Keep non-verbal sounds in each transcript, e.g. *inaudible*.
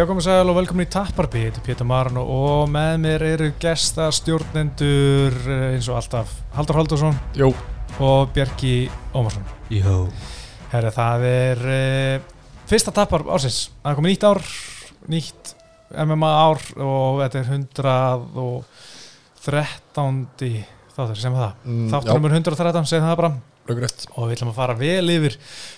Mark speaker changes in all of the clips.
Speaker 1: Já, komið sæl og velkomin í Tapparby, þetta er Pétur Marno og með mér eru gestastjórnendur eh, eins og alltaf Haldur Haldursson
Speaker 2: Jó
Speaker 1: og Bjarki Ómarsson.
Speaker 2: Jó
Speaker 1: Herra, það er uh, fyrsta Tappar ársins, það er komið nýtt ár, nýtt MMA ár og þetta er 113. þáttur sem það.
Speaker 2: mm,
Speaker 1: Þáttur numur 113, segð það bara.
Speaker 2: Lögrætt
Speaker 1: og við ætlum að fara vel yfir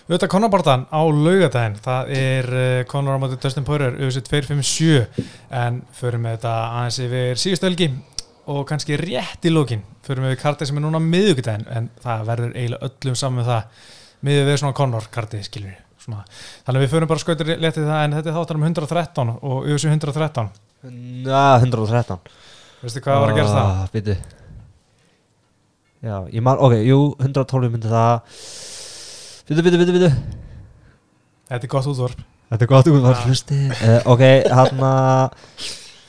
Speaker 1: auðvitað Conor-bartan á laugadaginn það er uh, Conor á móti Dustin Poirier auðvitað 257 en förum með þetta aðeins yfir síðustu helgi og kannski rétt í lókin förum við kartið sem er núna miðugudaginn en það verður eiginlega öllum saman með það. Miðið við svona Conor-kartið skilur við. Svona. þannig að við förum bara skautur léttið það en þetta er þáttur um 113 og auðvitað 113
Speaker 3: Na, 113
Speaker 1: veistu hvað var að gera það?
Speaker 3: Býtu Já, ég man, ok, jú, 112 myndi það. Býtu, býtu, býtu, býtu
Speaker 1: Þetta er gott útvorp
Speaker 3: Þetta er gott út, var
Speaker 1: Já.
Speaker 3: hlusti. Uh, Ok, hann að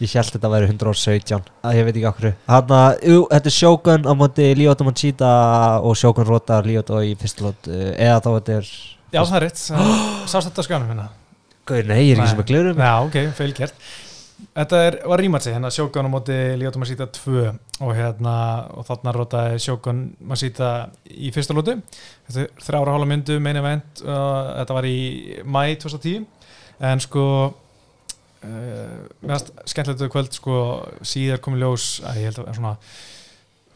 Speaker 3: Ég held þetta að væri 117 að Ég veit ekki okkur Hann að, jú, þetta er Shogun á móti Lyoto Manchita og Shogun rotar Lyoto í fyrsta lót uh, eða þá þetta er
Speaker 1: Já það er rétt, *gasps* sást þetta á skjánum hérna?
Speaker 3: Gauð, nei, ég er ekki sem að glerum
Speaker 1: Já, ok, feilgjert Þetta er, var rímatsi, hérna Sjókun á móti Ljóta Masíta 2 og hérna og þarna rótaði Sjókun Masíta í fyrsta lótu þrjára hálfa myndu, meina event uh, þetta var í mæ 2010 en sko uh, meðast skemmtilegt kvöld sko síðar komið ljós að ég held að svona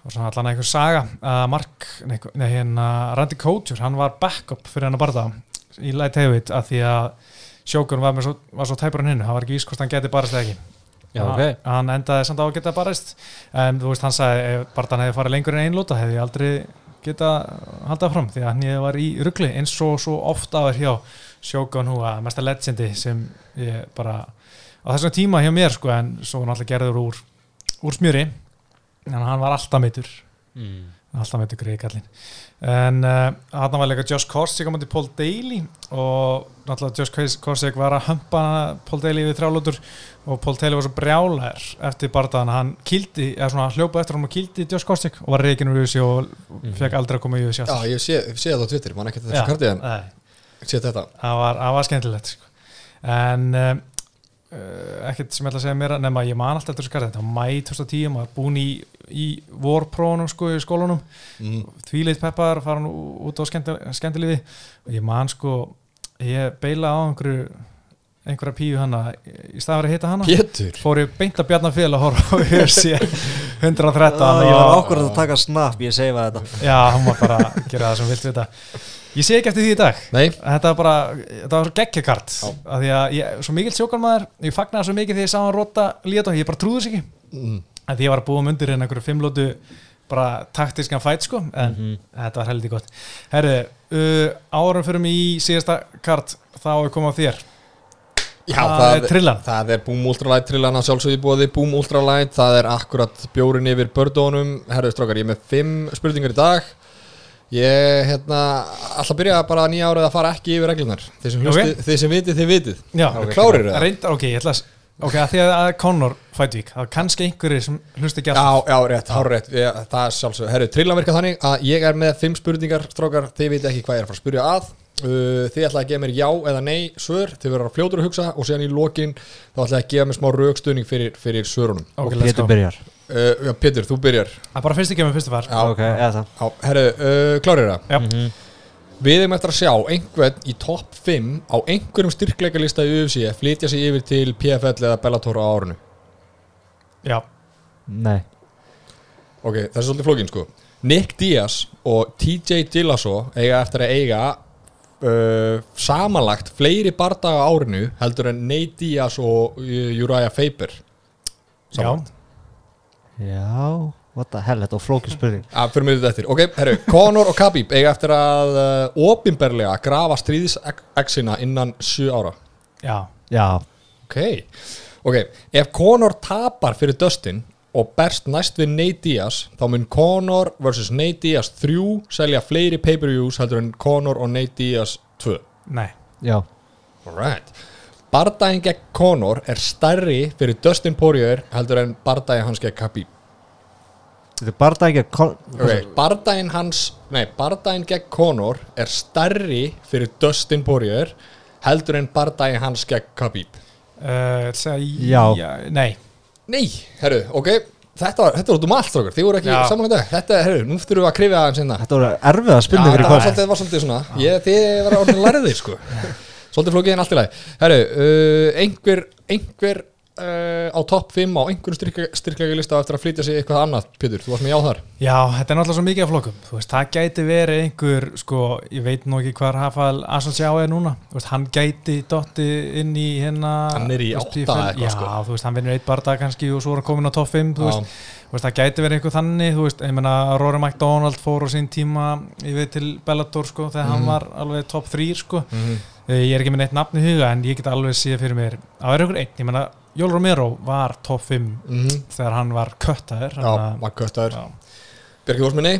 Speaker 1: svona allan einhver saga að Mark, nei, nei hérna Randy Couture, hann var backup fyrir hann að barða í light heavyweight að því að Sjókun var, svo, var svo tæpur hann hinn, hann var ekki víst hvort hann geti barast eða ekki.
Speaker 3: Já,
Speaker 1: Hann-
Speaker 3: ok.
Speaker 1: hann endaði samt á að geta barast en þú veist, hann sagði ef Bartan hefði farið lengur en einn lóta hefði ég aldrei geta haldað fram því að hann ég var í ruggli eins og svo ofta á þér hjá Shogun Hua, mesta legendi sem ég bara á þessum tíma hjá mér sko en svo hann alltaf gerður úr, úr smjöri. En hann var alltaf meitur
Speaker 3: mm.
Speaker 1: alltaf meitur greið kallinn en uh, hann var líka Josh Korsik á mútið Paul Daly og náttúrulega Josh Korsik var að humpa Paul Daly við þrjálótur og Paul Daly var svo brjálæður eftir bardaðan hann kildi, eða svona hljópa eftir hann og kildi Josh Korsik og var reygin úr UFC og fekk aldrei að koma í UFC
Speaker 2: Já, ég sé, sé það á Twitter, mann ekki
Speaker 1: Já,
Speaker 2: þessu kartið en sé þetta.
Speaker 1: Það var, var skemmtilegt sko. en uh, ekkert sem ég ætla að segja mér nema ég man alltaf þessu kartið, þetta var mæ 2010 maður búin í, í vorprónum sko í skólanum.
Speaker 2: Mm.
Speaker 1: tvíleitt peppar fara nú út á skemmtilífi. Og ég man sko ég beila á einhverju einhverja píu hana í staðar að hitta hana.
Speaker 2: Pétur.
Speaker 1: Fór ég beint að bjarnar fél að horfa á UFC 113
Speaker 3: Ah, Ég var
Speaker 1: og-
Speaker 3: ákvörð að taka snap, ég segi hvað þetta.
Speaker 1: Já, hann var bara að gera það sem vilt við þetta. Ég sé ekki eftir því í dag.
Speaker 2: Nei,
Speaker 1: þetta var bara, þetta var svo geggjakart
Speaker 2: Já.
Speaker 1: af því að ég, svo mikill sjókarmaður ég fagnaði svo mikið þegar ég sá hann rota líta ég bara trúði þess ekki.
Speaker 2: Mm.
Speaker 1: Að því ég var að búa mundir en einhverju fimmlótu bara taktískan fæt sko en
Speaker 3: Mhm.
Speaker 1: þetta var heldur gott herru, uh, árum fyrir mig í síðasta kart þá er komið á þér
Speaker 2: Já,
Speaker 1: Það
Speaker 2: það,
Speaker 1: er trillan.
Speaker 2: það er Boom Ultralight trillan að sjálfsögði búið Boom Ultralight, það er akkurat bjórin yfir bördónum Herru strókar, ég er með fimm spurningar í dag Ég, hérna, að byrja bara nýja árið að fara ekki yfir reglunar Þið sem, hlusti,
Speaker 1: Ok.
Speaker 2: þið sem vitið, þið vitið
Speaker 1: já,
Speaker 2: Ok, Klárir það?
Speaker 1: ok, ég ætla að ok, að því að að Conor Fætvík það er kannski einhverjir sem hlusti ekki
Speaker 2: Já,
Speaker 1: alltaf.
Speaker 2: Já, rétt, hár rétt ég, Það er sjálfsögðu, herru, trillan virka þannig að ég er með fimm spurningar, strókar, þið vitið ekki hvað ég er að fara að spyrja að. Uh, Þið ætla að gefa mér já eða nei svör. Þið verður að fljótur að hugsa og síðan í lokin þá ætla ég að gefa mér smá raukstunning fyrir, fyrir svörunum.
Speaker 1: Ok, let's
Speaker 3: Pétur byrjar.
Speaker 2: Uh, Já, Pétur, þú byrjar.
Speaker 1: Er bara fyrst ekki með fyrstu far
Speaker 2: Já,
Speaker 3: Ok, eða það.
Speaker 2: Já herru, uh, klárir það?
Speaker 1: Já,
Speaker 3: Mhm.
Speaker 2: Við erum eftir að sjá einhvern í topp 5 á einhverjum styrkleikalista í UFC flytja sig yfir til PFL eða Bellator á árinu.
Speaker 1: Já,
Speaker 3: Nei.
Speaker 2: Ok, það er svolítið flókin sko. Nick Diaz og TJ Dillashaw eiga eftir að eiga uh, samanlagt fleiri bardaga á árinu heldur en Nate Diaz og Uriah Faber.
Speaker 1: Já
Speaker 2: Samanlagt.
Speaker 3: Já, what the hell, þetta var flókið spurning.
Speaker 2: Að fyrir mig þetta eftir. Ok, herru, Conor og Khabib eiga eftir að uh, opinberlega grafa stríðsexina innan 7 ára.
Speaker 1: Já,
Speaker 3: Já,
Speaker 2: ok, ok, ef Conor tapar fyrir Dustin og berst næst við Nate Diaz þá mun Conor vs. Nate Diaz 3 selja fleiri pay-per-views heldur en Conor og Nate Diaz 2
Speaker 1: nei.
Speaker 3: Já.
Speaker 2: Alright. Bardaginn gegn Conor er stærri fyrir Dustin Poirier heldur en bardaginn hans gegn Khabib
Speaker 3: Þetta er bara það ekki að kon-
Speaker 2: ok, bardaginn hans nei, bardaginn gegn Conor er stærri fyrir Dustin Poirier heldur en bardaginn hans gegn Khabib.
Speaker 1: Uh, segja,
Speaker 3: Já.
Speaker 1: Nei,
Speaker 2: Nei, herru, ok Þetta var, þetta var út um allt strókar, þið voru ekki
Speaker 1: Já.
Speaker 2: saman í dag Þetta, herru, nú þurfum við að krifja aðeins hérna.
Speaker 3: Þetta voru erfiða
Speaker 2: Já,
Speaker 3: spurningur í
Speaker 2: þetta var svolítið, svona ég, Þið var orðin lærðir sko. Svolítið flókið en allt í lagi. Herru, uh, einhver, einhver uh, á topp 5 á einhverjum styrklega lista eftir að flytja sig eitthvað annað Pétur, þú varst með já þar
Speaker 1: Já, þetta er náttúrulega svo mikið af flokkum veist, það gæti verið einhver sko, ég veit nú ekki hvað Rafael Asensjá er núna veist, hann gæti dotti inn í hérna
Speaker 2: Hann er í átta eitthvað,
Speaker 1: Já,
Speaker 2: sko.
Speaker 1: þú veist, hann vinnur eitt barða kannski og svo er hann komin á topp 5 þú
Speaker 2: Já.
Speaker 1: veist, það gæti verið einhver þannig þú veist, ég meina, Rory McDonald fór á sín tíma ég veit til Bellator sko, þegar hann
Speaker 2: Mhm.
Speaker 1: var alveg topp 3 sko.
Speaker 2: -hmm.
Speaker 1: Eh, ég er ekki með neitt nafn í huga en ég get alveg séð fyrir mér að vera einhver einn, ég meina, Jól Romero var topp 5 þegar hann var köttaður.
Speaker 2: Já, maður köttaður
Speaker 1: já.
Speaker 2: Björki, nei?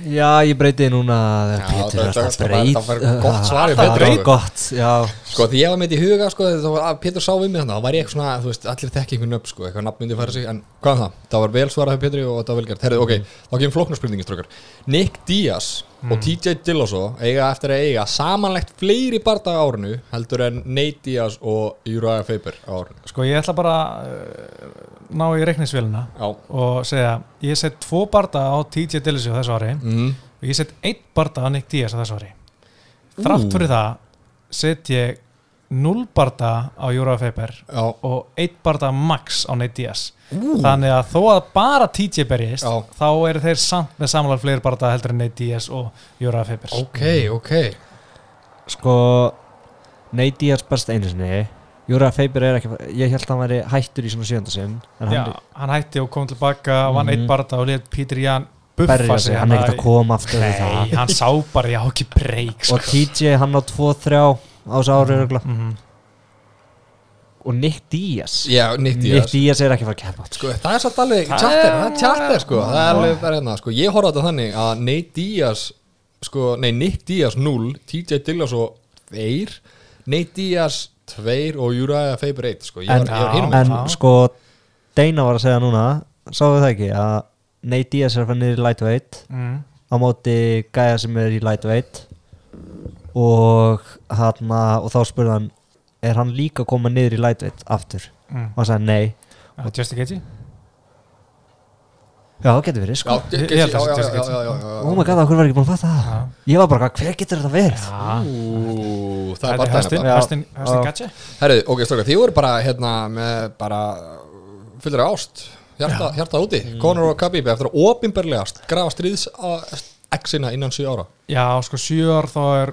Speaker 3: Já, ég breyti núna
Speaker 2: Já,
Speaker 3: Pétur
Speaker 2: það-
Speaker 3: er alltaf breyt
Speaker 2: það var gott svar
Speaker 3: Það
Speaker 2: Pétur,
Speaker 3: var gott, já
Speaker 2: Sko, því ég var með þetta í huga, sko, var að Pétur sá við mig þannig, þá var ég eitthvað svona, þú veist, allir þekki einhvern upp, sko, eitthvað nafn myndi færa sig, en hvað er það? Það var vel svarað hjá Pétri og það var vel gert. Herðu, ok, þá kemur flóknarspurningin, strókar. Nick Diaz og TJ Dillashaw eiga eftir að eiga samanlegt fleiri bardaga á árinu heldur en Nate Diaz og Faber á árinu.
Speaker 1: Sko ég ætla bara uh, ná í reikningsvélina
Speaker 2: Já.
Speaker 1: og segja ég set tvo barda á TJ Dillashaw þessu ári
Speaker 2: Mm.
Speaker 1: og ég set einn barda á Nick Diaz þessu ári þrátt fyrir það set ég 0 barda á Júra Faber
Speaker 2: Já.
Speaker 1: og 1 barda max á Nate Diaz þannig að þó að bara TJ berjist
Speaker 2: Já.
Speaker 1: þá eru þeir samt með samanlega fleiri barda heldur en Nate Diaz og Júra Faber
Speaker 2: Ok, ok.
Speaker 3: Sko Nate Diaz best einu sinni Júra Faber er ekki Ég held að hann væri hættur í svona sjöndasinn En
Speaker 1: Já,
Speaker 3: hann
Speaker 1: hann hætti og kom tilbaka vann
Speaker 3: Mhm.
Speaker 1: einn barda og létt Peter Jan buffa
Speaker 3: sig Hann er ekkert að koma aftur
Speaker 1: Nei,
Speaker 3: það
Speaker 1: hann sá bara, já ekki breyk sko.
Speaker 3: Og TJ hann á 2-3 á þessu ári örugglega.
Speaker 1: Mhm.
Speaker 3: Og Nick Diaz
Speaker 2: Já, Nick
Speaker 3: Nick
Speaker 2: Diaz.
Speaker 3: Diaz er ekki að fara að keppa aftur.
Speaker 2: Sko, það er satt alveg,
Speaker 1: er-
Speaker 2: það er tjatter, sko, það er alveg bara hérna, sko, ég horfði á þetta þannig að Nate Diaz, sko, nei, Nick Diaz 0, TJ Dillashaw 2, Nate Diaz 2 og Uriah Faber 1, sko, ég
Speaker 3: En-
Speaker 2: var, ég var.
Speaker 3: En sko Deina var að segja núna Sáðu það ekki að Nate Diaz er að fara niður í lightweight.
Speaker 1: Mm.
Speaker 3: á móti gæja sem er í lightweight. Og hann og þá spurði hann er hann líka að koma niður í lightweight aftur?
Speaker 1: Mm.
Speaker 3: og hann sagði nei.
Speaker 1: Uh, Justin Gaethje?
Speaker 3: Já það getur verið sko.
Speaker 2: Já, já, já,
Speaker 1: það sé
Speaker 2: já,
Speaker 1: Jessica
Speaker 2: já, já, já,
Speaker 3: oh my god, okkur var ekki búin að fatta það? Ég var bara, hver getur þetta verið?
Speaker 2: Ú, það
Speaker 1: Það
Speaker 2: er
Speaker 1: er
Speaker 2: bara.
Speaker 1: Hestin, Hestin
Speaker 3: Já.
Speaker 1: Gaethje?
Speaker 2: Herðu, ok, strókar, þið voru bara, hérna, með bara fullir ást, hjarta, hjarta úti, Conor og Khabib eftir að opinberlegast grafa stríðs exina innan 7 ára.
Speaker 1: Já, sko, sjö ár þá er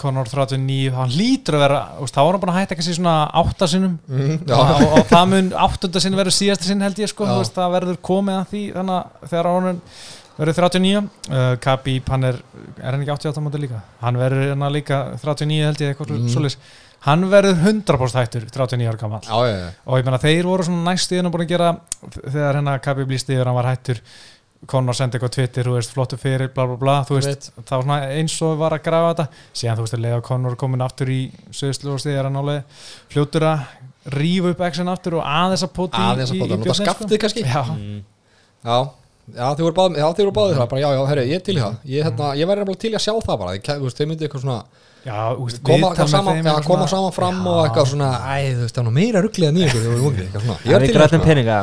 Speaker 1: Conor 39, hann lítur að vera þá var hann búin að hætta kannski svona átta sinnum.
Speaker 2: Mm,
Speaker 1: og, og, og það mun áttunda sinn verður síðasta sinn held ég sko, veist, það verður komið að því þannig að þegar hann verður 39 uh, Khabib, hann er er hann ekki 88 móti líka? Hann verður hérna líka 39 held ég eitthvað mm. svoleiðis hann verður 100% hættur 39 ára gammal og ég meina þeir voru svona næst í hennu búin að gera þegar hérna Khabib líst yfir hann var hættur. Conor sendi eitthvað á Twitter, þú veist, flottu fyrir bla bla bla, þú veist,
Speaker 2: Veit.
Speaker 1: það var svona eins og var að grafa þetta, síðan þú veist að leiða Conor komin aftur í söðslu og stiði er hann alveg fljótur að rífa upp exin aftur og aðeins að pota í,
Speaker 2: Aðeins að nota
Speaker 1: björninn,
Speaker 2: skaftið kannski.
Speaker 1: Já,
Speaker 3: Mm.
Speaker 2: Já, já, þið voru báðið, já, þið voru báðið það, bara já, já, herru, ég er til í það. Ég, hérna, ég væri nefnilega til í að sjá það bara, þið, þú veist, þið myndið eitthvað svona,
Speaker 1: já, veist,
Speaker 2: koma, saman,
Speaker 1: eitthvað
Speaker 2: koma saman fram og
Speaker 1: Já.
Speaker 2: eitthvað svona, æ, þú veist, það nú meira rugglið en ég þið. Ég
Speaker 3: það
Speaker 2: er
Speaker 3: er
Speaker 2: til það, sko.
Speaker 3: peninga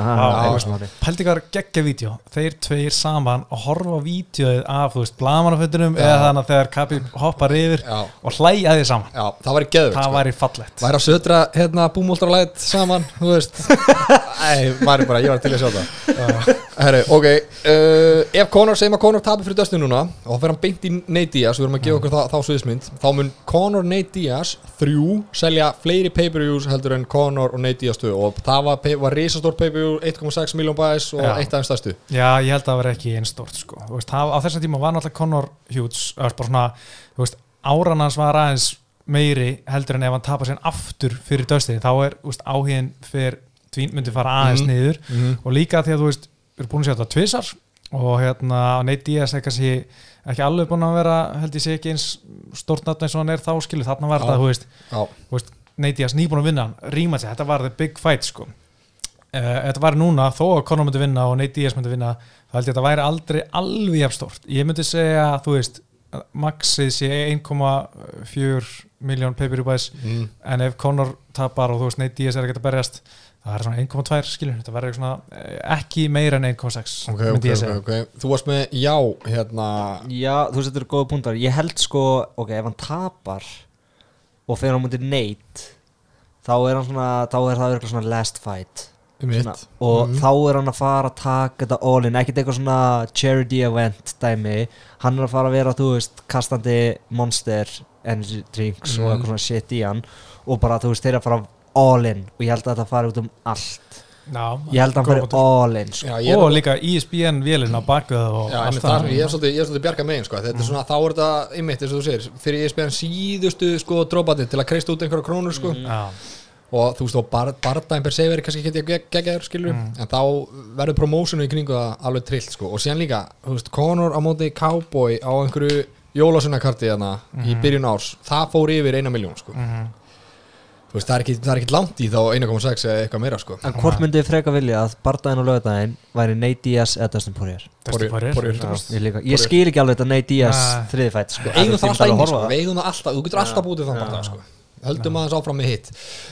Speaker 3: maður.
Speaker 1: Er geggja vídeo þeir tveir saman og horfa á vídeoið af, þú veist, blamanaföndunum eða þannig að þegar Khabib hoppar yfir
Speaker 2: Já,
Speaker 1: og hlæja því saman
Speaker 2: já, það væri geðvegt,
Speaker 1: það
Speaker 2: sko.
Speaker 1: væri fallegt
Speaker 2: Væri að södra, hérna, búmúltralæt saman, þú veist. *laughs* Æ, væri bara, ég var til að sjá það. Herru, ok, uh, ef Conor, segjum að Conor tapir fyrir döstinu núna og þá fer hann beint í Nate Diaz, við erum að gefa okkur það, þá sviðismynd, þá mun Conor Nate Diaz þrjú selja fleiri pay-per-views heldur en Conor og Nate Diaz 2 og það var, var risastór pay-per-view 1,6 miljón bæs og
Speaker 1: Já.
Speaker 2: eitt af þeim stærstu.
Speaker 1: Já, ég held að það var ekki einn stort sko. Veist, það, á þessum tíma var náttúrulega Conor Hughes svona, veist, áran hans var aðeins meiri heldur en ef hann tapar sér aftur fyrir döstinni þá er áhugin fyrir tvín myndi fara aðeins
Speaker 2: Mhm.
Speaker 1: niður
Speaker 2: Mm
Speaker 1: og líka því að þú veist, við erum búin að sjá þetta tvisar og hérna Nate Diaz er kannski ekki alveg búin að vera held ég sé ekki eins stort nafn eins og hann er þá skilu þarna var þetta, þú veist, Nate Diaz nýbúin að vinna ríma sig, þetta var the big fight sko. Uh, þetta var núna, þó að Conor myndi vinna og Nate Diaz myndi vinna, þá held ég að þetta væri aldrei alveg jafn stort, ég myndi segja þú veist, maxið sé 1,4 miljón pay-per-view buys
Speaker 2: mm.
Speaker 1: en ef Conor tapar og þú veist Nate Diaz er að geta berjast það er svona 1,2 skilur þetta verður svona eh, ekki meira en 1,6
Speaker 2: ok,
Speaker 1: myndi
Speaker 2: ok,
Speaker 1: ég
Speaker 2: ok,
Speaker 1: segja.
Speaker 2: ok. Þú varst með já, hérna.
Speaker 3: Já, þú eru góða punktar. Ég held sko, ok, ef hann tapar og fyrir hann mútið neitt þá er hann svona þá er það eitthvað svona last fight.
Speaker 2: Um
Speaker 3: svona, og
Speaker 2: Mhm.
Speaker 3: þá er hann að fara að taka þetta all in, ekkert eitthvað svona charity event dæmi, hann er að fara að vera þú veist, kastandi monster energy drinks og
Speaker 2: Mhm.
Speaker 3: eitthvað svona shit í hann. Og bara þú veist, þeir að fara all in. Og ég held að þetta fari út um allt.
Speaker 1: Já,
Speaker 3: ég held að hann fari all in sko.
Speaker 2: já,
Speaker 1: og líka E ESPN vélina bakuð og
Speaker 2: Já,
Speaker 1: allt
Speaker 2: það, ég er svolítið, bjarga megin sko. þetta er svona, þá er þetta, einmitt, eins og þú segir fyrir ég spyrir síðustu sko drópandi til að kreista út einhverja krónur sko.
Speaker 1: Já,
Speaker 2: og þú veist, og bar, bardaginn per se verið kannski ekki gegg- geggjaður, skilur
Speaker 1: Mm.
Speaker 2: en þá verður promósinu í kringu það alveg trillt, sko, og síðan líka þú veist, Conor á móti Cowboy á einhverju jólasunnakarti þarna í byrjun árs, það fór yfir eina miljón, sko.
Speaker 1: Mhm.
Speaker 2: Veist, það er ekki, það er ekki langt í þá 1,6 eða eitthvað meira, sko.
Speaker 3: En hvort myndið þið freka vilja að bardaginn og lögadaginn væri Nate Diaz eða Dustin Poirier?
Speaker 1: Dustin
Speaker 2: Poirier-
Speaker 1: Poirier,
Speaker 2: Poirier.
Speaker 1: 100%.
Speaker 3: ég, líka, ég skil ekki alveg þetta Nate Diaz
Speaker 1: Nei.
Speaker 3: þriðfætt sko.
Speaker 2: eigum það alltaf
Speaker 3: alveg
Speaker 2: sko,
Speaker 3: horfa. á
Speaker 2: við eigum það alltaf, þú getur alltaf bútið þann
Speaker 1: Já.
Speaker 2: bardag, sko. Höldum aðeins áfram með hitt.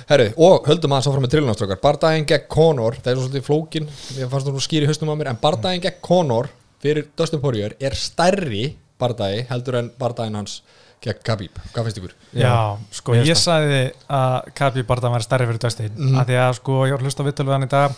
Speaker 2: Herru, og höldum aðeins áfram með trillunarstrókar Bardaginn gegn Conor, það er svo svolítið flókin ég fannst þú skýri haustum á mér, en Bardaginn gegn Conor fyrir Dustin Poirier er stærri Bardagi heldur en Bardaginn hans gegn Khabib, hvað finnst ykkur?
Speaker 1: Já, sko ég
Speaker 3: finnst
Speaker 1: sagði að Kabi Barda væri stærri fyrir Dustin
Speaker 2: Mhm.
Speaker 1: af því að sko ég var að hlusta á vittölu við hann í dag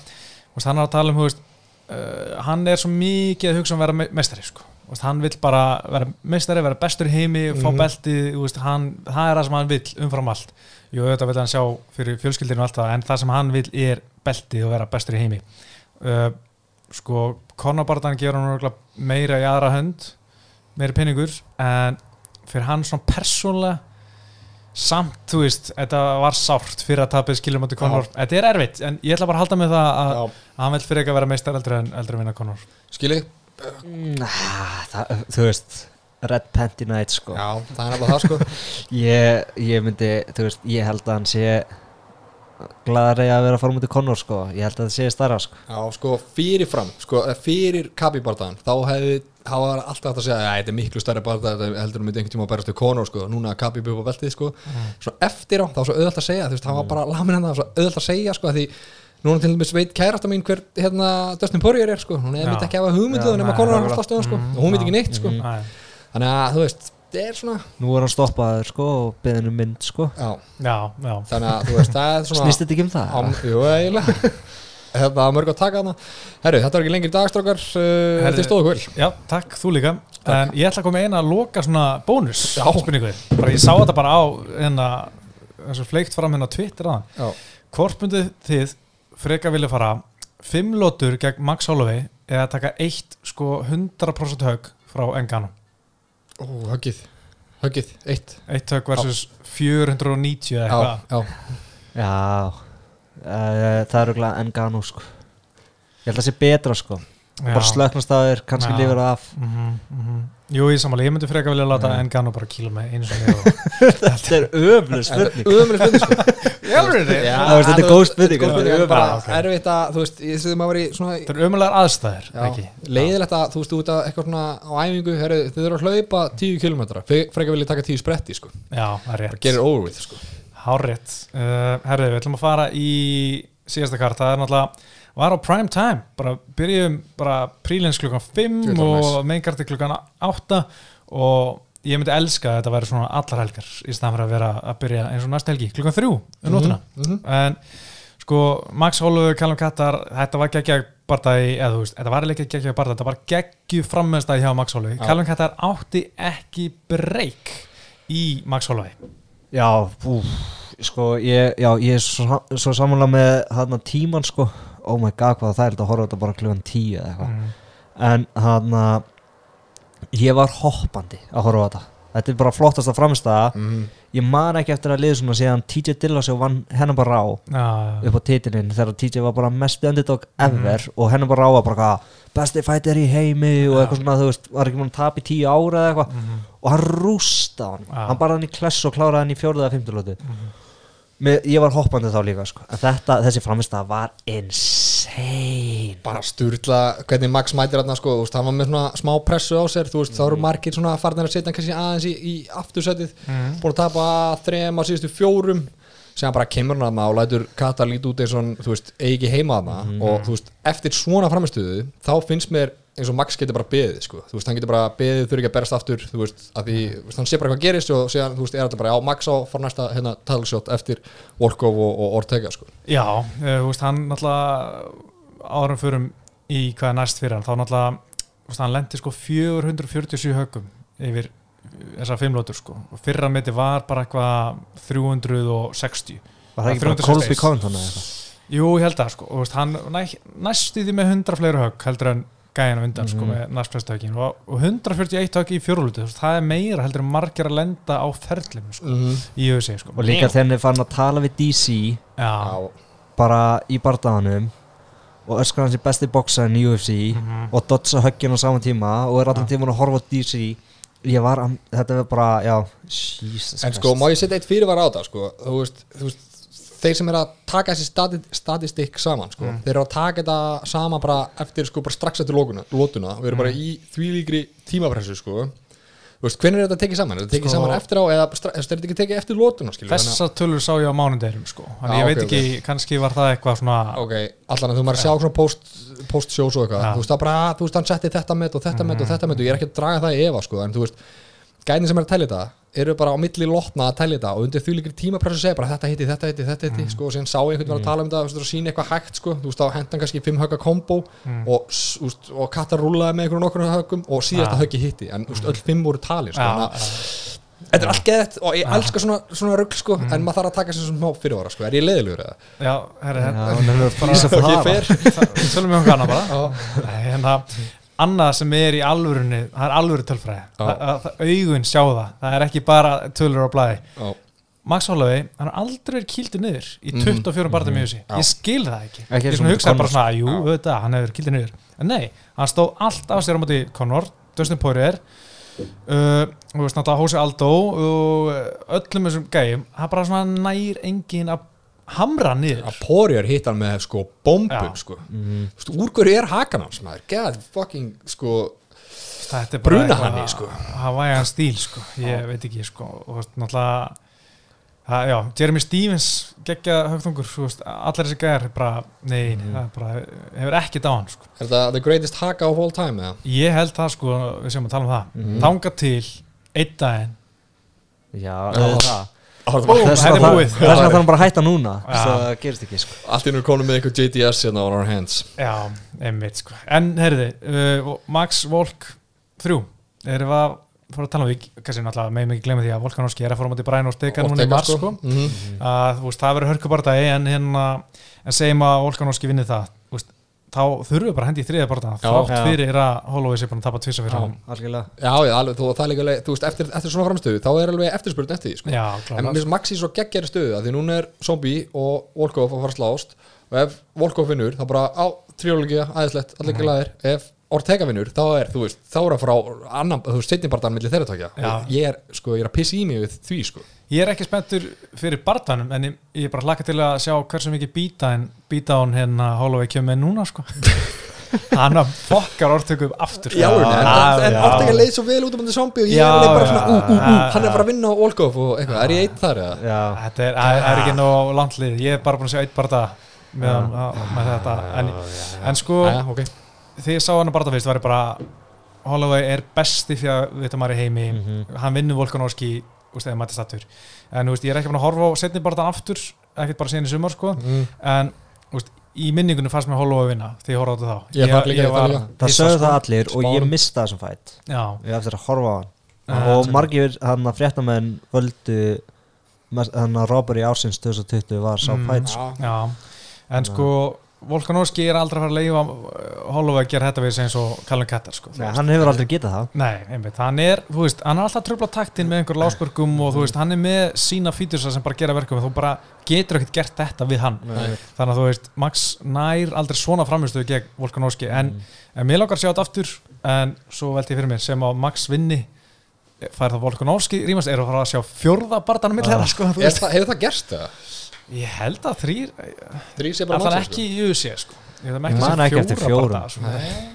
Speaker 1: veist, hann er að tala um þú veist, uh, hann er svo mikið að hugsa um að vera me- meistari sko. Veist, hann vill bara vera meistari, vera bestur heimi fá
Speaker 2: Mhm.
Speaker 1: belti, veist, hann, það er það sem hann vill umfram allt Jú, auðvitað vil hann sjá fyrir fjölskyldinu og allt það en það sem hann vill er belti og vera bestur heimi uh, sko Conor Bardan gefur hann meira í aðra hönd meiri peningur en fyrir hann svona persónlega samt, þú veist, þetta var sárt fyrir að tapið skilur moti Conor. Þetta er erfitt, en ég ætla bara að halda með það að, að hann vill fyrir ekki að vera meistar eldri en eldri vinna Conor.
Speaker 2: Skilji?
Speaker 3: Þú veist Red Panty Night sko.
Speaker 2: Já, það er nefnilega það, sko. *laughs*
Speaker 3: Ég, ég myndi, þú veist, ég held að hann sé gladari að vera að fara mútið Conor sko. Ég held að það sé starra sko.
Speaker 2: Já, sko, sko, eða fyrir Khabib bardagann, þá hefði þá var alltaf að segja að þetta er miklu stærri bardag þetta heldur um einhvern tíma að berast til Conor sko, núna Khabib upp á beltið sko. Svo eftir á, þá var svo auðvöld að segja þú veist, það var bara lamin hann það var svo auðvöld að segja sko, því núna til dæmis veit kærasta mín hver hérna Dustin Poirier er sko. Hún hefði myndi ekki að hafa hugmynduð Þetta er svona
Speaker 3: nú er hann stoppaður sko og beðin um mynd sko.
Speaker 2: Já,
Speaker 1: Já, já,
Speaker 2: þannig að þú veist, það er svona
Speaker 3: snýst þetta ekki um það?
Speaker 2: Am, jú, eiginlega. *laughs* Þetta var mörg að taka hana Herru, þetta var ekki lengri dagstrókar uh,
Speaker 1: Herru,
Speaker 2: Þið stóðu kvöld
Speaker 1: já, takk, þú líka. En ég ætla að koma eina að loka svona bónus
Speaker 2: Já.
Speaker 1: bara ég sá þetta bara á hérna, og fleikt fram hérna á Twitter aðan.
Speaker 2: Já,
Speaker 1: Hvort myndið þið freka vilja fara fimm lótur gegn Max Holloway eða taka eitt sko 100% högg frá Engano
Speaker 2: Ó, höggið. Höggið, eitt.
Speaker 1: Eitt högg versus 490 eða
Speaker 2: Já,
Speaker 1: eitthvað.
Speaker 2: já,
Speaker 3: já uh, það er auðvitað Engano sko. Ég held að það sé betra sko bara slöknast að þér, kannski
Speaker 1: Já.
Speaker 3: lifur það af.
Speaker 1: Mm -hmm, Jú, ég samanlega, ég myndi freka vilja láta
Speaker 3: Já.
Speaker 1: Engano bara kýla með sinni og... *laughs*
Speaker 3: þetta er öflug spurning
Speaker 2: Ömur spurning sko.
Speaker 1: Þetta
Speaker 3: þetta er góð spurning, *laughs* þetta er
Speaker 2: erfitt að, þú veist, ég þurfum að vera í svona
Speaker 1: er
Speaker 2: Já,
Speaker 1: ekki?
Speaker 2: leiðilegt að, þú veist, út að eitthvað svona á æfingu, þið eru að hlaupa 10 km frekar vilja taka 10 spretti, sko.
Speaker 1: Já, það er
Speaker 2: bara
Speaker 1: rétt
Speaker 2: gerir over with, sko.
Speaker 1: Hárrétt. Uh, Herðu, við ætlum að fara í síðasta kart, það er náttúrulega var á prime time, bara byrjum bara prílins klukkan 5
Speaker 2: Þetta var
Speaker 1: og
Speaker 2: nice.
Speaker 1: meinkarti klukkan 8 og ég myndi elska að þetta væri svona allar helgar í staðan fyrir að vera að byrja eins og næst helgi, klukkan 3 um nótuna
Speaker 2: Mhm,
Speaker 1: en sko Max Holloway, Callum Kattar þetta var geggja barndagi eða þú veist, þetta var ekki geggja barndagi, þetta var geggju frammeðstæði hjá Max Holloway,
Speaker 2: Já.
Speaker 1: Callum Kattar átti ekki breyk í Max Holloway.
Speaker 3: Já, úf, sko ég, já, ég er svo, svo samanlega með hann tíman sko oh my god hvað það er þetta að horfa þetta bara klukkan 10 eða eitthvað.
Speaker 1: Mm.
Speaker 3: en hann ég var hoppandi að horfa þetta. Þetta er bara flottasta framstæða
Speaker 2: mhm.
Speaker 3: ég man ekki eftir að liða svona síðan TJ Dillasjó vann hennar bara á
Speaker 1: Já,
Speaker 3: upp á titilinn þegar TJ var bara mest underdog ever og hennar bara á að bara besti fighter í heimi og eitthvað svona þú veist, var ekki mann tap í tíu ára eða eitthvað.
Speaker 1: Mhm.
Speaker 3: og hann rústa hann
Speaker 1: Já.
Speaker 3: hann bara hann í kless og kláraði hann í fjórða eða fimmtulótu Mér, ég var hoppandi þá líka sko. en þetta, þessi framistæða var insane.
Speaker 2: Bara sturla hvernig Max mætir þarna sko, hann var með svona smá pressu á sér, þú veist, þá eru margir svona farnir að setja hann kannski aðeins í, í aftursætið.
Speaker 1: Mhm.
Speaker 2: búin að tapa þrem á síðustu fjórum sem bara kemur hann aðna og lætur Kata lítið út eins og þú veist, eigi ekki heima aðna og þú veist, eftir svona framistuðu þá finnst mér eins og Max getur bara beðið sko, þú veist, hann getur bara beðið þurfi ekki að berast aftur, þú veist, að því þú veist, hann sé bara hvað gerist og síðan, þú veist, er alltaf bara á Max á fór næsta, hérna, talshot eftir Volkov og, og Ortega, sko.
Speaker 1: Já, eh, þú veist, hann náttúrulega árum förum í hvað er næst fyrir hann, þá náttúrulega hann lendi sko 447 högum yfir þessar fimmlótur sko og fyrra meti var bara eitthvað 360
Speaker 3: Var það ekki bara
Speaker 1: 366?
Speaker 3: Colby Covington eða eitthvað?
Speaker 1: Jú, ég held það sko og veist, hann næ, næstu því með 100 fleiri högg heldur en gæðin á undan sko
Speaker 3: Mhm.
Speaker 1: með næstflesta höggin og, og 141 högg í fjórulúti, það er meira heldur en margir að lenda á ferlinu sko
Speaker 2: mm -hmm.
Speaker 1: í USA sko
Speaker 3: Og líka er farin að tala við DC
Speaker 1: Já,
Speaker 3: bara í bardaganum og öskar hans í besti bóksaðin í UFC
Speaker 1: Mhm.
Speaker 3: og dodsa höggin á saman tíma og er allan tíman að horfa á DC ég var, þetta var bara, já Jesus
Speaker 2: En sko, má ég setja eitt fyrirvar á það, sko Þú veist, þú veist þeir sem er að taka þessi stati, statistik saman, sko
Speaker 1: Mm.
Speaker 2: þeir eru að taka þetta saman bara eftir, sko, bara strax eftir lótuna og eru bara
Speaker 1: Mm.
Speaker 2: í þvílíkri tímapressu, sko veist, hvernig er þetta tekið saman? Er þetta tekið
Speaker 1: Sko-
Speaker 2: saman eftir á eða stra- er þetta ekki tekið eftir lótuna, skilur
Speaker 1: Þessa tölur sá ég á mánudeginum sko. Þannig
Speaker 2: Já,
Speaker 1: ég
Speaker 2: ok,
Speaker 1: veit ekki, kannski var það eitthvað svona
Speaker 2: Ok, allan að þú maður að sjá svona post, post shows og eitthvað,
Speaker 1: Já.
Speaker 2: þú veist það bara, þú veist hann setti þetta með og þetta með og þetta með og ég er ekki að draga það í efa sko, en þú veist, gæðin sem er að tellja þetta eru bara á milli lotna að tellja þetta og undir því líkir tímapressu segja bara þetta hitti, þetta hitti, þetta hitti sko, og síðan sá ég einhvern veginn að tala um þetta og sína eitthvað hægt sko, þú veist, þá hendan kannski fimm högga kombo og, s- þú veist, og Katar rúlaði með einhvern nokkur höggum og síðasta
Speaker 1: Já.
Speaker 2: höggi hitti, en veist, öll fimm voru talin sko, þannig að
Speaker 1: já.
Speaker 2: þetta er allt geðett og ég elska svona, svona rugl sko, en maður þarf að taka sér svona smá fyrirvara sko, er ég leiðilegur eða?
Speaker 1: Já, herri,
Speaker 3: Já,
Speaker 1: hérna
Speaker 3: hann er að lýsa
Speaker 2: Ok,
Speaker 3: það.
Speaker 2: fer.
Speaker 1: Við Annað sem er í alvörunni, það er alvöru tölfræði. Það, það, Augun sjá það, það er ekki bara tölur á blæði
Speaker 2: Já.
Speaker 1: Max Holloway, hann er aldrei kýldur niður í 24 barðum í þessi. Ég skil það ekki,
Speaker 3: Ekki
Speaker 1: Ég svona hugsaði bara svona, jú, auðvitað, hann hefur kýldur niður. En nei, hann stóð allt af sér á móti Conor, Dustin Poirier uh, og veist náttúrulega Hose Aldo og uh, öllum þessum gæjum. Er bara svona nær engin að hamra niður
Speaker 2: að Porjar hitt hann með sko bombum sko. Þú veist, úr hverju er hakan hans maður get fucking sko
Speaker 1: þetta er bara
Speaker 2: Bruna hann í, sko.
Speaker 1: Hawaiian stíl sko, ég veit ekki sko og náttúrulega það, já, Jeremy Stevens geggja veist, allir þessi gæjar er bara, nei,
Speaker 2: Mhm.
Speaker 1: það bara hefur ekkert á hann sko,
Speaker 2: er það the greatest haka of all time eða?
Speaker 1: ég held það sko við séum að tala um það,
Speaker 2: Mhm.
Speaker 1: þanga til einn daginn,
Speaker 3: Já, það er það Þess
Speaker 1: þetta er
Speaker 3: vegna þarf hann bara að hætta núna að það gerist ekki sko.
Speaker 2: allt innur konum með eitthvað JDS hérna on our hands.
Speaker 1: Já, einmitt sko. En herði, uh, Max Volk 3, erum við að fór að tala um því, kannski náttúrulega með mig glemja því að Volkanovski er að fóra á móti Brian Ortega núna í mars sko,
Speaker 2: Mhm.
Speaker 1: að þú veist, það verður hörkubardagi en hérna, en segjum að Volkanovski vinni það, veist, þá þurfum við bara að hendi í þriða
Speaker 2: Já.
Speaker 1: þátt fyrir að Holloway sé búin að tapa tvisa fyrir
Speaker 2: Já.
Speaker 1: hann
Speaker 2: já, já, alveg, þú, það er líka þú veist, eftir, eftir svona framstöðu þá er alveg eftirspurn eftir því sko.
Speaker 1: já,
Speaker 2: en mér finnst Maxi svo geggjari stöðu að því núna er Zombie og Volkov að fara slást og ef Volkov vinnur, þá bara á triólogia, aðeinslegt, allir ekki laðir ef Ortega vinnur, þá er, þú veist, þá er að fara á annan, þú veist, setnibartan millir þeirra takja
Speaker 1: Já.
Speaker 2: og ég er, sko, ég er að pissa í mig við því, sko.
Speaker 1: Ég er ekki spenntur fyrir barðanum en ég, ég er bara hlakka til að sjá hversu mikið býta en býta hún hérna Holloway kemur með núna sko. *laughs* Hann að fokkar orðtöku upp aftur
Speaker 2: Já, en, en, en. Ortega leið svo vel út um þetta zombie og ég
Speaker 1: Já,
Speaker 2: er bara svona, ú, ú, ú, hann er bara að vinna á Volkov og eitthvað, er ég eitt þar eða?
Speaker 3: Já,
Speaker 1: þetta er, það er ekki nóg langt lið. Ég er bara búin að sjá eitt barða með, með þetta. En, en sko
Speaker 2: Æja,
Speaker 1: þegar ég sá hann að barða fyrst var ég bara Holloway er besti fyrir að maður í heimi
Speaker 3: Mhm.
Speaker 1: hann vinnur Volkanovski úst, eða mætti stattur en úst, ég er ekki búin að horfa á setni barðan aftur ekkert bara síðan í sumar sko
Speaker 2: mm.
Speaker 1: en úst, í minningunum fannst mér Holloway vinna þegar ég horfa á þetta þá
Speaker 2: Ég ég þar líka.
Speaker 3: það sögðu
Speaker 1: sko.
Speaker 3: það allir og ég mista þessum fætt
Speaker 1: já,
Speaker 3: ég hef eftir að horfa á hann og margir hann að fréttamenn völdu hann að Robert í ársins 2020 var sá
Speaker 1: Mm.
Speaker 3: fætt sko.
Speaker 1: En sko Volkanovski er aldrei að fara að leifa Holloway að gera þetta við eins og Callum Kettar sko.
Speaker 3: Nei, hann hefur aldrei getað það
Speaker 1: Nei, einmitt, hann er, þú veist, hann er alltaf tröfla taktin með einhver lásbörgum og þú veist, hann er með sína fítursa sem bara gera verkum og þú bara getur ekkert gert þetta við hann
Speaker 3: Nei.
Speaker 1: þannig að þú veist, Max nær aldrei svona framistöðu gegn Volkanovski en, en mér langar að sjá þetta aftur en svo velti ég fyrir mér sem að Max vinni fær það Volkanovski rýmast, eru að fara að sjá fjórða barðanum mitt hérna sko,
Speaker 2: Er hefur það gerst það?
Speaker 1: Ég held að þrýr
Speaker 2: Þrý sé bara
Speaker 1: allan
Speaker 2: nonsens,
Speaker 1: ekki í USA sko ég
Speaker 3: man ekki eftir fjórum.
Speaker 1: sko.
Speaker 2: sko.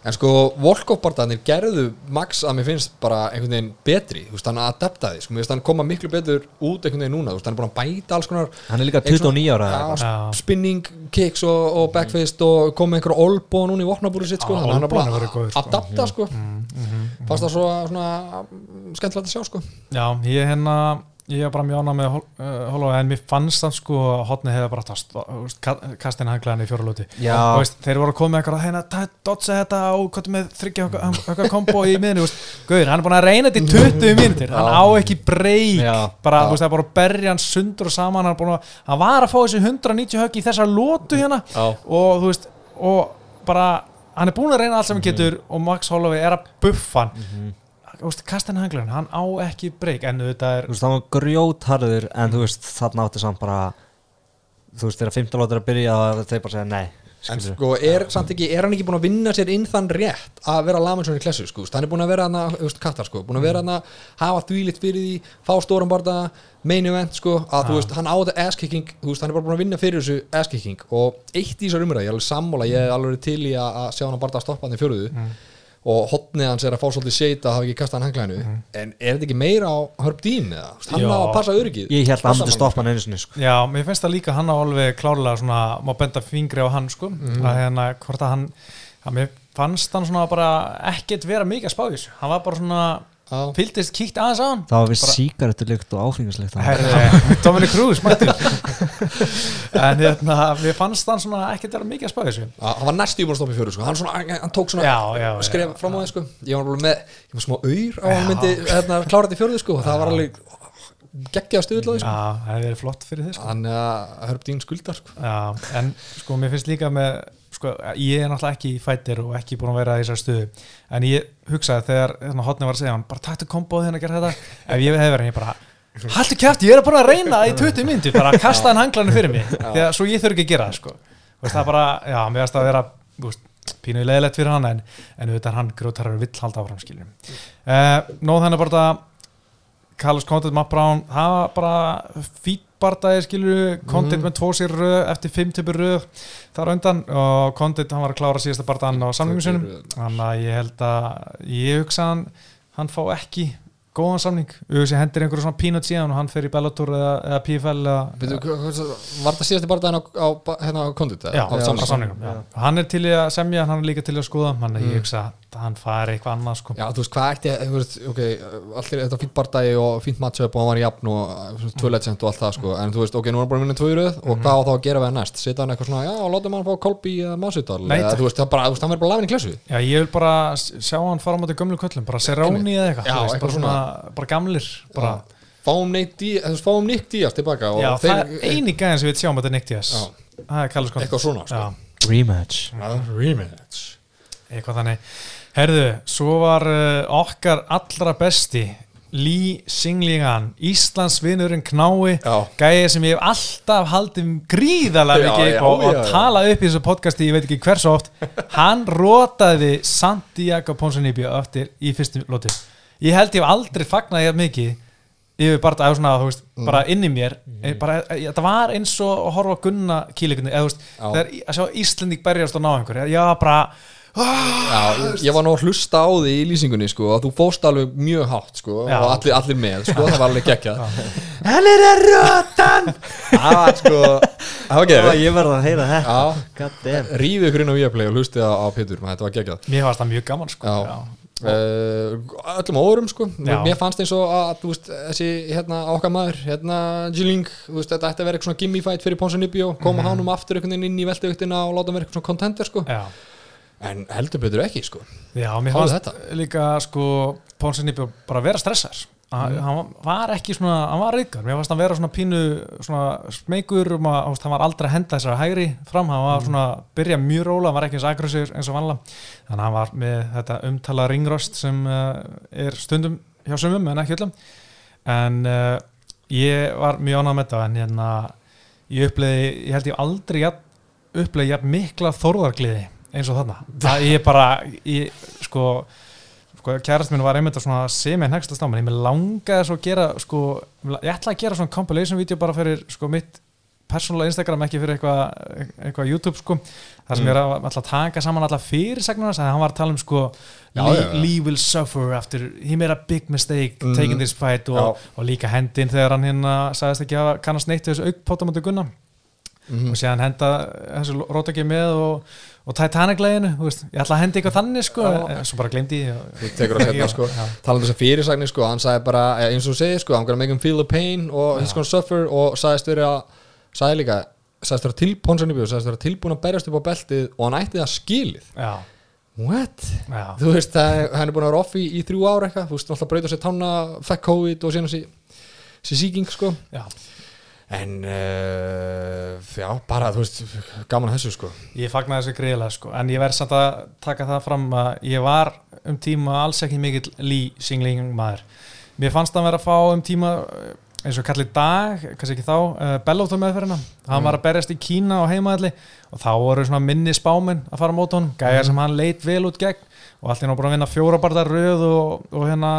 Speaker 2: En sko, Volkov-bardaðnir gerðu Max að mér finnst bara einhvern veginn betri Þú veist, hann adaptaði, sko, mér finnst hann koma miklu betur út einhvern veginn núna Þú veist, hann er búin að bæta alls konar
Speaker 3: Hann er líka
Speaker 2: Eitthvað-
Speaker 3: 29 ára.
Speaker 2: Já. spinning, kicks og, og backfist og kom með einhver olbó núna í vopnabúri sitt sko, að hann er bara
Speaker 1: hefur verið góður,
Speaker 2: að
Speaker 1: sko.
Speaker 2: adapta sko,
Speaker 1: Mhm,
Speaker 2: fannst það svo svona mm, skemmtilegt að sjá sko
Speaker 1: já, ég hérna ég er bara mjög ánað með uh, Holloway en mér fannst þann sko að hotni hefði bara tast, kastin hanglaðan í fjóralóti og veist, þeir voru að koma með eitthvað hérna, það dotsa þetta og hvað með þryggja *laughs* okkar kombo í miðinu, Guður, hann er búin að reyna þetta í *laughs* 20 mínútur, hann á ekki breyk bara, það er bara að berja hann sundur og saman, hann, að, hann var að fá þessi 190 högg í þessa lótu hérna. Og veist, og bara hann er búin að reyna allt sem hann getur og Max Holloway er að buffa hann þú veist, kastin hanglaðan, hann á ekki breyk en þetta er
Speaker 3: Þú veist, það var grjótharður en þú veist, þarna áttu samt bara þú veist, þegar 15 lótur að byrja þeir bara segja nei
Speaker 2: en sko, er, samt ekki, er hann ekki búin að vinna sér inn þann rétt að vera Lamansson í klessu sko, hann er búin að vera hann að, kattar sko, búin að vera hann að hafa þvílitt fyrir því, fá stóran barða main event sko, að þú veist, hann á þetta ass-kicking, þú veist, hann er bara búin að vinna fyrir þessu ass-kicking og eitt í þessar umræði, ég er alveg sammála, ég er alveg til í að, að sjá hann að barða að stoppa hann í fjöruðu og hotnið hans er að fá svolítið shade að hafa ekki kastað hann hanglæðinu. En er þetta ekki meira á Herb Dean eða, hann á að passa öryggið.
Speaker 3: Ég held að hann myndi stoppa hann einu sinni sko.
Speaker 1: Já, mér finnst það líka hann á alveg klárlega svona, má benda fingri á hann sko, að hérna, hvort að hann að mér fannst hann svona bara ekkert vera mikið að spá þessu, hann var bara svona
Speaker 2: Já.
Speaker 1: fylgdist, kíkt aðeins á hann
Speaker 3: Það var við
Speaker 1: Bara-
Speaker 3: síkaretulykt og áfengislykt
Speaker 1: Herri, *laughs* Dominic Cruz, en hérna, mér fannst hann svona ekkert vera mikið að þessu
Speaker 2: Já, hann var að stoppa í fjöru sko. hann, svona, hann, tók svona
Speaker 1: Já, já, já.
Speaker 2: skref fram á því sko. ég var alveg með, ég var smá auður á að hann myndi hérna, klára þetta í fjöruðu sko. það var alveg geggjaða stuðlaði sko.
Speaker 1: Já, það hefði verið flott fyrir þið sko.
Speaker 2: hann uh, Herb Dean skuldar sko.
Speaker 1: Já, en sko mér finnst líka með sko, ég er náttúrulega ekki í fætir og ekki búin að vera í þessar stöðu. En ég hugsaði þegar hérna, hotni var að segja hann bara taktu komboð hérna að gera þetta. Ef ég hefði verið, ég bara haldu kæft, ég er bara að reyna í 20 myndu bara að kasta hann hanglanum fyrir mig. Þegar svo ég þurfi ekki að gera það sko. Veist, það er bara, já, mér það að vera veist, pínu í leiðilegt fyrir hann en, en auðvitað er hann grótarar vill halda áfram skiljum uh, nóð þannig bara þetta Carlos Condit, Matt Brown það var bara fít bardaði skilur Condit með tvo sér röð eftir fimm typur röð þar undan. Og Condit hann var að klára síðasta bardaðan á samlingum sinum þannig að ég held að ég hugsa hann, hann fá ekki góðan samning, auðvitað hendir einhverju svona peanut síðan og hann fer í Bellator eða, eða PFL eða,
Speaker 2: hva- var það síðasti bara daginn á, á, hérna, á kondit
Speaker 1: já, á já. hann er til í að semja, hann er líka til í að skoða. Hann er ég hugsa að hann fari eitthvað annað sko.
Speaker 2: Já, þú veist, hvað ætti, þú veist, ok, allir þetta fínt bardagi og fínt matchup og hann var í jafn og uh, tvö legend og allt það, sko, en þú veist, ok, nú er hann bara að vinna tvö í röð og hvað á þá að gera við hann næst? Sita hann eitthvað svona, já, látum hann fá Masvidal,
Speaker 1: Nei,
Speaker 2: eða
Speaker 1: takk.
Speaker 2: þú veist, það bara, þú veist, hann verður bara lafin í klessu.
Speaker 1: já, ég vil bara sjá hann fara á móti gömlu köllum, bara Serroni eða eitthvað
Speaker 2: Já,
Speaker 1: þú veist, bara, svona, bara gamlir bara,
Speaker 2: Díaz, veist, fáum Nick Díaz tilbaka og
Speaker 1: já,
Speaker 2: þeir,
Speaker 1: það er eini gæðin sem við sjáum þetta er Nick Diaz
Speaker 2: Já.
Speaker 1: það er
Speaker 2: svona, sko.
Speaker 1: Já.
Speaker 3: Rematch
Speaker 2: Já, rematch.
Speaker 1: eitthvað þannig herðu, svo var uh, okkar allra besti Lee Singlingan Íslands vinurinn knái
Speaker 2: Já.
Speaker 1: gæði sem ég hef alltaf haldið gríðalega
Speaker 2: Já,
Speaker 1: mikið
Speaker 2: já,
Speaker 1: og, og
Speaker 2: já, já.
Speaker 1: talað upp í þessu podcasti ég veit ekki hversu oft hann rótaði Santiago Ponsanibio eftir í fyrstu lóti ég held ég hef aldrei fagnað ég mikið yfir bara að svona, veist,
Speaker 2: Mm.
Speaker 1: bara inn í mér mm. bara, eh, þetta var eins og að horfa á Gunna kíleikunni, eða þú veist,
Speaker 2: Já.
Speaker 1: þegar í- að sjá Íslending berjast og ná einhver já, bara,
Speaker 2: Já, ég, var nú að hlusta á því í lýsingunni, sko, að þú fóst alveg mjög hátt, sko,
Speaker 1: Já.
Speaker 2: og allir, allir með, sko, það var alveg geggjað.
Speaker 1: hann er að rótan *laughs*
Speaker 2: Það var, sko, það var geggjað.
Speaker 3: Ég verði að heyra þetta
Speaker 2: rífið ykkur inn á Viaplay og hlustið á, á Pétur þetta var geggjað
Speaker 1: mér fannst það mjög gaman sko.
Speaker 2: Já. uh, öllum órum sko
Speaker 1: Já.
Speaker 2: mér fannst eins og að veist, þessi hérna okkar maður, hérna Jiling þetta ætti að vera eitthvað svona gimme fight fyrir Ponsanibio koma mm. hánum aftur einhvern veginn inn í velduviktina og láta hann vera eitthvað svona contender sko
Speaker 1: Já.
Speaker 2: En heldur betur ekki sko.
Speaker 1: Já, mér
Speaker 2: Fáðu
Speaker 1: fannst líka sko Pónsinni bara vera stressar mm. hann var ekki svona, hann var reyðgar mér fannst hann vera svona pínu svona smeykur um að, hann var aldrei að henda þessar hægri fram, hann var svona byrja mjög róla, hann var ekki eins aggressív eins og vanlega þannig að hann var með þetta umtala ringröst sem uh, er stundum hjá sumum en ekki öllum. En uh, ég var mjög ánægð með þetta en hérna ég uppleiði, ég held ég aldrei uppleiði mikla þórðargliði eins og þarna það ég bara, ég, sko sko, kærast minn var einmitt að svona sem ég nextast á mér, ég með langaði svo að gera sko, ég ætla að gera svona compilation video bara fyrir sko mitt persónulega Instagram ekki fyrir eitthvað eitthva YouTube sko þar sem
Speaker 2: Mm.
Speaker 1: ég að alltaf taka saman alltaf fyrirsagnuna þannig að hann var að tala um sko
Speaker 2: Já,
Speaker 1: Lee,
Speaker 2: já.
Speaker 1: Lee will suffer after he made a big mistake
Speaker 2: Mhm.
Speaker 1: taking this fight og, og líka hendin þegar hann hérna sagðist ekki að kannast neitt þessu aukpótamöndu gunna
Speaker 2: Mhm.
Speaker 1: og séðan henda þessu rótaki með og, og Titanic-leginu ég ætla að henda eitthvað þannig sko
Speaker 2: Já.
Speaker 1: en svo bara glemdi ég
Speaker 2: Þú tekur að setja sko.
Speaker 1: Já.
Speaker 2: talandi þess að fyrirsagnir sko, hann sagði bara eh, eins og þú segir sko, I'm gonna make him feel the pain og he's gonna suffer og sagðist vera sagði líka, sagðist vera tilbúin sagðist vera tilbúin að berjast upp á beltið og hann ætti það skilið.
Speaker 1: Já,
Speaker 2: what?
Speaker 1: já,
Speaker 2: þú veist, hann er búin að vera off í, í þrjú ára eitthvað, þú veist, alltaf breyta sér tanna fekk COVID og síðan sér sér síking sko.
Speaker 1: Já
Speaker 2: en uh, já, bara þú veist, gaman að þessu sko
Speaker 1: Ég fagnaði þessu greiðlega sko, en ég verð samt að taka það fram að ég var um tíma alls ekki mikill lí singling maður. Mér fannst það að vera að fá um tíma eh, eins og kallið dag, kannski ekki þá, uh, Bellóttur meðferðina. Hann
Speaker 2: Mm.
Speaker 1: var að berjast í Kína og heimaðalli og þá voru svona minni spáminn að fara mót honum, gæjar
Speaker 2: Mm.
Speaker 1: sem hann leit vel út gegn og allt í búin að vinna fjóra barða röð og, og hérna,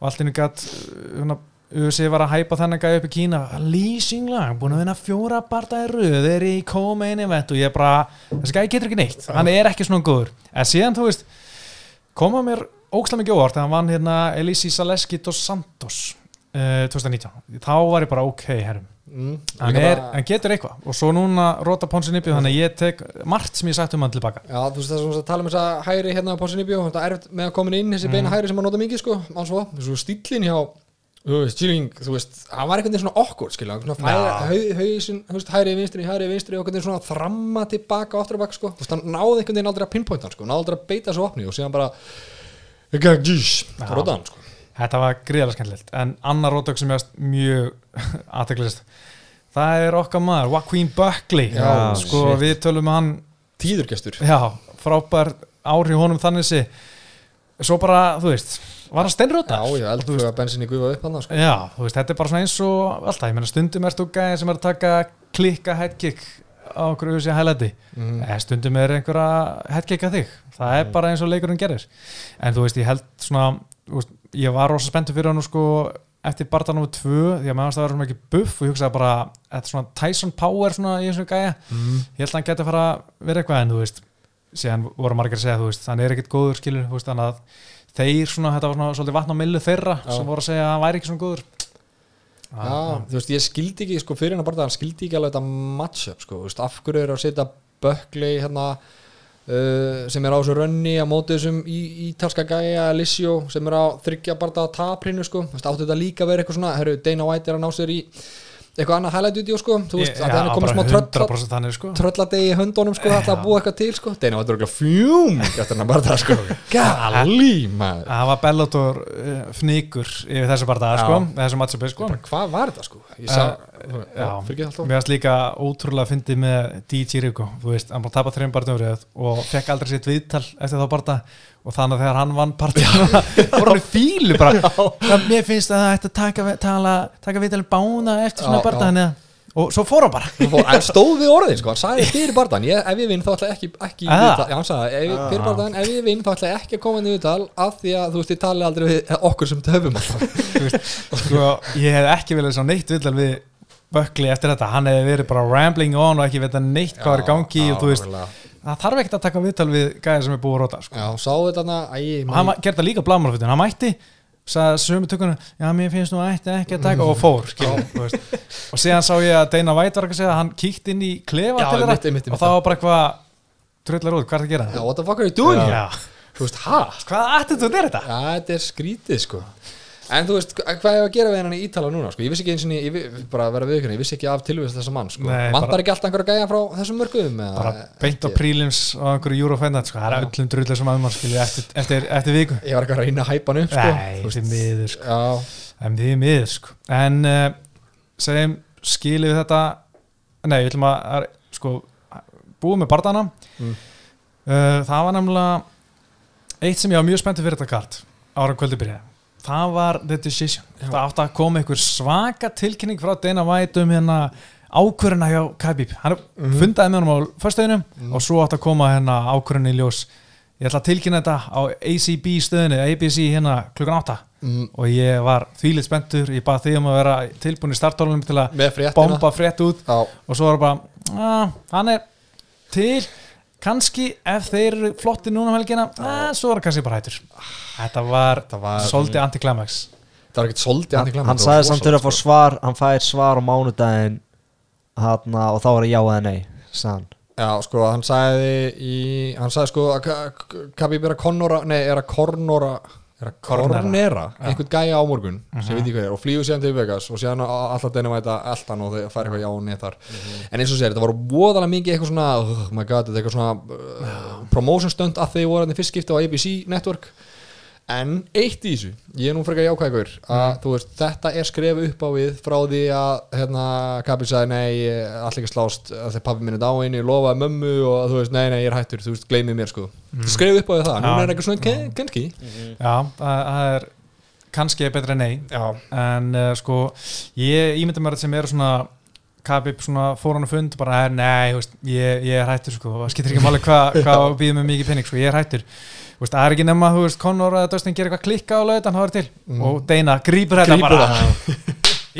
Speaker 1: og allt í hennu USA var að hæpa þennan gæja upp í Kína. Lýsinglag, búin að vinna fjóra barða röð, er í co-main event og ég bara, þessi gæja getur ekki neitt. Hann er ekki svona góður, en síðan þú veist koma mér ókslega mikið óvart þegar hann vann hérna Elisi Saleski dos Santos uh, 2019, þá var ég bara ok herrum,
Speaker 2: mm,
Speaker 1: hann, er,
Speaker 2: bara-
Speaker 1: hann getur eitthvað. Og svo núna rota Ponsin Ippi þannig að ég tek margt sem ég sagt um hann tilbaka
Speaker 2: Já, þú veist það að tala um þess að hægri hérna Ponsin Ibjó, þetta er erfitt með að koma inn þessi beina hægri sem hann nota mikið sko, þú veist, Chilling, þú veist, hann var einhvern veginn svona okkur, skilja, hann
Speaker 1: Já.
Speaker 2: hau, hausin, þú veist, hægri vinstri, hægri vinstri og einhvern veginn svona þramma tilbaka aftur og bak, sko, þú veist, hann náði einhvern veginn aldrei að pinpointa hann, sko, náði aldrei að beita þessu opni og síðan bara, ekki að gís,
Speaker 1: Já.
Speaker 2: það róta hann, sko.
Speaker 1: þetta var gríðarlega skemmtilegt en annar rótök sem ég varst mjög *laughs* aðteklist það er okkar maður, Joaquin Buckley
Speaker 2: Já,
Speaker 1: sko
Speaker 2: shit.
Speaker 1: við tölum með hann
Speaker 2: Tíðurgestur.
Speaker 1: já, frábær áhrif honum þannig sé svo bara, þú veist, var hann steinróta
Speaker 2: Já, já, eldfluga bensin í gufa upp hann, sko.
Speaker 1: Já, þú veist, þetta er bara svona eins og alltaf, ég meina stundum er stúka sem er að taka klikka headkick á okkur auðvitað hælæti
Speaker 2: Mm.
Speaker 1: stundum er einhverja headkick að þig það er bara eins og leikurinn gerir en þú veist, ég held svona þú veist, ég var rosa spenntur fyrir hann sko eftir barðanum 2, því að maður það var svona ekki buff og ég hugsaði bara, þetta er svona Tyson Power svona í eins og gæja
Speaker 2: Mm.
Speaker 1: ég held að hann geti að fara að vera eitthvað en þú veist, síðan voru margir að segja þú veist, hann er ekkit góður skilur, veist, þannig að þeir svona, þetta var svona svolítið vatn á millu þeirra
Speaker 2: Já.
Speaker 1: sem voru að segja að hann væri ekki svona góður
Speaker 2: Já, þú veist, ég skildi ekki, sko, fyrir hann bara hann skildi ekki alveg þetta matchup, sko, þú veist, af hverju er að setja Bökli hérna uh, sem er á þessu rönni á móti þessum í, ítalska gæja, Alessio sem er á þryggja barða taprinu, sko, þú veist, áttu þetta líka að vera eitthvað svona, herru, Dana White er að ná sér í eitthvað annað highlight video, sko, þú veist, að
Speaker 1: já,
Speaker 2: er komið smá tröll
Speaker 1: 100% þannig sko
Speaker 2: trölladegi í höndunum sko, alltaf að
Speaker 1: Já.
Speaker 2: búa eitthvað til sko Dana var þetta fjúm eftir hann bara það sko Gali maður
Speaker 1: það var Bellator uh, fnikur yfir þessu barða
Speaker 2: Já.
Speaker 1: sko, þessu matchupi sko
Speaker 2: Hvað var þetta sko? Ég sá,
Speaker 1: Eh,
Speaker 2: já,
Speaker 1: já.
Speaker 2: fyrir ekki alltaf
Speaker 1: Mér varst líka ótrúlega að fyndi með DJ Rico, þú veist, hann bara tapað þreim barðum og fekk aldrei sitt viðtal eftir þá barða og þannig að þegar hann vann partjana *laughs* voru hann í fílu bara það, mér finnst að það ætti að taka, tala, taka viðtal bána eftir svona
Speaker 2: Já, já.
Speaker 1: og svo fór hann bara.
Speaker 2: Stóð við orðin sko, hann sagði fyrir barðan ég, ef ég vinn þá ætla ekki, ekki
Speaker 1: Ah.
Speaker 2: já, sagði, ef, fyrir barðan, ef ég vinn þá ætla ekki að koma inn í viðtal af því að þú veist ég tali aldrei við okkur sem töfum alltaf. *laughs*
Speaker 1: Þú veist, sko, ég hef ekki viljað sá neitt viðtal við Bökli eftir þetta, hann hefði verið bara rambling on og ekki veit neitt hvað er gangi og þú veist, það þarf ekkert að taka viðtal við gæði sem er búið að róta sko.
Speaker 2: já, sáðu þetta hana, æ,
Speaker 1: og hann gerði það líka blámarfutin, hann mætti sagði sömu tökunum, já mér finnst nú ætti ekki að taka og fór skilur, og síðan sá ég að Dana White var ekki að segja að hann kíkt inn í klefa
Speaker 2: Já, einmitt, einmitt, einmitt.
Speaker 1: og það var bara eitthvað trullar út, hvað er það að gera?
Speaker 2: Já, what the fuck are you doing? Veist,
Speaker 1: hvað attitude er þetta?
Speaker 2: Já, þetta er skrítið sko En þú veist, hvað er að gera við hennan í Ítala núna sko? Ég vissi ekki eins og ég bara að vera viðkjörni Ég vissi ekki af tilvægast þessa mann sko.
Speaker 1: Bara-
Speaker 2: ekki alltaf einhverja gæja frá þessum mörgum
Speaker 1: bara beint á prílims á einhverju Eurofennat, sko, það er öllum drullar sem aðmann skilju eftir, eftir, eftir viku
Speaker 2: Ég var ekki að reyna að hæpa hann upp sko.
Speaker 1: Nei,
Speaker 2: veist,
Speaker 1: því miður sko. En því miður sko En uh, segjum skilið þetta Nei, við ætlum að, sko, búið með bardana
Speaker 2: Mm.
Speaker 1: uh, Það var nefnilega Eitt sem ég var mjög spenntið fyrir þetta kart Ára kvöldi byrjaði Það var The Decision. Það átti að koma einhver svaka tilkynning frá Dana White um hérna ákvöruna hjá Khabib. Hann
Speaker 2: Mhm.
Speaker 1: fundaði með honum á föstuðinum
Speaker 2: Mhm.
Speaker 1: og svo átti að koma hérna ákvöruna í ljós. Ég ætla að tilkynna þetta á ACB stöðinni ABC hérna klukkan 8
Speaker 2: mm,
Speaker 1: og ég var þvílið spenntur. Ég bað því um að vera tilbúin í startólunum til að bomba frétt út.
Speaker 2: Já,
Speaker 1: og svo var bara, að, hann er til kannski ef þeir eru flotti núna um helgina að, svo er hann kannski bara hættur þetta var,
Speaker 2: Þetta var-
Speaker 1: svolítið anti-climax
Speaker 2: það var ekkert svolítið antiklæma
Speaker 3: hann sagði samt þurfa að fá svar hann fær svar á mánudaginn hana, og þá var það já eða nei hann.
Speaker 2: Já, sko, hann sagði í, hann sagði sko að Kabib er að Connora, nei, er að Cornora er að.
Speaker 1: Cornera,
Speaker 2: einhvern gæja á morgun sem veit ekki hvað er og flýgur síðan til Vegas og síðan á- alltaf dænum að þetta eldan og þeir fara eitthvað já og neð þar. En eins og sér, þetta var voðalega mikið eitthvað svona oh my god, þetta er eitthvað svona uh, promotion stunt að þeir voru hann í fyrst skipti á ABC Network en eitt í þessu, ég er nú frekar jákvægur að þú veist, þetta er skref upp á við frá því að hérna Kabi sagði nei, allir ekki slást að þegar pappi minn er dáin, ég lofaði mömmu og þú veist, nei, nei, ég er hættur, þú veist, gleymið mér sko. Mm. skref upp á við það, núna
Speaker 1: Já.
Speaker 2: er eitthvað svona ken- kannski,
Speaker 1: já, það, það er kannski er betra en nei.
Speaker 2: Já,
Speaker 1: en uh, sko, ég ímynda mér að sem eru svona Kabib svona fór hann að fund bara, "Eh, nei, þú veist, ég, ég er hættur sko, það skiptir ekki máli hvað *laughs* hva býðum með mikið penning sko, ég er hættur veist, það er ekki nema, þú veist, Conor eða Dustin gerir eitthvað klikka á lautan, það er til. Og Dana grípur þetta bara.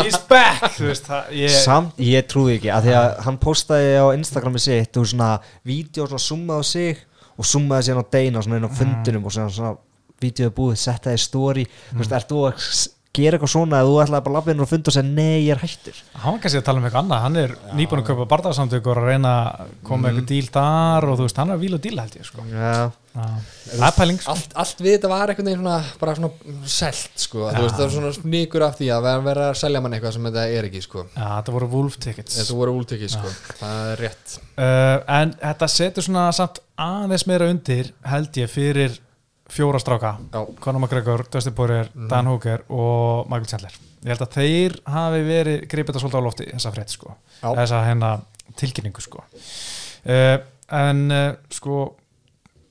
Speaker 1: he's back, þú veist, það, ég
Speaker 3: Samt, ég trúi ekki að því að hann postaði á Instagrami sitt og svona vídeo svona summaði sig og summaði síðan á Deina svona inn á fundinum og svona, svona vídeoði búið, settaði í story. Þú veist, ert þú að gera eitthvað svona eða þú ætlaði bara að labba inn og funda og segja nei, ég er hættur.
Speaker 1: Hann var kannski að tala um eitthvað annað, hann er nýbúin að kaupa barðarsamtök og að reyna að koma með eitthvað díl þar og þú veist, hann er víl og díl held ég sko.
Speaker 3: Já,
Speaker 1: Já. það er pæling sko.
Speaker 2: allt, allt við þetta var veginn svona, bara svona selt sko, þú veist, það er svona sníkur af því að vera, vera að selja mann eitthvað sem þetta er ekki sko,
Speaker 1: Já, þetta voru wolf tickets.
Speaker 2: Þetta voru últekið sko. Það er rétt,
Speaker 1: uh, en þetta setur svona samt aðeins meira undir held ég fyrir fjóra stráka.
Speaker 2: Já,
Speaker 1: Conor McGregor, Dustin Poirier, Dan Hooker og Michael Chandler. Ég held að þeir hafi verið gripið þetta svolítið á lofti þessa frétt sko,
Speaker 2: Já.
Speaker 1: þessa hérna tilkynningu sko. Uh, en uh, sko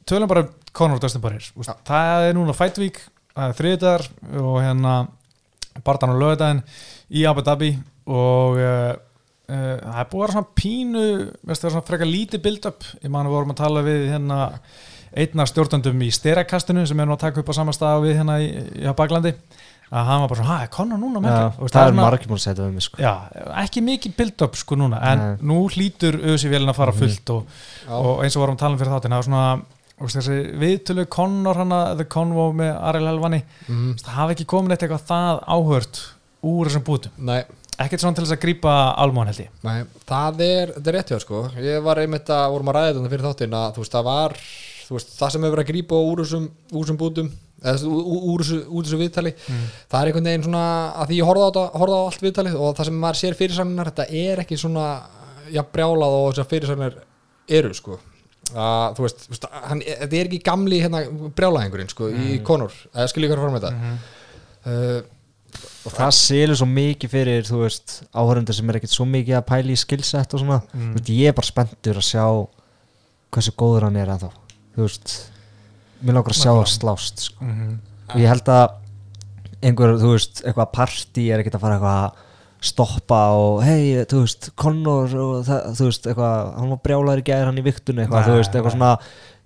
Speaker 1: tölum bara um Conor og Dustin Poirier.
Speaker 2: Já.
Speaker 1: það er núna Fight Week það er þriðdagar og hérna barðan og lögðaðin í Abu Dhabi og uh, uh, það er búið að vera svona pínu það er svona frekar lítið build-up. Ég man að við vorum að tala við hérna einna stjórnandum í styrakastinu sem er nú að taka upp á sama stað við hérna í, í Baklandi að hann var bara svona, hæ, er Conor núna með
Speaker 3: já
Speaker 1: þetta? Þú veist,
Speaker 3: það er
Speaker 1: svona-
Speaker 3: margir múin að setja við mig sko.
Speaker 1: Já, ekki mikið build-up sko núna en
Speaker 3: Nei.
Speaker 1: nú hlýtur auðvitað að fara
Speaker 3: Mhm.
Speaker 1: fullt og, og eins og vorum að tala um fyrir þáttin það var svona, þessi viðtölu Conor hana, The Convo með Ariel Helvani
Speaker 2: mm,
Speaker 1: það hafi ekki komin eitt eitthvað það áhört úr þessum bútum,
Speaker 2: nei.
Speaker 1: Ekkert svona til þess að grípa almón held ég.
Speaker 2: Nei, það er, þetta er rétt hjá sko. Ég var einmitt að, vorum að ræða þetta fyrir þáttinn að þú veist, það var veist, það sem hefur verið að grípa úr þessum, bútum eða úr þessu, viðtali það er einhvern veginn svona að því ég horfði á, á allt viðtalið og það sem maður sér fyrirsagnar þetta er ekki svona já, brjálað og þessar fyrirsagnar eru sko. Að, þú veist, hann, þetta er ekki gamli hérna, brjálaðingurinn sko í Conor, eða skilja ykkur fram með þetta? Uh,
Speaker 3: og það selur svo mikið fyrir þú veist, áhörundur sem er ekkert svo mikið að pæla í skillset og svona.
Speaker 1: Mm.
Speaker 3: veist, ég er bara spenntur að sjá hversu góður hann er ennþá þú veist, mér langar að sjá að slást sko.
Speaker 1: mm -hmm.
Speaker 3: og ég held að einhver, þú veist, eitthvað partí er ekkert að fara eitthvað að stoppa og hei, þú veist, Conor og það, þú veist, eitthvað, hann var brjálæður í gæðir hann í viktunni, eitthvað,
Speaker 1: Nei,
Speaker 3: þú veist, eitthvað svona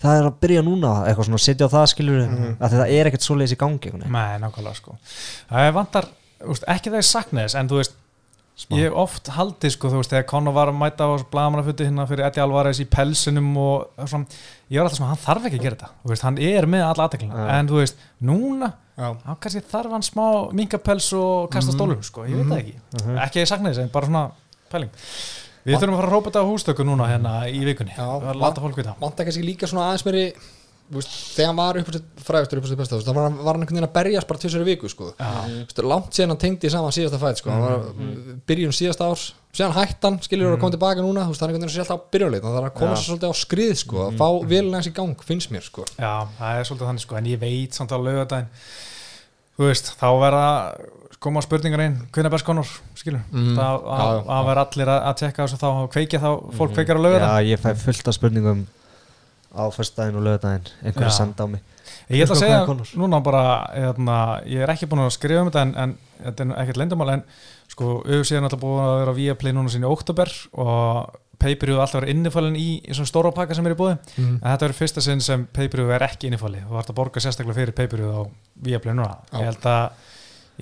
Speaker 3: það er að byrja núna, eitthvað svona setja á það skilur, mm
Speaker 1: Mhm.
Speaker 3: að það er ekkert svoleiðis í gangi.
Speaker 1: Nei, nákvæmlega sko Það er vantar, úst, ekki það ég sakna þess en þú veist,
Speaker 3: Smá.
Speaker 1: ég hef oft haldið sko, þú veist, þegar Conor var að mæta á blagamannafutti hérna fyrir Eddie Alvarez í pelsinum og svona, ég var alltaf svona, hann þarf ekki að gera þetta. Þú veist, hann er með alla aðteklina
Speaker 3: Ja.
Speaker 1: en þú veist, núna,
Speaker 2: já,
Speaker 1: þá kannski þarf hann smá minkapels og kasta stólum sko, ég veit það ekki, ekki að ég sakna þess en bara svona pæling. Við þurfum að fara að rópa þetta á hústöku núna hérna í vikunni,
Speaker 2: Já,
Speaker 1: að láta fólk vita.
Speaker 2: Vant kannski líka svona aðeins meiri veist, þegar hann var upp á sitt frægastur upp á sitt besta, þá var, hann- var hann einhvern veginn að berjast bara tvisari viku, sko veist, langt síðan hann tengdi saman síðasta fætt sko. hann var byrjun síðasta árs síðan hættan, skilur mm. að koma tilbaka núna þú veist, það er einhvern veginn að sé alltaf á byrjunleit það er að koma
Speaker 3: Já.
Speaker 2: sér svolítið á skrið sko, að fá vilja hans í gang, finnst mér sko.
Speaker 1: Já, það er svolítið þannig sko, en ég veit samt á laugardaginn þú veist, þá verða koma spurningar inn, hvernig er best konur skilur,
Speaker 2: Mhm.
Speaker 1: það að vera allir að, að tekka þessu þá, að kveikja þá fólk
Speaker 2: Mhm.
Speaker 1: kveikjar á laugardaginn
Speaker 3: Já, ég fæ fullt af spurningum á föstudaginn og lögadaginn einhver
Speaker 1: Já.
Speaker 3: að senda á mig
Speaker 1: Ég ætla að segja núna bara hérna, ég er ekki búin að skrifa um þetta en, en þetta er ekkert leyndamál en sko, auðvitað er náttúrulega búin að vera via play núna sinni í oktober og pay-per-view alltaf verið innifalinn í, svona stóra pakka sem er í búið
Speaker 2: Mhm.
Speaker 1: en þetta verður fyrsta sinn sem pay-per-view er ekki innifalli þú þarf að borga sérstaklega fyrir pay-per-view á Viaplay núna,
Speaker 2: Já.
Speaker 1: ég held að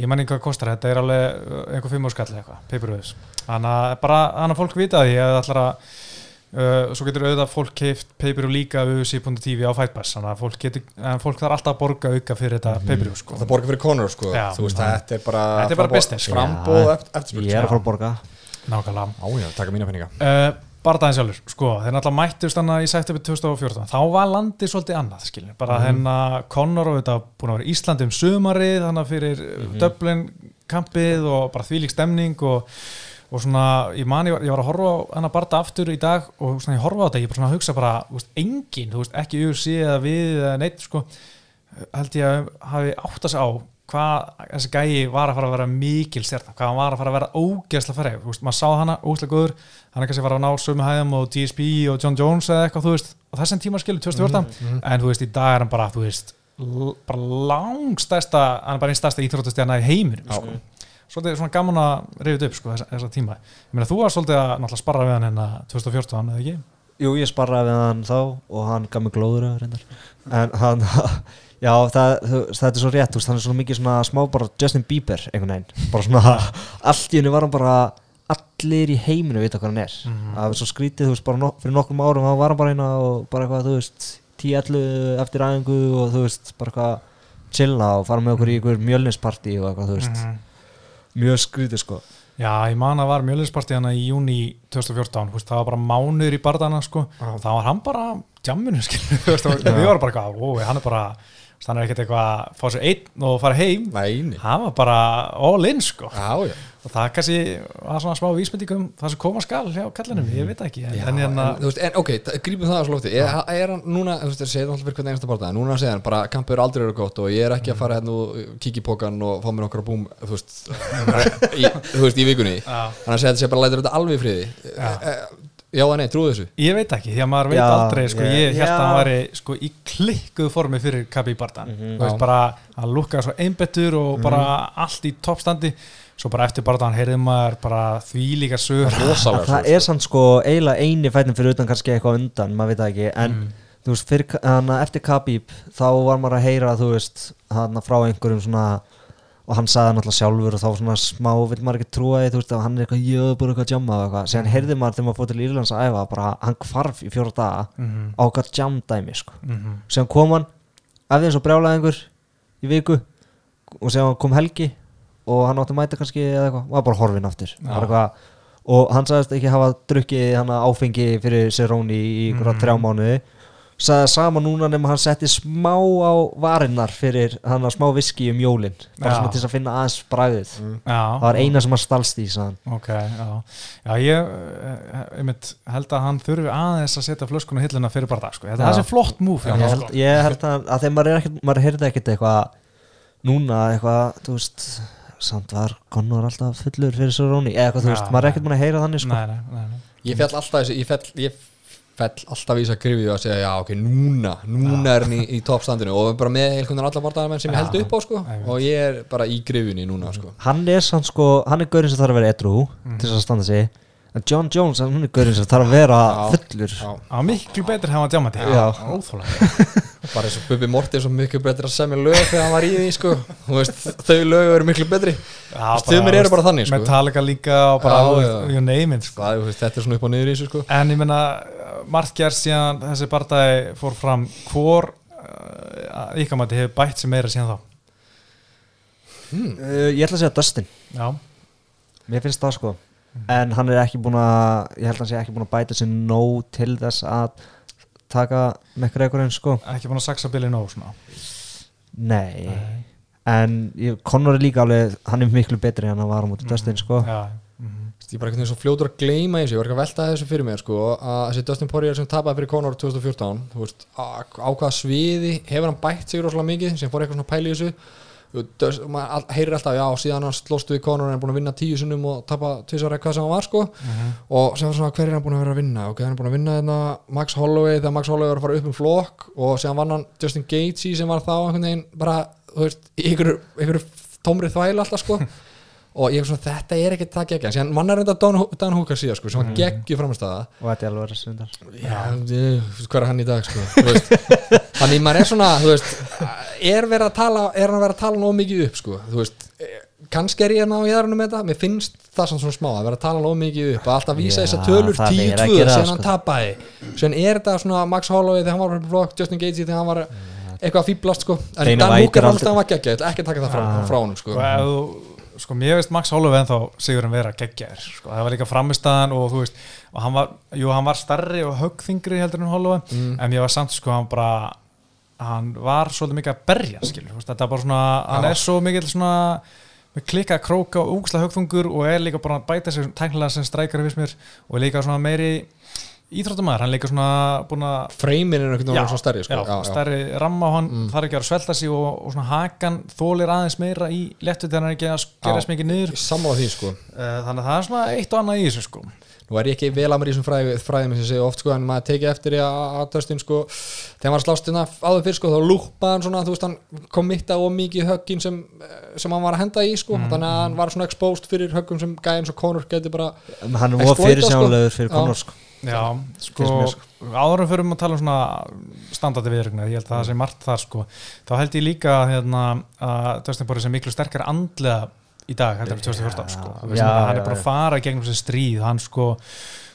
Speaker 1: ég man ekki hvað kostar, þetta er alveg uh, einhver fimm áskall eitthvað, pay-per-views þannig að bara, þannig að fólk vita því að það ætlar að uh, svo getur auðvitað fólk keift pay-per-view líka við UC.tv á Fightpass þannig að fólk, getur, en fólk þarf alltaf að borga auka fyrir þetta pay-per-view sko.
Speaker 2: Það borgar fyrir Conor sko.
Speaker 1: Já.
Speaker 2: Þú veist, þetta er bara
Speaker 1: Þetta er bara
Speaker 2: framboð-
Speaker 1: business.
Speaker 2: Framboð
Speaker 3: Já.
Speaker 2: eftir, eftirspurn
Speaker 3: Ég er að fara að borga.
Speaker 1: Nákvæmlega.
Speaker 2: Á já, taka mína penninga
Speaker 1: Uh, bara daginn sjálfur, sko, þeir náttúrulega mættust hann í september 2014, þá var landið svolítið annað, skiljum, bara mm hennar Conor og þetta búin að vera í Íslandi um sömarið þannig fyrir mm Dublin kampið og bara þvílík stemning og, og svona, ég man, ég var, ég var að horfa á hennar barða aftur í dag og svona ég horfa á þetta, ég bara svona að hugsa bara, þú veist, engin, þú veist, ekki UFC eða við eða neitt, sko held ég að hafi átt að segja á hvað þessi gæi var að fara að vera mikil stjarnan, hvað hann var að fara að vera ógeðslega færi, þú veist, maður sá hana ógeðslega góður hann er kannski að fara að ná sömu hæðum og DSP og John Jones eða eitthvað, þú veist og þessum tíma skilu 2014, en þú veist, í dag er hann bara, þú veist, bara langstæsta, hann er bara einn stærsta íþróttastjarna í heiminum, sko svolítið svona gaman að reyfið upp, sko, þessa, þessa tíma ég meina, þú var svolítið að náttúrulega sparra við hann hérna 2014, eða ekki?
Speaker 3: Jú, ég sparraði við hann þá og hann gaf mig glóður reyndar. en hann *laughs* já, það, þetta er svo rétt þú veist, hann er svona mikið svona smá bara Justin Bieber einhvern veginn, *laughs* bara svona allt í henni var hann bara allir í heiminu vita hvað hann er,
Speaker 1: Mhm.
Speaker 3: það er svo skrítið þú veist, bara nok fyrir nokkrum árum þá var hann bara eina og bara eitthvað, þú veist 10-11 eftir æfingu og þú veist, bara eitthvað chilla og fara með okkur í einhver mjölnisparti og eitthvað, þú veist,
Speaker 1: Mhm.
Speaker 3: Mjög skrítið sko.
Speaker 1: Já, ég man að var mjölinspartí hana í júni 2014, þú veist, það var bara mánuður í bardana sko,
Speaker 2: Já.
Speaker 1: það var hann bara jamminu, við varum bara eitthvað, ó, hann er bara, hann er ekkert eitthvað að fá sér einn og fara heim.
Speaker 2: Næni
Speaker 1: hann var bara all in, sko.
Speaker 2: Já, já
Speaker 1: og það kannski var svona smá vísbendingum það sem koma skal hjá kallinum, ég veit það ekki en,
Speaker 2: Já,
Speaker 1: en,
Speaker 2: en,
Speaker 1: hérna,
Speaker 2: þú veist, en ok, grípum það á slófti er, er hann núna, þú veist, segir alltaf fyrir hvernig einasta barða núna segir hann bara, kampið er aldrei eru gott og ég er ekki að fara hérna og í pókan og fá mér okkar búm, þú veist. *laughs* Í, þú veist, í vikunni. Hann að segja þetta sé bara lætur þetta alveg friði.
Speaker 1: Já.
Speaker 2: já, já eða nei, trúðu þessu?
Speaker 1: Ég veit ekki, því að maður veit
Speaker 3: Já,
Speaker 1: aldrei sko,
Speaker 3: ég-
Speaker 1: ég held að
Speaker 3: já.
Speaker 1: hann væri sko, í klikkuð formi fyrir KB Bardan þú veist
Speaker 2: Já.
Speaker 1: bara, hann lukkaði svo einbettur og bara allt í toppstandi svo bara eftir Bardan heyrði maður bara því líka sögur.
Speaker 3: Það er sann sko. eiginlega eini fætin fyrir utan kannski eitthvað undan, maður veit það ekki. En þú veist, fyrir, hana, eftir Khabib þá var maður að heyra, þú veist hana, frá einhverjum svona og hann sagði það náttúrulega sjálfur og þá svona smá vil maður ekki trúa því, þú veist, að hann er eitthvað bara eitthvað að jamma og eitthvað, síðan heyrði maður þegar maður fór til Írlands að æfa, bara hann hvarf í fjóra daga
Speaker 1: Mhm,
Speaker 3: á eitthvað jamdæmi, sko.
Speaker 1: Mhm.
Speaker 3: síðan kom hann, af því eins og brjálaði í viku og síðan kom helgi og hann átti að mæta kannski eða eitthvað, var bara horfinn aftur eitthvað, og hann sagðist ekki hafa drukkið hann áfengi fyrir Seróni í ykkur
Speaker 1: Mhm.
Speaker 3: þrjá mánuði sagði það sama núna nema hann setti smá á varinnar fyrir hann að smá viski um jólin bara
Speaker 1: Já.
Speaker 3: svona til að finna aðeins bragðið
Speaker 1: Já,
Speaker 3: það var eina sem hann stalst í sagði hann.
Speaker 1: Ok, já, já ég, eh, einmitt, held að hann þurfi aðeins að setja flöskuna á hilluna fyrir bara dag sko. Ég það sé flott múf
Speaker 3: ég, held,
Speaker 1: sko.
Speaker 3: ég held að, að þegar maður er ekkert maður heyrði ekkert eitthvað núna eitthvað, þú veist samt var Conor alltaf fullur fyrir Seróni eða eitthvað, þú veist, maður er ekkert búin að heyra þannig sko.
Speaker 1: Nei, nei, nei, nei.
Speaker 2: ég fell alltaf þessu, ég fell, ég fell alltaf í þess að grifið og að segja, já ok, núna núna er hann í, í toppstandinu og bara með einhvern veginn alla barðamenn sem ég held upp á sko, og ég er bara í grifinni núna sko.
Speaker 3: hann er sann sko, hann er gaurinn sem þarf að vera edru til þess að standa sig John Jones, hann er gaurinn sem þarf að vera
Speaker 2: Já.
Speaker 3: fullur
Speaker 1: var miklu betur hefði hann. Óþólega *laughs*
Speaker 2: bara eins og Bubi Mortens og miklu betur að semja lög þegar hann var í því sko. Þú veist, þau lög eru miklu betri Stumir eru bara þannig, sko.
Speaker 1: Metallica líka og bara,
Speaker 2: Já,
Speaker 1: þú
Speaker 2: já.
Speaker 1: veist, you name it sko.
Speaker 2: Þú veist, þetta er svona upp og niður í þessu sko.
Speaker 1: En ég meina, margt gerst síðan þessi bardagi fór fram Hvor uh, ykkar mati hefur bætt sem meira síðan þá
Speaker 3: uh, ég ætla að segja Dustin
Speaker 1: Já,
Speaker 3: mér finnst það sko en hann er ekki búin að ég held að hann sé ekki búin að bæta sér nóg til þess að taka McGregorinn sko.
Speaker 1: Ekki búin að saksa Billy Nó svona?
Speaker 3: Nei, en ég, Conor er líka alveg hann er miklu betri en hann var á móti Dustin sko.
Speaker 1: Já, mhm.
Speaker 2: Ég er bara einhvern veginn svo fljótur að gleyma þessu. Ég var ekki að velta þessu fyrir mér sko, að þessi Dustin Poirier sem tapaði fyrir Conor 2014 þú veist, á, hvaða sviði hefur hann bætt sig rosalega mikið sem fór eitthvað svona pæli þessu maður heyrir alltaf, já, síðan hann slóstu við Conor hann er búin að vinna tíu sunnum og tapa tvisar eitthvað sem hann var sko. Og sem var svona, hver er hann búin að vera að vinna? Ok, hann er búin að vinna þetta Max Holloway þegar Max Holloway var að fara upp um flokk og síðan vann hann Justin Gaethje sem var þá einhvern veginn bara, þú veist, einhverju, einhverju tómri þvæl alltaf sko. *laughs* Og ég er svona, þetta er ekki það geggja síðan mann er reynda Dan, Hooker síðan sko, sem
Speaker 1: Mhm.
Speaker 2: var geggju framstæða
Speaker 3: og þetta er alveg
Speaker 2: Já, ég- hvað er hann í dag sko. *laughs* Þannig maður er svona veist, er verið að tala er hann að vera að tala nóg mikið upp sko veist, eh, kannski er ég að ná í aðrunum með þetta mér finnst það svona svona smá að vera að tala nóg mikið upp að alltaf vísa
Speaker 3: Já,
Speaker 2: þessar tölur
Speaker 3: það er að
Speaker 2: 10-2
Speaker 3: gera það,
Speaker 2: sem hann
Speaker 3: sko.
Speaker 2: tapaði sem er þetta svona Max Holloway þegar hann var på flokk, Justin Gaethje þegar hann var eitthvað að fýblast sko en Dan Hooker
Speaker 3: er
Speaker 2: fannst
Speaker 3: aldrei-
Speaker 2: að hann var geggja ég ekki að taka það frá,
Speaker 3: Ah.
Speaker 2: frá honum sko
Speaker 1: þú, sko mér veist Max Holloway en þá sigur hann vera geggjaður sko, það var líka framistæðan og þú veist og hann var, jú hann var starri og höggþingri heldur en Holloway,
Speaker 2: Mm.
Speaker 1: en mér var samt sko hann bara, hann var svolítið mikið að berja skilur, þetta er bara svona hann er svo mikið svona með klikka króka og úksla höggþungur og er líka bara að bæta sig tæknilega sem strækari fyrst mér og er líka svona meiri íþróttumæður, hann er líka svona búin að
Speaker 2: freimin er einhvern veginn svona stærri sko
Speaker 1: já,
Speaker 2: já, já.
Speaker 1: stærri ramma og hann
Speaker 2: Mm.
Speaker 1: þarf ekki að vera svelta sig og, og svona hakan þólir aðeins meira í léttu þegar hann er ekki að
Speaker 2: Já.
Speaker 1: smikið niður
Speaker 2: sammála því sko
Speaker 1: Eh, þannig að það er svona eitt og annað í þessu sko
Speaker 2: nú er ég ekki vel að mér í þessum fræði, fræðum sem ég segi oft sko, en maður tekið eftir í að, Dustin sko, þegar hann var að slást hérna áður fyrir sko, þá lúpaði hann svona, þú veist, hann kommitta og mikið höggin sem, eh, sem hann var að henda í sko, þannig að hann var svona exposed fyrir höggum sem gæðin svo Conor geti bara
Speaker 3: hann var
Speaker 2: Exploita,
Speaker 3: fyrir sjánlegur fyrir. Conor sko.
Speaker 1: Já, sko,
Speaker 3: sko.
Speaker 1: áðurum fyrir að tala um svona standandi viðrögnar, ég held að það sé margt þar sko, þá held ég líka hérna, að Dustin Boris er miklu sterkar andlega í dag, heldur en 2014 sko, veist,
Speaker 3: Já,
Speaker 1: hann er bara að fara gegnum þessi stríð, hann sko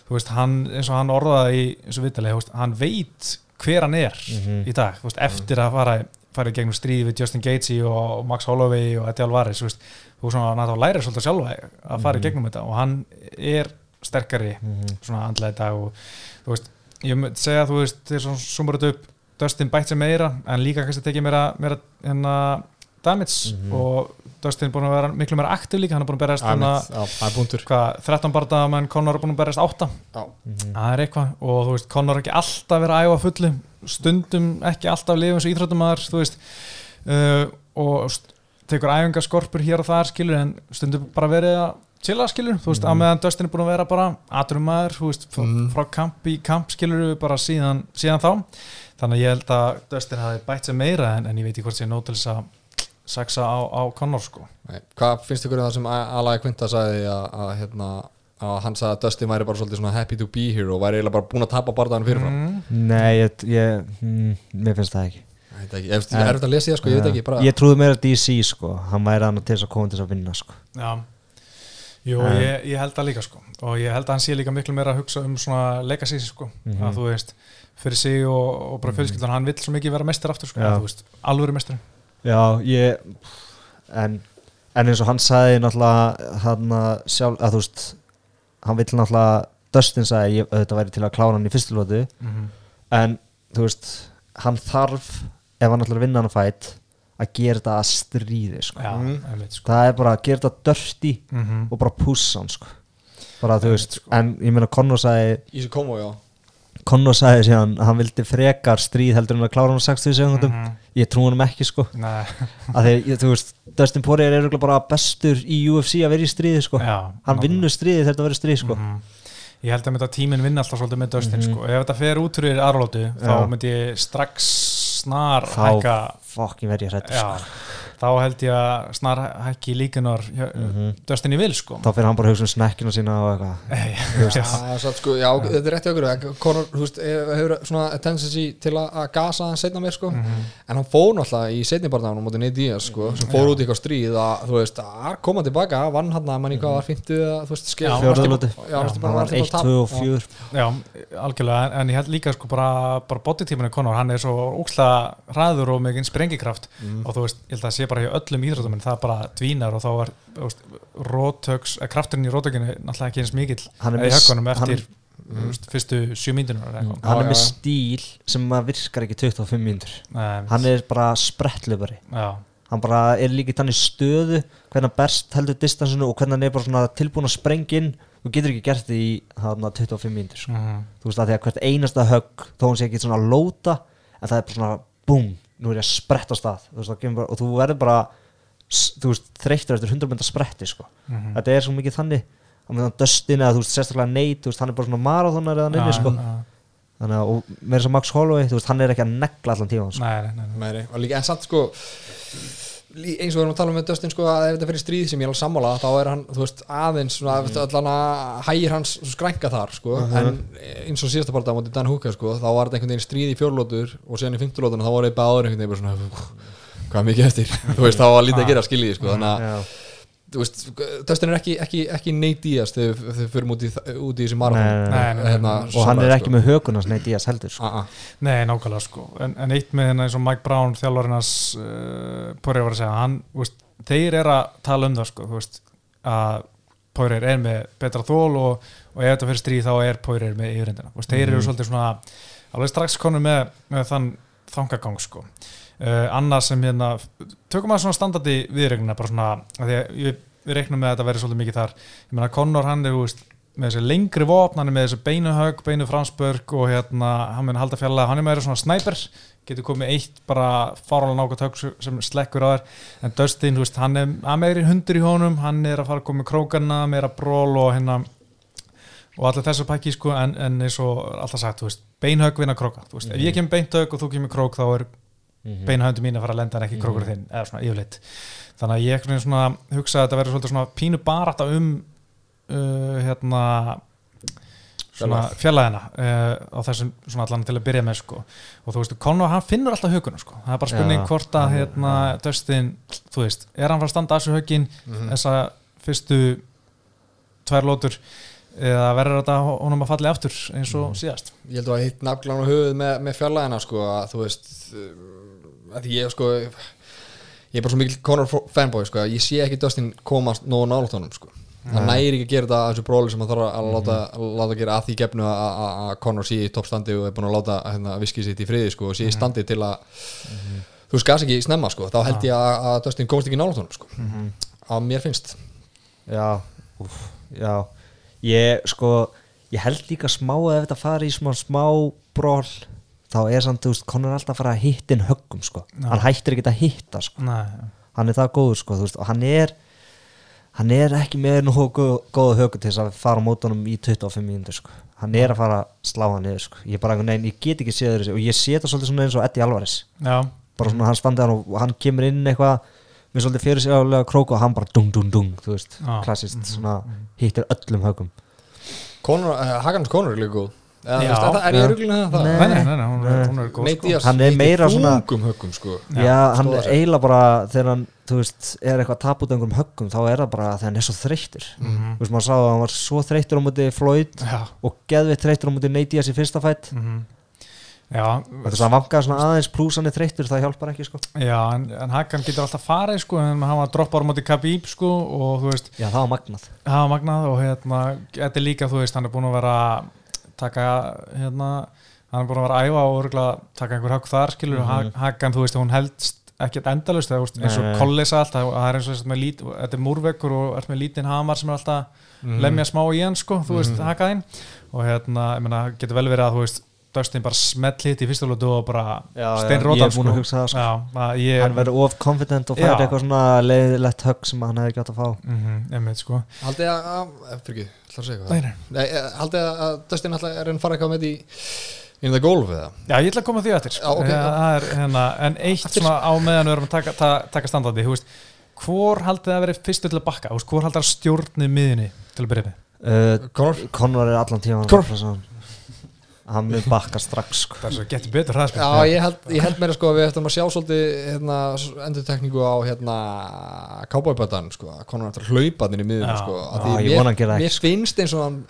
Speaker 1: þú veist, hann, eins og hann orðaði í þessu veist, hann veit hver hann er
Speaker 3: Mhm.
Speaker 1: í dag, veist, eftir að fara fara gegnum stríð við Justin Gaethje og Max Holloway og Eddie Alvarez, þú veist þú svona náttúrulega lærir svolítið sjálfa að fara í gegnum þetta og hann er sterkari
Speaker 3: Mhm.
Speaker 1: svona andlega í dag og þú veist, ég myndi segja að þú veist, þeir svona sumur þetta upp Dustin bætt sér meira, en líka kannski tekið meira, meira hérna damage
Speaker 3: Mhm.
Speaker 1: og Dustin búin að vera miklu meira aktiv líka, hann er búin að berast
Speaker 2: er
Speaker 1: hvað, 13 barða menn Conor er búin að berast 8
Speaker 2: já,
Speaker 3: Mhm.
Speaker 1: það er eitthvað og þú veist, Conor er ekki alltaf verið að æfa fullu stundum ekki alltaf lifum sem íþróttumæður þú veist uh, og tekur æfingaskorpur hér og þar skilur en stundum bara verið að chilla skilur, þú veist,
Speaker 3: Mhm.
Speaker 1: að meðan Dustin er búin að vera bara atrumæður, þú veist, frá,
Speaker 2: Mhm.
Speaker 1: frá kamp í kamp skilur við bara síðan, síðan þá þannig að ég held að Dustin hafi bætt sér meira en, en ég veit ekki hvort sé nóg til þess að saksa á, á Conor sko
Speaker 2: Nei. hvað finnst ykkur um það sem Alai Quinta sagði að, að, hérna, að hann sagði að Dustin væri bara svolítið svona happy to be here og væri eiginlega bara búin að tapa barðan fyrirfram
Speaker 1: mm.
Speaker 3: Nei, ég, ég mm, mér finnst það ekki
Speaker 2: Ég veit ekki, ef
Speaker 3: En-
Speaker 2: er þetta að lesa það sko, ég veit ekki bara
Speaker 3: Ég trúði meira DC sko, hann væri hann til þess að koma til þess að vinna sko.
Speaker 1: Já, Jú, ég, ég held það líka sko og ég held að hann sé líka miklu meira að hugsa um svona legacy sko,
Speaker 3: Mhm.
Speaker 1: að þú veist fyrir sig og, og bara fjölskyldan hann vill svo mikið vera mestir aftur sko,
Speaker 3: Já.
Speaker 1: að, þú veist, alvöru mestur
Speaker 3: Já, ég en, en eins og hann sagði náttúrulega hann að sjálf, að þú veist hann vill náttúrulega Dustin sagði ég, þetta væri til að klára hann í fyrstu lótu
Speaker 1: mm -hmm.
Speaker 3: en þú veist hann þarf, ef hann ætlar að vinna hann fætt að gera þetta að stríði sko.
Speaker 1: Já,
Speaker 2: Mhm.
Speaker 1: einmitt sko
Speaker 3: það er bara að gera þetta dörsti
Speaker 1: mm -hmm.
Speaker 3: og bara pussa hann sko. bara þú veist,
Speaker 1: sko.
Speaker 3: en ég meina Conor sagði
Speaker 2: í þessu komo, já
Speaker 3: Conor sagði síðan að hann vildi frekar stríð heldur en að klára hann á 60 sekundum ég trú hann ekki sko að *laughs* þeir, þú veist, Dustin Poirier er bara bestur í UFC að vera í stríði sko.
Speaker 1: já,
Speaker 3: hann vinnur stríði þegar þetta verður stríð sko.
Speaker 1: Mhm. Ég held að tíminn vinna alltaf svolítið með Dustin
Speaker 3: Mhm.
Speaker 1: sko. ef þetta fer út fyrir aðralótu þá myndi ég strax snar
Speaker 3: Þá- fokkin verð ég hrættur sko.
Speaker 1: Þá held ég að snar hækki líkunar
Speaker 3: Mhm.
Speaker 1: Dustin í vil sko.
Speaker 3: Þá fyrir hann bara að hugsa um snekkina sína og eitthvað. *laughs*
Speaker 1: Já,
Speaker 2: Já, satt, sko, já, þetta er rétt hjá okkur. Conor, þú veist, eh, hefur svona tendency til að að gasa hann setna mér, sko.
Speaker 1: Mhm.
Speaker 2: en hann fór náttúrulega í setni barndanum mútið Nate Diaz, sko, sem fór út í eitthvað stríð að, þú veist, að koma tilbaka, vann hann að manni hvað var 50, eða, þú veist, skil
Speaker 1: Já,
Speaker 3: fjórða lóti
Speaker 2: Já,
Speaker 3: hann var
Speaker 2: var til að
Speaker 3: 1,
Speaker 2: tapa.
Speaker 3: 2 og
Speaker 2: Já.
Speaker 3: 4
Speaker 1: Já, algjörlega, en, ég held líka sko bara, bara bodytíminu Conor, hann er svo óksla hraður og mikinn sprengikraft.
Speaker 2: Mm.
Speaker 1: og þú veist, ég held að það sé bara hjá öllum íþróttum en það bara dvínar og þá er veist, rótöks, eh, krafturinn í rótökinu náttúrulega ekki eins mikill
Speaker 3: Hann er
Speaker 1: eða í
Speaker 3: hann-
Speaker 1: eftir þú veist, fyrstu sjö mínútur
Speaker 3: hann
Speaker 2: Já,
Speaker 3: er með stíl sem að virkar ekki 25 mínútur.
Speaker 1: Hann
Speaker 3: hann er bara sprettlöfari
Speaker 1: já,
Speaker 3: hann bara er líka í þannig stöðu hvernig hann best heldur distansinu og hvernig hann er bara svona tilbúin að sprengja inn. Þú getur ekki gert því í þarna 25 mínútur sko.
Speaker 1: mhm,
Speaker 3: þú veist að því að hvert einasta högg þó hann sé ekki svona lóta en það er bara svona búm, nú er ég að spretta stað þú veist, bara, og þú verður bara þú veist, þreyttur eftir 100 mynda spretti sko.
Speaker 1: mhm.
Speaker 3: þetta er svo mikið þannig á meðan Dustin eða þú veist, sérstaklega Nate þú veist, hann er bara svona marathónar eða nynni sko. þannig að, og með þess að Max Holloway þú veist, hann er ekki að negla allan tíma sko.
Speaker 1: Nei, nei, nei, nei.
Speaker 2: Og líka, en samt sko eins og við erum að tala um með Dustin sko að ef þetta fyrir stríð sem ég er alveg sammála þá er hann, þú veist, aðeins svona, mm. allan að hægir hans skrænka þar sko, en eins og síðasta bara á móti Dan Hooker sko, þá var þetta einhvern veginn stríð í fjórlótur og síðan í fimmtulótuna þá var ég báður einhvern veginn bara svona, hvað mikið eftir? *laughs* Þú veist, þá var lítið að gera skiljiði sko, þannig að Dustin er ekki, ekki, ekki neitt díast þegar við fyrir út í, út í þessi
Speaker 3: Nei,
Speaker 2: marathon
Speaker 1: nei, nei,
Speaker 2: hérna,
Speaker 3: og hann er ekki með hökunars neitt í að seldur sko.
Speaker 2: uh -uh.
Speaker 1: Nei, nákvæmlega sko. En, en eitt með hérna eins og Mike Brown þjálfarinnars uh, Poirier var að segja hann, þú veist, þeir er að tala um það sko, þú veist að Poirier er með betra þól og, og ef þetta fyrir stríð þá er Poirier með yfirindina, þú veist, þeir eru svolítið svona alveg strax konur með, með þann þangagang sko uh, annað sem hérna, tökum að svona standardi viðregnina, bara svona því að við, við reiknum með að þetta verið svolítið mikið þar. Ég meina Conor hann er, þú veist með þessi lengri vopn, hann er með þessi beinuhög beinu fransbörg og hérna hann mun halda fjalla, hann er með þessi svona snæper getur komið eitt bara fáralega nákvæmt högg sem slekkur á þér. En Dustin, þú veist, hann er að meiri hundur í honum hann er að fara að koma með krókana meira bról og hérna og allir þessu pakki sko, en, en krók þá er beinhöndu mín að fara að lenda en ekki krókur þinn, eða svona yfirleitt. Þannig að ég hugsa að þetta verður svona pínu barata um uh, hérna svona fjallæðina uh, á þessum svona allan til að byrja með sko. Og þú veist, Conor hann finnur alltaf huguna sko. Það er bara spurning
Speaker 3: Já.
Speaker 1: hvort að hérna Dustin, þú veist, er hann fara að standa að þessu hugin þessa fyrstu tvær lótur eða verður þetta honum að falli aftur eins og síðast?
Speaker 2: Ég held að hitt nafnglan á höfuð með, með fjarlæðina sko að þú veist að ég sko ég er bara svo mikil Conor fanboy sko ég sé ekki Dustin komast nógu nálægt honum sko. Það næri ekki að gera þetta að þessu bróli sem hann þarf að láta, að láta gera að því gefnu að- Conor sé í toppstandi og er búin að láta hérna, viskið sitt í friði sko og sé í standi til að þú veist gas ekki snemma sko. Þá held ég að, að Dustin komast ekki nálægt honum sko. Að mér finnst.
Speaker 3: Já, úf, já. Ég sko, ég held líka smá að þetta fari í smá smá bról þá er samt, þú veist, Conor er alltaf að fara að hitta inn höggum sko,
Speaker 1: Já.
Speaker 3: hann hættir ekki að hitta sko,
Speaker 1: Nei,
Speaker 3: hann er það góður sko, þú veist, og hann er hann er ekki með nú góð, góða högu til þess að fara á mótunum í 25 mínútur sko, hann er að fara að slá hann niður sko, ég bara, nein, ég get ekki séð þessu og ég sé þetta svolítið svona eins og Eddie Alvarez.
Speaker 1: Já,
Speaker 3: bara svona hann standi hann og hann kemur inn eitthvað með svolítið fyrir sig álega krók og hann bara dung dung dung, þú veist,
Speaker 1: Já.
Speaker 3: klassist svona hittir öllum högum
Speaker 2: Conor, uh, Hagans Conor er líka góð Það, er ég
Speaker 3: Já.
Speaker 2: ruglina það?
Speaker 3: Nei.
Speaker 1: nei, nei, hún er, hún er góð
Speaker 2: Nate
Speaker 1: sko.
Speaker 2: Diaz
Speaker 3: Hann er meira svona-
Speaker 2: höggum sko
Speaker 3: Já, hann eiginlega bara þegar hann, þú veist, er eitthvað tap út af einhverjum höggum, þá er það bara þegar hann er svo þreyttur
Speaker 1: Mhm.
Speaker 3: Þú veist, maður sá að hann var svo þreyttur á móti Floyd
Speaker 1: Já,
Speaker 3: og geðveitt þreyttur á móti Nate Diaz í fyrsta fætt
Speaker 1: mhm. já,
Speaker 3: Þetta er svona vangaði svona aðeins pluss hann er þreyttur, það hjálpar ekki, sko
Speaker 1: já en, en Hakan getur alltaf farið sko, en hann var droppar á móti Khabib sko, og þú veist,
Speaker 3: Já, það var magnað
Speaker 1: það var magnað og hérna, þetta er líka, þú veist, hann er búin að vera að taka, hérna hann er búin að vera að æfa og örgulega taka einhver högg þar, skilur, mm
Speaker 3: Mhm.
Speaker 1: Hakan, þú veist, hún heldst ekkert endalust, eins og
Speaker 3: Nei.
Speaker 1: kollis allt, það er eins og þess að með lít, þetta er múrvekkur og er með lítinn hamar sem er alltaf lemja smá í hann, sko, þú veist, Hakaðinn og hérna, ég meina, getur vel verið að, þú veist Dustin bara smell hitt í fyrsta lótu og bara steinrótan,
Speaker 3: ég er búin að hugsa það, sko.
Speaker 1: Já, að ég
Speaker 3: Hann verður of confident og fær
Speaker 1: Já.
Speaker 3: eitthvað svona leiðilegt högg sem hann hefði gætt að fá
Speaker 1: Mhm, einmitt, sko
Speaker 2: Haldið að, fyrir ekki, ætla að segja
Speaker 1: Nei,
Speaker 2: eitthvað
Speaker 1: nei.
Speaker 2: Nei, eh, haldið að- Dustin er að fara eitthvað með í in the golf eða
Speaker 1: Já, ég ætla að koma því eftir sko.
Speaker 2: Já, ok,
Speaker 1: Já,
Speaker 2: já.
Speaker 1: það er, hérna, En eitt svona á meðan við erum að taka, ta, taka standandi þú veist, Hvor haldið að verið fyrstu til að bakka? Hvor haldið að stjórni miðinni til að byrja með?
Speaker 3: uh,
Speaker 2: Conor
Speaker 3: Conor er allan tíma
Speaker 2: Conor.
Speaker 3: Hann mun bakka strax, sko.
Speaker 1: Það er svo getur betur sko.
Speaker 2: Já, ég held, ég held meira sko að við ættum að sjá svolítið hérna, endurtekningu á hérna kábóibötan sko, að Conor eftir að hlaupa þinn í miðunum
Speaker 1: Já.
Speaker 2: sko, að
Speaker 3: Já,
Speaker 2: því
Speaker 3: ég
Speaker 2: mér,
Speaker 3: vona hann geri það
Speaker 2: mér finnst eins og hann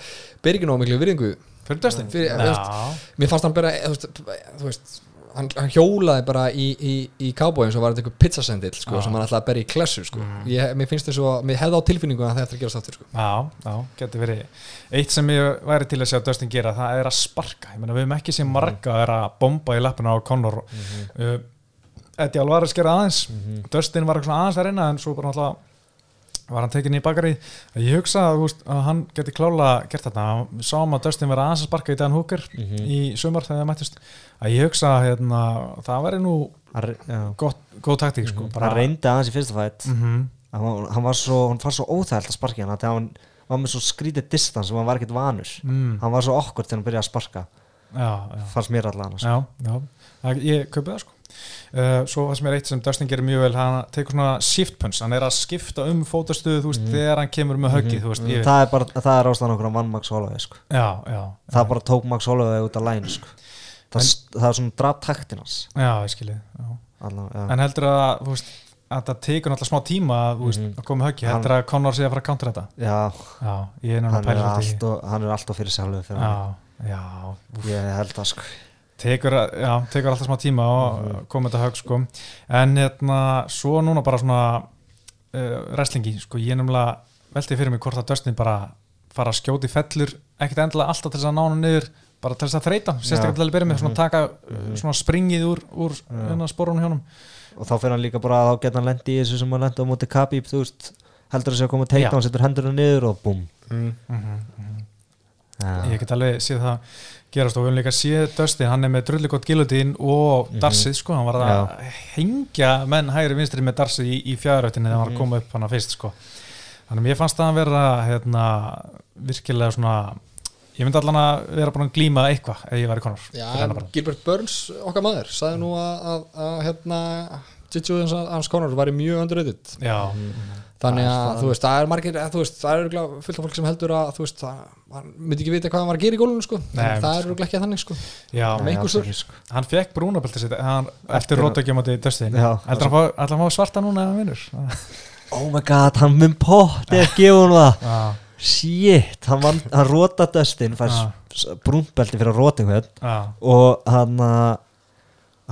Speaker 2: ber ekki nóg miklu virðingu.
Speaker 1: Fyrir
Speaker 2: veist- mér fannst hann bara, þú veist, þú veist hann, hann hjólaði bara í, í, í kábóin sem var þetta einhver pizzasendill sko,
Speaker 1: Já.
Speaker 2: sem hann ætlaði að berja í klessu sko. ég, mér finnst þess að, mér hefði á tilfinningu að það eftir að gera státtur sko.
Speaker 1: já, já, getur verið Eitt sem ég væri til að sjá Dustin gera það er að sparka, ég meina við hefum ekki séð marga að er að bomba í lappina á Conor uh, Eddie Alvarez gera aðeins. Dustin var eitthvað aðeins að reyna en svo bara náttúrulega var hann tekinni í bakari. Ég hugsa að, veist, að hann geti klála gert þetta, sáum að Dustin vera aðeins að sparka í Dan Hooker í sumar þegar það mættist að ég hugsa að hérna, það væri nú
Speaker 3: Hann já.
Speaker 1: gott, góð taktík sko,
Speaker 3: Hann reyndi aðeins í fyrsta fætt
Speaker 1: Mhm.
Speaker 3: hann, var- hann var svo, hann fann svo óþægilt að sparka hann þegar hann var með svo skrítið distans sem hann var ekkert vanur
Speaker 1: mm,
Speaker 3: hann var svo okkur þegar hann byrjaði að sparka
Speaker 1: já, já,
Speaker 3: fannst mér allan sko.
Speaker 1: já, já. Ég kaupi það sko uh, svo það sem er eitt sem Dustin gerir mjög vel hann tekur svona shift punch, hann er að skipta um fótastuðu, þú veist, þegar hann kemur með höggið, veist, yfir,
Speaker 3: það er bara, það er ástæðan okkur að vann Max Holloway sko.
Speaker 1: já, já
Speaker 3: það bara tók Max Holloway út af læn sko. Það, það er svona draf taktinans
Speaker 1: já, ég skilji, en heldur að, veist, að það tekur náttúrulega smá tíma að, veist,
Speaker 3: Mhm.
Speaker 1: að koma
Speaker 3: Hann-
Speaker 1: heldur að Conor sé að fara að counter þetta?
Speaker 3: Já,
Speaker 1: já, ég er náttúrulega að pæla þetta
Speaker 3: hann er alltaf fyrir sjálfu
Speaker 1: já, já,
Speaker 3: ég held það sko.
Speaker 1: Tekur, já, tekur alltaf smá tíma og
Speaker 3: Mhm.
Speaker 1: koma þetta högg sko. en hérna, svo núna bara svona uh, wrestlingi, sko, ég er nefnilega veltið fyrir mig hvort að Dustin bara fara að skjóti fellur, ekkert endilega alltaf til þess að ná hann niður, bara til þess að þreita sérstaklega til að byrja með, svona taka uh, svona springið úr, úr hérna, sporunum hjónum
Speaker 3: og þá fyrir hann líka bara að þá geta hann lendi í þessu sem hann lendi á móti Khabib þú veist, heldur að sé að koma teita
Speaker 1: Já.
Speaker 3: hann setur hendurinn niður og búm
Speaker 2: mm.
Speaker 3: já,
Speaker 1: ég get alveg séð það gerast og við höfum líka séð Dustin, hann er með drullu gott gilutín og Darsið, sko, hann var að hengja menn hægri vinstri með Darsið í, í fjáröftinni þegar hann var að koma upp hann fyrst, sko. Þannig að mér fannst það að vera hérna, virkilega svona ég myndi allan að vera búin að glíma eitthvað ef ég væri konur
Speaker 2: Já. Gilbert Burns, okkar maður sagði nú að, að, að hérna Jiu-Jitsu hans, Conor væri mjög underrated.
Speaker 1: Já,
Speaker 2: þannig að þú veist, það er margir að, þú veist, það er örugglega fullt af fólk sem heldur að þú veist, það, hann myndi ekki vita hvað hann var að gera í gólunum sko,
Speaker 1: Nei,
Speaker 2: það
Speaker 1: sko.
Speaker 2: er örugglega ekki þannig sko.
Speaker 1: Já.
Speaker 3: Ekki, sko.
Speaker 1: hann fekk brúnabelti sitt hann, eftir rótökjum átti Dustin.
Speaker 3: Já.
Speaker 1: ætlar hann fá- svarta núna ef hann vinnur?
Speaker 3: Oh my god, hann mun potti að gefa hann það.
Speaker 1: Já,
Speaker 3: shit, hann, vann, hann róta Dustin fær
Speaker 1: Já.
Speaker 3: brúnbelti fyrir að róta einhvern
Speaker 1: já,
Speaker 3: og hann uh,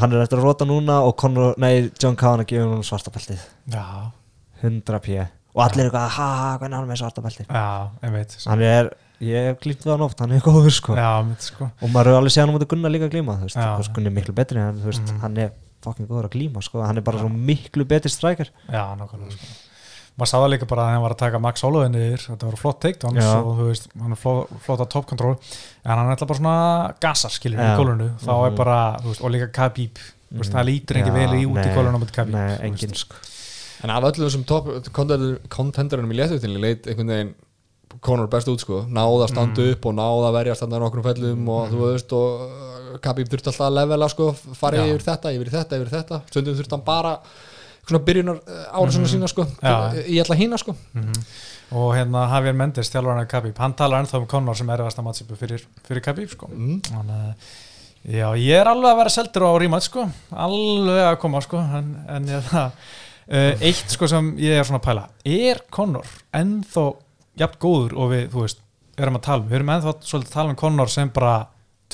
Speaker 3: hann er eftir að róta núna og Conor, nei, John að gefa hann svarta beltið.
Speaker 1: Já,
Speaker 3: 100 p. Og allir eitthvað, ha, ha, hvernig er hann með svarta beltið?
Speaker 1: Já, einmitt
Speaker 3: hann er, ég hef glýmt við hann oft hann er góður sko.
Speaker 1: Já, mitt sko.
Speaker 3: Og maður hefur alveg séð hann móti Gunnar líka að veist. Gunni er miklu betri en veist,
Speaker 1: Mhm.
Speaker 3: hann er fucking góður að glíma sko, hann er bara svo miklu betri strækjar
Speaker 1: Já, nákvæmlega sko. Maður sá það líka bara að hann var að taka Max Holloway niður þetta var flott teikt og
Speaker 3: Já.
Speaker 1: þú veist, hann er flott, að top control en hann er alltaf bara svona gasar skilur í
Speaker 3: Já.
Speaker 1: gólunu, þá er
Speaker 3: Mhm.
Speaker 1: bara veist, og líka Khabib,
Speaker 3: Mhm.
Speaker 1: það lítur ekki
Speaker 3: Já,
Speaker 1: vel í út í
Speaker 3: nei,
Speaker 1: gólunu á mútið Khabib
Speaker 3: nei, sko
Speaker 2: en af öllum þessum top kontenderunum í léttutinni leit einhvern veginn Conor best út sko, náða að standa
Speaker 1: Mm.
Speaker 2: upp og náða að verja standa nokkrum fellum og þú veist og uh, Khabib þurfti alltaf að levela sko, fara
Speaker 1: Já.
Speaker 2: yfir þetta, yfir þetta, yfir þetta stundum þurfti hann bara svona byrjunar ára svona sína sko,
Speaker 1: Mhm.
Speaker 2: Í alla hína sko.
Speaker 1: Mhm. og hérna Javier Mendes, þjálfarinn af Khabib hann talar ennþá um Conor sem er erfasta mattsipu fyrir, fyrir Khabib sko.
Speaker 2: Mm.
Speaker 1: Þannig að Já, ég er alveg að vera seldur á rímat sko, alveg að koma sko, en, en ég það, uh, eitt sko sem ég er svona að pæla, er Conor ennþá jafn góður og við, þú veist, erum að tala um, við erum ennþá svolítið að tala um Conor sem bara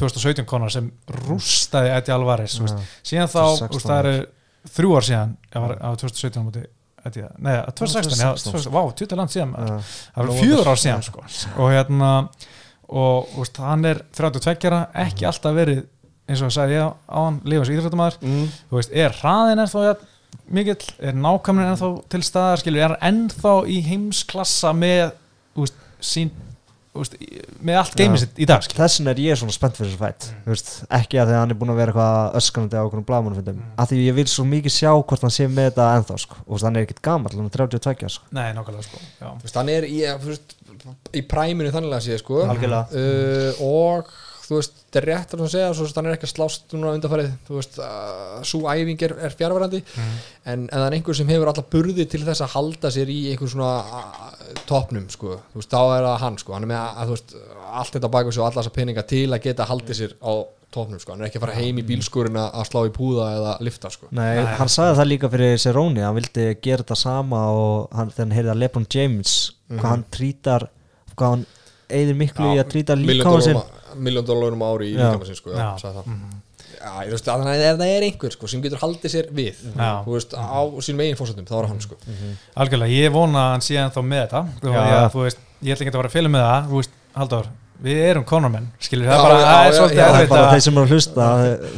Speaker 1: 2017 Conor sem rústaði Eddie Alvarez, þú veist, síðan þá, þú veist, það eru þrjú ár síðan, ég var á 2017 á móti Eddie, nei, 2016, já, 2016, vá, 20 land síðan.
Speaker 3: Já.
Speaker 1: það eru fjögur ár síðan sko. og hérna og úst, hann er 32 ára, ekki alltaf verið eins og sagði ég á hann lífans íþróttumæður,
Speaker 2: Mm.
Speaker 1: þú veist, er hraðin ennþá mikill, er nákvæmnin ennþá til staðar, skilur, er ennþá í heimsklassa með úst, sín, úst, með allt sitt í dag,
Speaker 3: þessin er ég svona spennt fyrir þessu fætt mm. veist, ekki að því að hann er búin að vera eitthvað öskanandi á okkur blagamannfundum, mm. að því ég vil svo mikið sjá hvort hann sé með þetta ennþá sko. og þú veist, hann er ekkit gamall, hann er 32 sko.
Speaker 1: Nei, nákvæmlega sko, já
Speaker 2: Þú veist, hann er í, þú veist, í præminu þannig að sé sko
Speaker 3: Algjörlega.
Speaker 2: uh, og þú veist, þetta er rétt að segja, svo hann er ekki að slást núna undanfarið, þú veist, svo æfing er, er fjárverandi en, en það er einhver sem hefur alla burði til þess að halda sér í einhver svona topnum, sko, þú veist, þá er það hann, sko, hann er með að, þú veist, allt þetta baka sig og alla þessa peninga til að geta haldið sér á topnum, sko, hann er ekki að fara heim í bílskurinn að að slá í púða eða lifta, sko.
Speaker 3: Nei, hann sagði það líka fyrir Cerrone hann vildi gera þetta sama og hann, þegar hann heyrði að Lebron James hvað hann trítar hvað hann eigðir miklu í að tríta líkamann sinn
Speaker 2: miljón dólarum ári í líkamann sko, já,
Speaker 1: Já.
Speaker 2: sagði það. Já, ég veist, þannig að ef það er einhver sko, sem getur haldið sér við. Þú veist, á sínum eigin fórsöndum, þá er það hann sko.
Speaker 1: Algjörlega, ég vona að hann sé ennþá með þetta. Ég, þú veist, ég ætla ekki að vera að fylgja með það, þú veist, Halldór við erum konarmenn, skilur, það er bara,
Speaker 2: já,
Speaker 1: það er
Speaker 2: já,
Speaker 1: svolítið
Speaker 2: já,
Speaker 3: það er
Speaker 1: erfitt
Speaker 3: bara
Speaker 1: að
Speaker 3: þeir sem eru að hlusta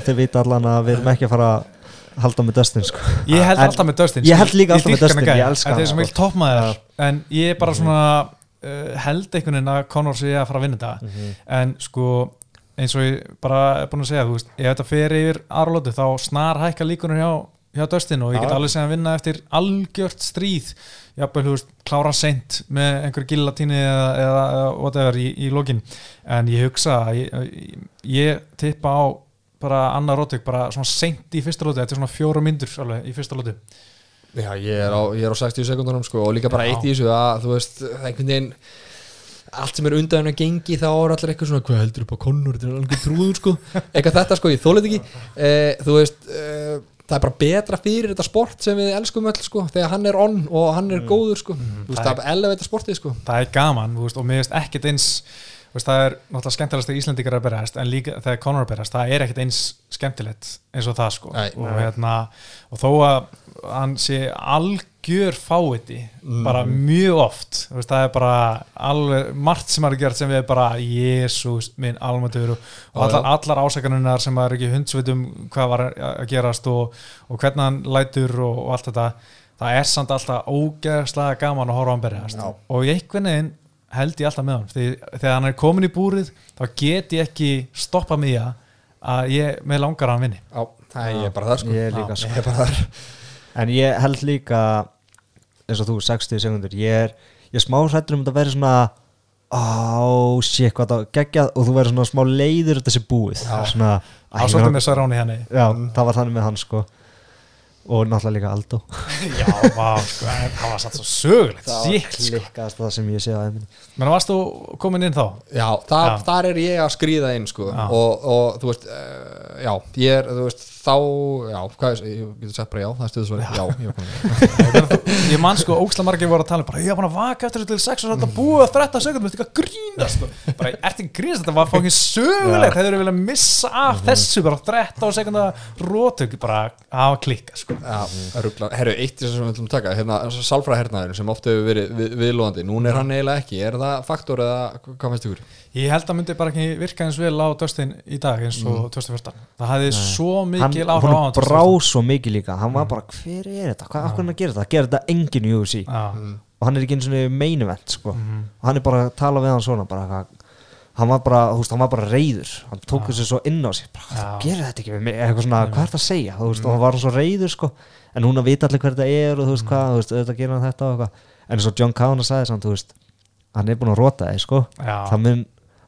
Speaker 3: þeir- vita allan að við erum ekki að fara að halda með Dustin sko.
Speaker 1: Ég held alltaf með Dustin
Speaker 3: Ég held líka alltaf með Dustin, ég elska hann,
Speaker 1: þeir sem
Speaker 3: sko.
Speaker 1: en ég er bara svona uh, held einhvern veginn að Conor sé að fara að vinna þetta.
Speaker 3: Mhm.
Speaker 1: en sko eins og ég bara er búin að segja þú veist, ef þetta fer yfir aðralótu þá snar hækka líkunur hjá, hjá Dustin og ég get alveg segja að vinna eftir algjört stríð. Jafnvel, þú veist, klára seint með einhver gillatíni eða, eða, eða whatever í, í lokin. En ég hugsa ég, ég tippa á bara annar rótök, bara svona seint í fyrsta lóti, þetta er svona fjóra myndur alveg í fyrsta lóti
Speaker 2: Já, ég er á, ég er á 60 sekundunum sko og líka bara
Speaker 1: Já.
Speaker 2: eitt í þessu að þú veist, einhvern veginn allt sem er undan að gengi þá er allir eitthvað svona, hvað heldur upp á konnur þetta er alveg trúður sko, *laughs* eitthvað þetta sko ég þólið ekki, eh, þú veist eh, það er bara betra fyrir þetta sport sem við elskum öll sko, þegar hann er on og hann er góður sko, þú veist,
Speaker 1: það
Speaker 2: er elevita sportið sko.
Speaker 1: Það er gaman, þú veist, og mér veist ekkert eins þú veist, það er náttúrulega skemmtilegast þegar Íslandingar er að berast, en líka þegar Conor er að berast það er ekkert eins skemmtilegt eins og það sko,
Speaker 2: Nei.
Speaker 1: og hérna og þó að hann sé algjör fáiði, bara mjög oft, þú veist, það er bara alveg margt sem er gert sem við er bara Jésús minn almættur og, og
Speaker 2: Já,
Speaker 1: allar, allar ásakanunar sem er ekki hundsvitum hvað var að gerast og, og hvernig hann lætur og, og allt þetta það er samt alltaf ógeðslega gaman að horfa á hann berjast
Speaker 2: Já.
Speaker 1: og í einhvern veginn held ég alltaf með hann því þegar hann er komin í búrið þá get ég ekki stoppa mig að ég með langar að hann vinni.
Speaker 2: Já, það er ég bara þar sko.
Speaker 3: Ég er líka sko
Speaker 2: Er
Speaker 3: En ég held líka eins og þú, 60 sekundur ég er, ég er smá hrættur um þetta að vera svona á, shit, hvað það geggjað. Og þú verður svona smá leiður þetta sé búið. Svona, æ,
Speaker 1: á svolítið með Saráni henni.
Speaker 3: Já, það var þannig með hann sko. Og náttúrulega líka Aldo. *laughs*
Speaker 1: Já, vá, sko, það var satt svo sögulegt
Speaker 3: það var
Speaker 1: síkt, sko.
Speaker 3: klikkast það sem ég sé þeim
Speaker 1: menn varst þú komin inn þá?
Speaker 2: Já, það,
Speaker 1: Já.
Speaker 2: þar er ég að skrýða inn sko. Og, og þú veist uh, já, ég er, þú veist, þá já, hvað er, ég getur sagt bara já, það er stuðsvari já, já, ég *laughs*
Speaker 1: man sko óksla margir voru að tala um bara, ég búin að vaka eftir þetta til 6 og þetta búið að 13 sekundum, þetta er ekki að grína sko. bara, ert að grínast, þetta var fókin sögulegt. Hefur viljað missa af þessu bara 13 sekunda rótug bara hafa klikka sko.
Speaker 2: Herru, eitt þessu sem við að taka hérna, sálfræðhernaðurinn sem ofta hefur verið við, viðlóðandi, núna er hann eiginlega ekki. Er það faktor eða hvað finnst ykkur?
Speaker 1: Ég held að myndi bara ekki virka eins vel á Dustin í dag eins og 2014 það hefði svo
Speaker 3: hann,
Speaker 1: mikil áhrif á
Speaker 3: hann
Speaker 1: hann
Speaker 3: brá svo mikið líka. Hann var bara, hver er þetta, hvað, hvað er hann að gera þetta? Gera þetta enginn í UFC
Speaker 1: Já,
Speaker 3: og hann er ekki eins og main event sko.
Speaker 1: Mhm.
Speaker 3: og hann er bara að tala við hann svona bara, hvað, hann var bara, þú veist, hann var bara reyður hann tók þessu svo inn á sig bara, þú gerir þetta ekki eitthvað svona, hvað er það að segja? Þú veist, og hann var svo reyður sko. En hún að vita allir hver þetta er og þú veist hvað, þú veist, þetta gerir hann þetta og eitthvað. En eins og John Cowna sagði samt, þú veist hann er búin að rota þig, sko. Það mun,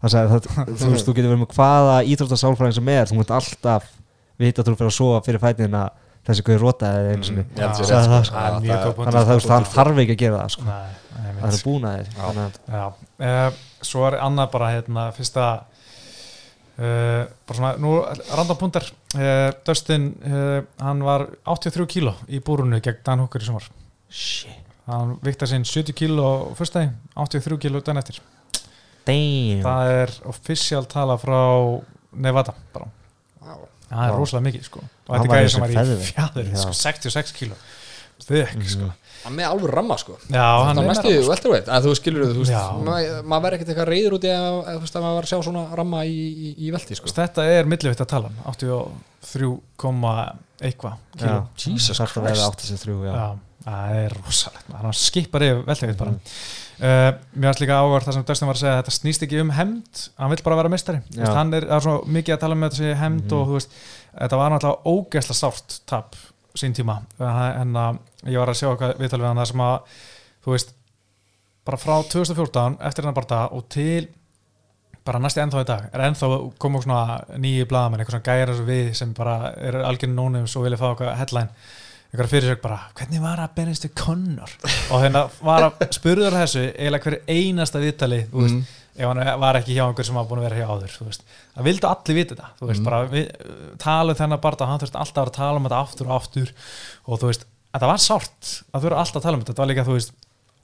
Speaker 3: það, þú veist, *laughs* þú getur verið með hvaða íþróttasálfræðing sem er, þú munt alltaf vita að þú fyrir að sofa fyrir fætin að þessi guður rota þig einu sinni.
Speaker 2: Ég held
Speaker 1: Já.
Speaker 2: sér
Speaker 3: Sagði
Speaker 2: rétt,
Speaker 3: það.
Speaker 1: Það er mjög góð punktur.
Speaker 3: þannig að hann þarf ekki að gera það sko.
Speaker 1: Nei, nei,
Speaker 3: það er búin að þér að
Speaker 1: uh, svo er annað bara hérna, fyrsta uh, bara svona, nú randapuntar uh, Dustin, uh, hann var 83 kíló í búrunu gegn Dan Hooker í sumar.
Speaker 3: Shit,
Speaker 1: hann viktar sinn 70 kíló á fyrstæði 83 kíló den eftir
Speaker 3: damn.
Speaker 1: Það er official tala frá Nevada bara,
Speaker 2: Vá.
Speaker 1: það er rosalega mikið sko. og þetta er gæði
Speaker 3: þessi
Speaker 1: sem var í fjæður sko, 66 kíló. Þykk sko.
Speaker 2: hann með alveg ramma sko.
Speaker 1: Já, hann
Speaker 2: það
Speaker 1: er
Speaker 2: mestu velterveit, að þú skilur þú maður maður verður ekkert eitthvað reyður út í að, að, þú veist, að maður var að sjá svona ramma í, í, í velti sko.
Speaker 1: Þetta er millivitt að tala 83, eitthvað kíló.
Speaker 2: Jesus Christ
Speaker 3: 83 já.
Speaker 1: Já, það er rosalegt hann skipar yfir veltegið bara.
Speaker 3: Mhm.
Speaker 1: Uh, mér varst líka áhverð það sem Dustin var að segja þetta snýst ekki um hemd hann vill bara vera
Speaker 3: Já.
Speaker 1: hann er, það er svo mikið að tala um þetta sé hemd og þú veist, þetta var náttúrulega ógeðsla sárt tap sín tíma. En að ég var að sjá eitthvað viðtal við hann það sem að þú veist, bara frá 2014 eftir hennar bara og til bara næsti ennþá í dag er ennþá koma svona nýju blaðamenn eitthvað svona gæra svo við sem bara er algjörn nónum svo vilja fá eitthvað headline eitthvað fyrirsök bara, hvernig var að Benist við Connor og hérna var að spurður þessu eiginlega hverju einasta viðtali þú veist,
Speaker 2: Mm.
Speaker 1: ef hann var ekki hjá einhver sem var búin að vera hjá áður þú veist. það vildu allir vita þetta þú veist,
Speaker 2: Mm.
Speaker 1: bara við, tala um þennan bara hann þurfti alltaf að tala um þetta aftur og aftur og þú veist, þetta var sárt að þú eru alltaf að tala um þetta, þetta var líka þú veist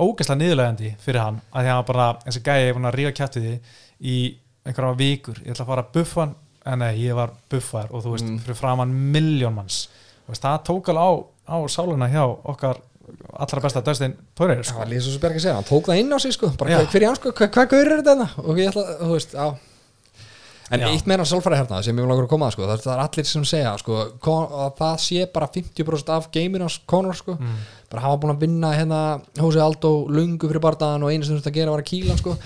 Speaker 1: ógeðslega niðurlegandi fyrir hann að því hann bara, þessi gæi er búin að ríða kjætt við því í einhverja vikur ég ætla að fara að buffa hann, en nei, ég var buffaður og þú veist,
Speaker 2: Mm.
Speaker 1: fyrir framann miljón manns Þú veist, það tók alveg á, á sáluna hjá okkar allra besta Poirier
Speaker 2: það
Speaker 1: sko.
Speaker 2: var líka svo sem Bjarki segja, hann tók það inn á sig sko bara
Speaker 1: Já.
Speaker 2: hver, hver í hann sko, hvað, hvað gaur er þetta og ég ætla, þú veist, já en
Speaker 1: Já.
Speaker 2: eitt meina sálfræði hérna sem ég vil langar að koma að sko, það, það er allir sem segja sko, að það sé bara 50% af geiminu hans Conor sko
Speaker 1: mm.
Speaker 2: bara hafa búin að vinna hérna Hosea Aldo lungu fyrir bardaðan og einu sem þú þurft að gera var að hann, sko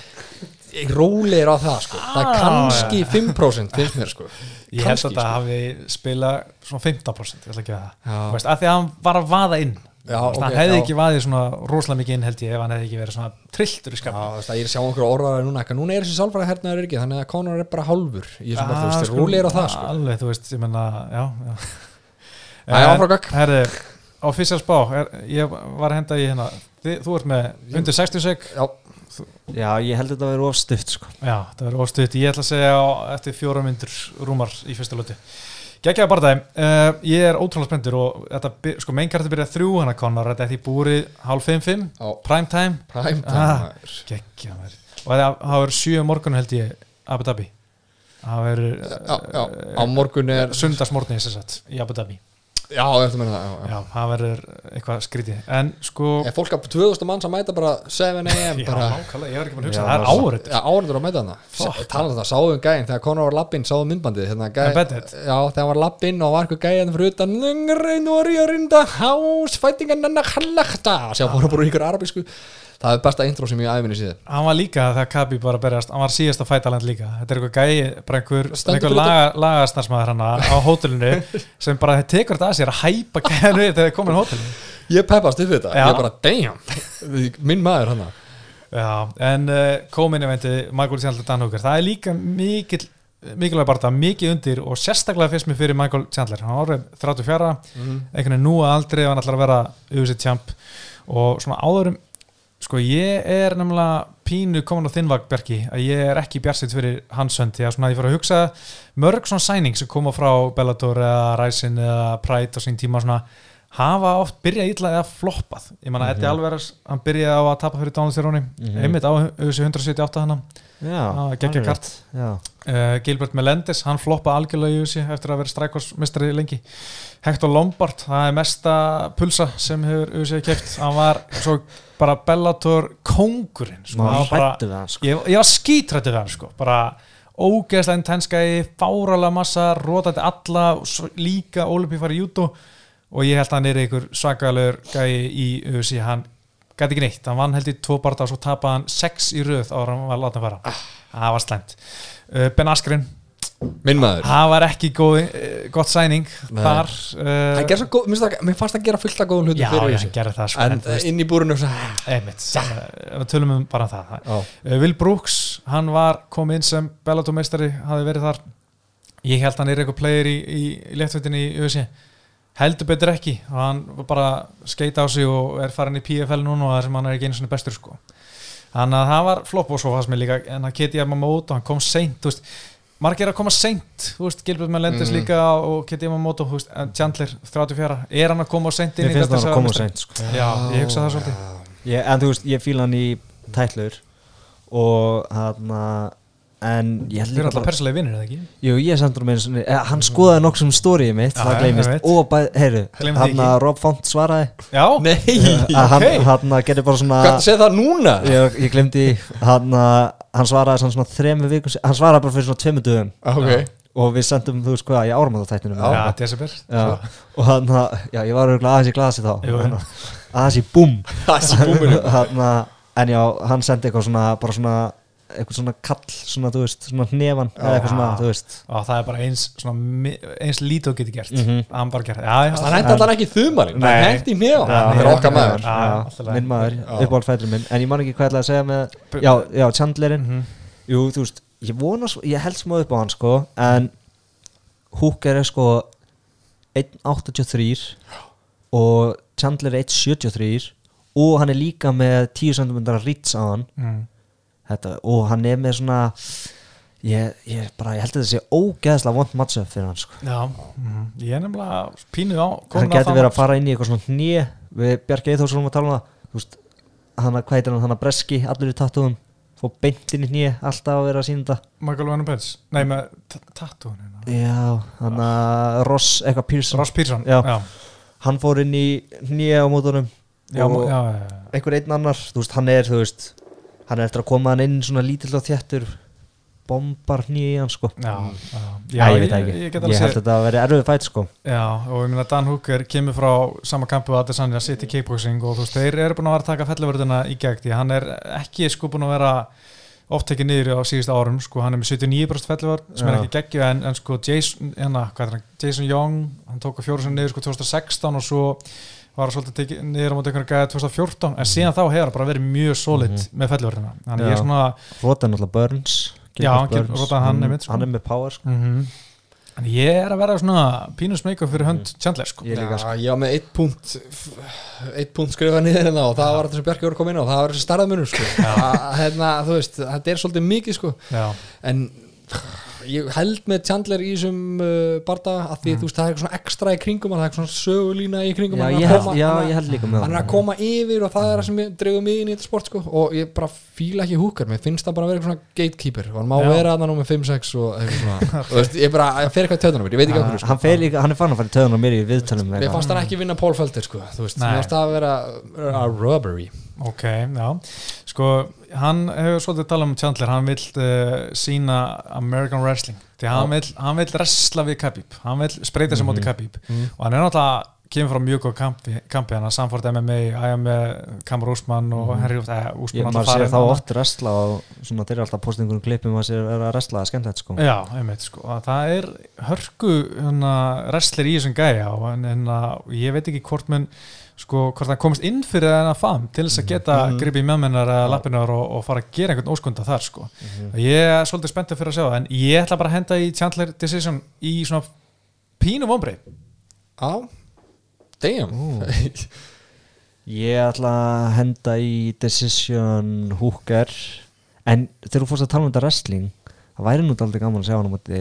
Speaker 2: rólegir á það sko. Það er
Speaker 1: Ah,
Speaker 2: kannski 5% finnst mér sko.
Speaker 1: Ég held að þetta hafi spilað svona 15% ég ætla ekki að það.
Speaker 2: Já.
Speaker 1: Veist, að því að hann var að vaða inn.
Speaker 2: Já,
Speaker 1: Þannig
Speaker 2: ok,
Speaker 1: hann hefði
Speaker 2: já.
Speaker 1: ekki vaðið svona rosalega mikið inn held ég ef hann hefði ekki verið svona trilltur í
Speaker 2: Já,
Speaker 1: skap
Speaker 2: þú veist að ég er að sjá einhverju orðaði núna eitthvað, núna er þessi sálfræði hernaður ekki þannig að Conor er bara hálfur ég er veist,
Speaker 1: sko,
Speaker 2: róli er á það sko.
Speaker 1: Alveg, þú veist, ég menna, já, já. *laughs* Herði, á er, ég var að henda í hérna. Þú ert með undir 60 sek.
Speaker 2: Já,
Speaker 3: Já, ég held þetta að vera of stutt sko.
Speaker 1: Já, það er óstuðt, ég ætla að segja eftir fjóra myndur rúmar í fyrsta löti Gekkjaði bara það, uh, ég er ótrúlega spenntur og þetta, sko, meinkarti byrja þrjú hana konar, þetta er því búrið hálf 5-5,
Speaker 2: á
Speaker 1: prime time.
Speaker 2: Prime time
Speaker 1: Ah. mér Og það það verður sjö morgun held ég Abu Dhabi. Það verður
Speaker 2: á morgun er
Speaker 1: að í Abu Dhabi
Speaker 2: Já, ég að meina það já, já.
Speaker 1: Já, það verður eitthvað skrítið En sko
Speaker 2: Er fólk af 2000 manns að mæta bara 7am *laughs*
Speaker 1: Já,
Speaker 2: bara
Speaker 1: nákvæmlega, ég var ekki búin að hugsa Það er áriðt
Speaker 2: Já, áhendur að mæta hana
Speaker 1: Fuck.
Speaker 2: Talað um það, sáðum gæinn þegar Conor var lappinn, sáðum myndbandið hérna, gæ,
Speaker 1: Embedded?
Speaker 2: Já, þegar hann var lappinn og var eitthvað gæinn fyrir utan Reyn og rinda hás Fætingan enna hallakta Sjá, bara bara ykkur arabísku Það er besta intro sem ég æfinni síðan.
Speaker 1: Hann var líka þegar Kabi bara berjast Hann var síðast að fæta land líka. Þetta er eitthvað gæi, bara einhver, einhver laga, lagasnarsmaður hann á hótelinu *laughs* sem bara tekur þetta að sér að hæpa gæðinu þegar þið komin á hótelinu
Speaker 2: Ég peppast upp þetta,
Speaker 1: Já.
Speaker 2: ég bara, damn. *laughs* Minn maður hann
Speaker 1: Já, en uh, komin eventi Michael Chandler Danhúker, það er líka mikil mikilvæg bara mikið undir og sérstaklega fyrst mér fyrir Michael Chandler. Hann var orðinn 34,
Speaker 2: Mhm.
Speaker 1: einhvern veginn nú að aldrei hann ætlar að vera UFC champ. Og svona áðurum sko ég er nefnilega pínu komin á þinnvagbergi að ég er ekki bjarsitt fyrir hans hönd. Því að svona ég fyrir að hugsa mörg svona sæning sem koma frá Bellator eða Ryzen eða Pride á sín tíma svona hafa oft byrjað illa eða floppað. Ég manna Eddie Alvarez, hann byrjaði á að tapa fyrir Donald Cerrone,
Speaker 3: Mhm.
Speaker 1: einmitt á UFC 178 hann geggjað
Speaker 3: alveg
Speaker 1: kart.
Speaker 3: Já,
Speaker 1: uh, Gilbert Melendez, hann floppaði algjörlega í UFC eftir að vera strækvarsmestari lengi. Hector Lombard, það er mesta pulsa sem hefur UFC keft hann var svo bara Bellator kóngurinn sko. Var
Speaker 3: sko.
Speaker 1: ég, ég var skítrættu við hann sko. bara ógeðslega intenskæði fáralega massa, rótandi alla líka Ólimpí farið jútó og ég held að hann er einhver svakalur gæi í UFC, hann gæti ekki neitt, hann vann held í tvo barða og svo tapaði hann sex í röð ára hann var látið að fara það var slæmt. uh, Ben Askren,
Speaker 2: Minn maður.
Speaker 1: Það var ekki góð, uh, gott sæning þar uh,
Speaker 2: góð, mér fannst að gera fullt af góðum hlutum
Speaker 1: já,
Speaker 2: fyrir
Speaker 1: já,
Speaker 2: þessu.
Speaker 1: gerði það sko,
Speaker 2: En
Speaker 1: veist,
Speaker 2: inn í
Speaker 1: uh, við tölum um bara það.
Speaker 2: Já,
Speaker 1: Uh, Will Brooks, hann var komið inn sem Bellator meistari, hafi verið þar. Ég held hann er eitthvað player í, í, í léttvættinni í UFC heldur betur ekki og hann var bara skeita á sig og er farin í PFL núna og það sem hann er ekki einu svona bestur sko þannig að það var flopp og svo fannst mér líka en að Keti Yamamoto, hann kom seint þú veist, margir að koma seint Gilbert Melendez
Speaker 2: Mhm.
Speaker 1: líka og Keti Yamamoto, þú veist, en Chandler 34, er hann að koma seint í
Speaker 3: finnst
Speaker 1: þetta
Speaker 3: það að koma seint sko.
Speaker 1: Já, ég hugsa það svolítið
Speaker 3: ég, En þú veist, ég fíla hann í tætlur Og hann ég held
Speaker 1: Við erum
Speaker 3: líka
Speaker 1: alltaf
Speaker 3: bara
Speaker 1: persónlega vinnir, eða ekki?
Speaker 3: Jú, ég mér eins og Hann skoðaði nokkuð sem stóriði mitt Það
Speaker 1: ég
Speaker 3: gleymist. Og bæ, heyru
Speaker 1: Gleymum því
Speaker 3: Hann að Rob Font svaraði
Speaker 1: Já, *laughs*
Speaker 2: Nei, *laughs*
Speaker 3: að hann,
Speaker 1: ok.
Speaker 3: hann að gerði bara svona
Speaker 2: hvað það segja það núna?
Speaker 3: ég, ég glemdi hann að hann svaraði svona, svona þremu vikum hann svaraði bara fyrir svona tveimu dögum
Speaker 2: Ok,
Speaker 3: og við sendum þú veist hvað í áramáttatættinum
Speaker 1: já,
Speaker 3: já.
Speaker 1: desember
Speaker 3: já. og hann að, já ég var auðvitað aðeins í glasi þá aðeins í búm
Speaker 2: það er
Speaker 3: að, en já, hann sendi eitthvað svona bara svona, eitthvað svona kall svona, þú veist, svona hnefan eða eitthvað svona, þú veist.
Speaker 1: Og það er bara eins, svona, eins lítið og getur gert.
Speaker 3: Mhm.
Speaker 1: hann bara gert. Já, já,
Speaker 2: Það hætti allan ekki þumalinn, það hætti mjög Það er okkar maður.
Speaker 1: alltaf
Speaker 3: minn maður,
Speaker 2: Já.
Speaker 3: uppáhaldfættur minn. En ég man ekki hvað ég ætlaði að segja með já, já, Chandlerinn.
Speaker 1: Mhm.
Speaker 3: Jú, þú veist, ég vona svo, ég held smá upp á hann sko, en Hooker er sko 1.83 og Chandler er 1.73 og hann er líka með 10 cm rits á hann.
Speaker 1: Mm.
Speaker 3: Þetta, og hann er með svona ég, ég, bara, ég held að þetta sé ógeðslega vond matchup fyrir hann sko.
Speaker 1: já, mhm. ég er nefnilega pínuð á
Speaker 3: hann getur verið að fara inn í eitthvað svona hnið við Bjarki Eithórsson að tala um það. Veist, hann að heitir hann, hann að breski allir í tattúum, fór beint inn í hnið alltaf að vera að sína þetta.
Speaker 1: Michael Van Pence, nei með tattúin
Speaker 3: Já, hann að Ross eitthvað Pearson.
Speaker 1: Ross Pearson
Speaker 3: Já.
Speaker 1: já,
Speaker 3: Hann fór inn í nýja á mótunum
Speaker 1: já,
Speaker 3: og einhver einn annar. Þú veist, hann er, þú veist Hann er eftir að koma hann inn svona lítill og þjættur Bombar nýja í hann, sko.
Speaker 1: Já, já,
Speaker 3: Já, ég veit ekki.
Speaker 1: Ég,
Speaker 3: Ég,
Speaker 1: get alveg
Speaker 3: held
Speaker 1: séð-
Speaker 3: þetta að vera erfið fætt, sko.
Speaker 1: Já, og ég meina Dan Hooker kemur frá sama kampu að Adesanya City Kickboxing og þú veist, þeir eru búin að vera að taka fellivörðuna í gegn því að hann er ekki sko búin að vera oft tekið niður á síðustu árum sko, hann er með 79% fellivörð sem er ekki geggju en, en sko Jason, hérna, hvað er hann, Jason Young hann tók að fjóru sem niður sko 2016 og svo var svolítið tekið niður á móti einhverja gæða 2014 en síðan þá hefur hann bara verið mjög solid með fellurina þannig ég er svona
Speaker 3: Rota náttúrulega Burns
Speaker 1: Já,
Speaker 3: Gilbert
Speaker 1: hann hann
Speaker 3: Mm,
Speaker 1: einmitt, sko.
Speaker 3: Hann er með power sko.
Speaker 1: mm en ég er að vera svona pínu smeykum fyrir hönd Chandler sko.
Speaker 3: Ég líka, sko.
Speaker 2: Já, ég var með eitt punkt eitt punkt skrifað niður hérna og það var þetta sem Bjarki voru koma inn á það var þessi starðamunur sko. Að, hérna, þú veist, þetta er svolítið mikið sko.
Speaker 1: Já,
Speaker 2: en ég held með Chandler í þessum uh, barda að því þú veist það er eitthvað svona ekstra í kringum hann, það er eitthvað svona sögulína í kringum
Speaker 3: Já,
Speaker 2: hann,
Speaker 3: ég
Speaker 2: hann koma-
Speaker 3: já,
Speaker 2: hann
Speaker 3: ég held líka með
Speaker 2: hann er að koma yfir og það er það sem ég mig inn í þetta sport sko. og ég bara fíla ekki húkar mér finnst það bara að vera eitthvað svona gatekeeper og hann má
Speaker 1: Já.
Speaker 2: vera að nú með 5-6 og eitthvað svona *laughs* og veist, ég bara, ég fer eitthvað í töðunum mér, ég veit ekki okkur sko.
Speaker 3: hann, fer líka, hann er fann að fara í töðun og mér í viðtölum
Speaker 2: mér fannst hann ekki vinna Paul Felder sko.
Speaker 1: Hann hefur svolítið talað um Chandler. Hann vill uh, sína American Wrestling. Því hann vill, hann vill wrestla við Khabib. Hann vill spreita sig móti Khabib. Og hann er náttúrulega kemur frá mjög góð kampi, kampi. Hann að Samford MMA, æja með Kamar Úsmann og Henry eh, Úsmann
Speaker 3: Ég, maður sér þá oft wrestla og svona þeir eru alltaf postingur klippum að sér er að wrestla, það er skemmtilegt sko.
Speaker 1: Já, einmitt sko, að það er hörku hérna, wrestler í þessum gæja. Og en, en, ég veit ekki hvort menn sko, hvort hann komist inn fyrir þennan fam til þess að geta mm -hmm. gripið í meðmennar eða lappinar og, og fara að gera einhvern óskunda þar sko. ég er svolítið spenntið fyrir að sjá það en ég ætla bara að henda í Chandler Decision í svona pínu vombrið
Speaker 2: á, damn. *laughs*
Speaker 3: Ég ætla að henda í Decision Hooker. En þegar þú fórst að tala um þetta wrestling Það væri nú aldrei gaman að sjá hann á móti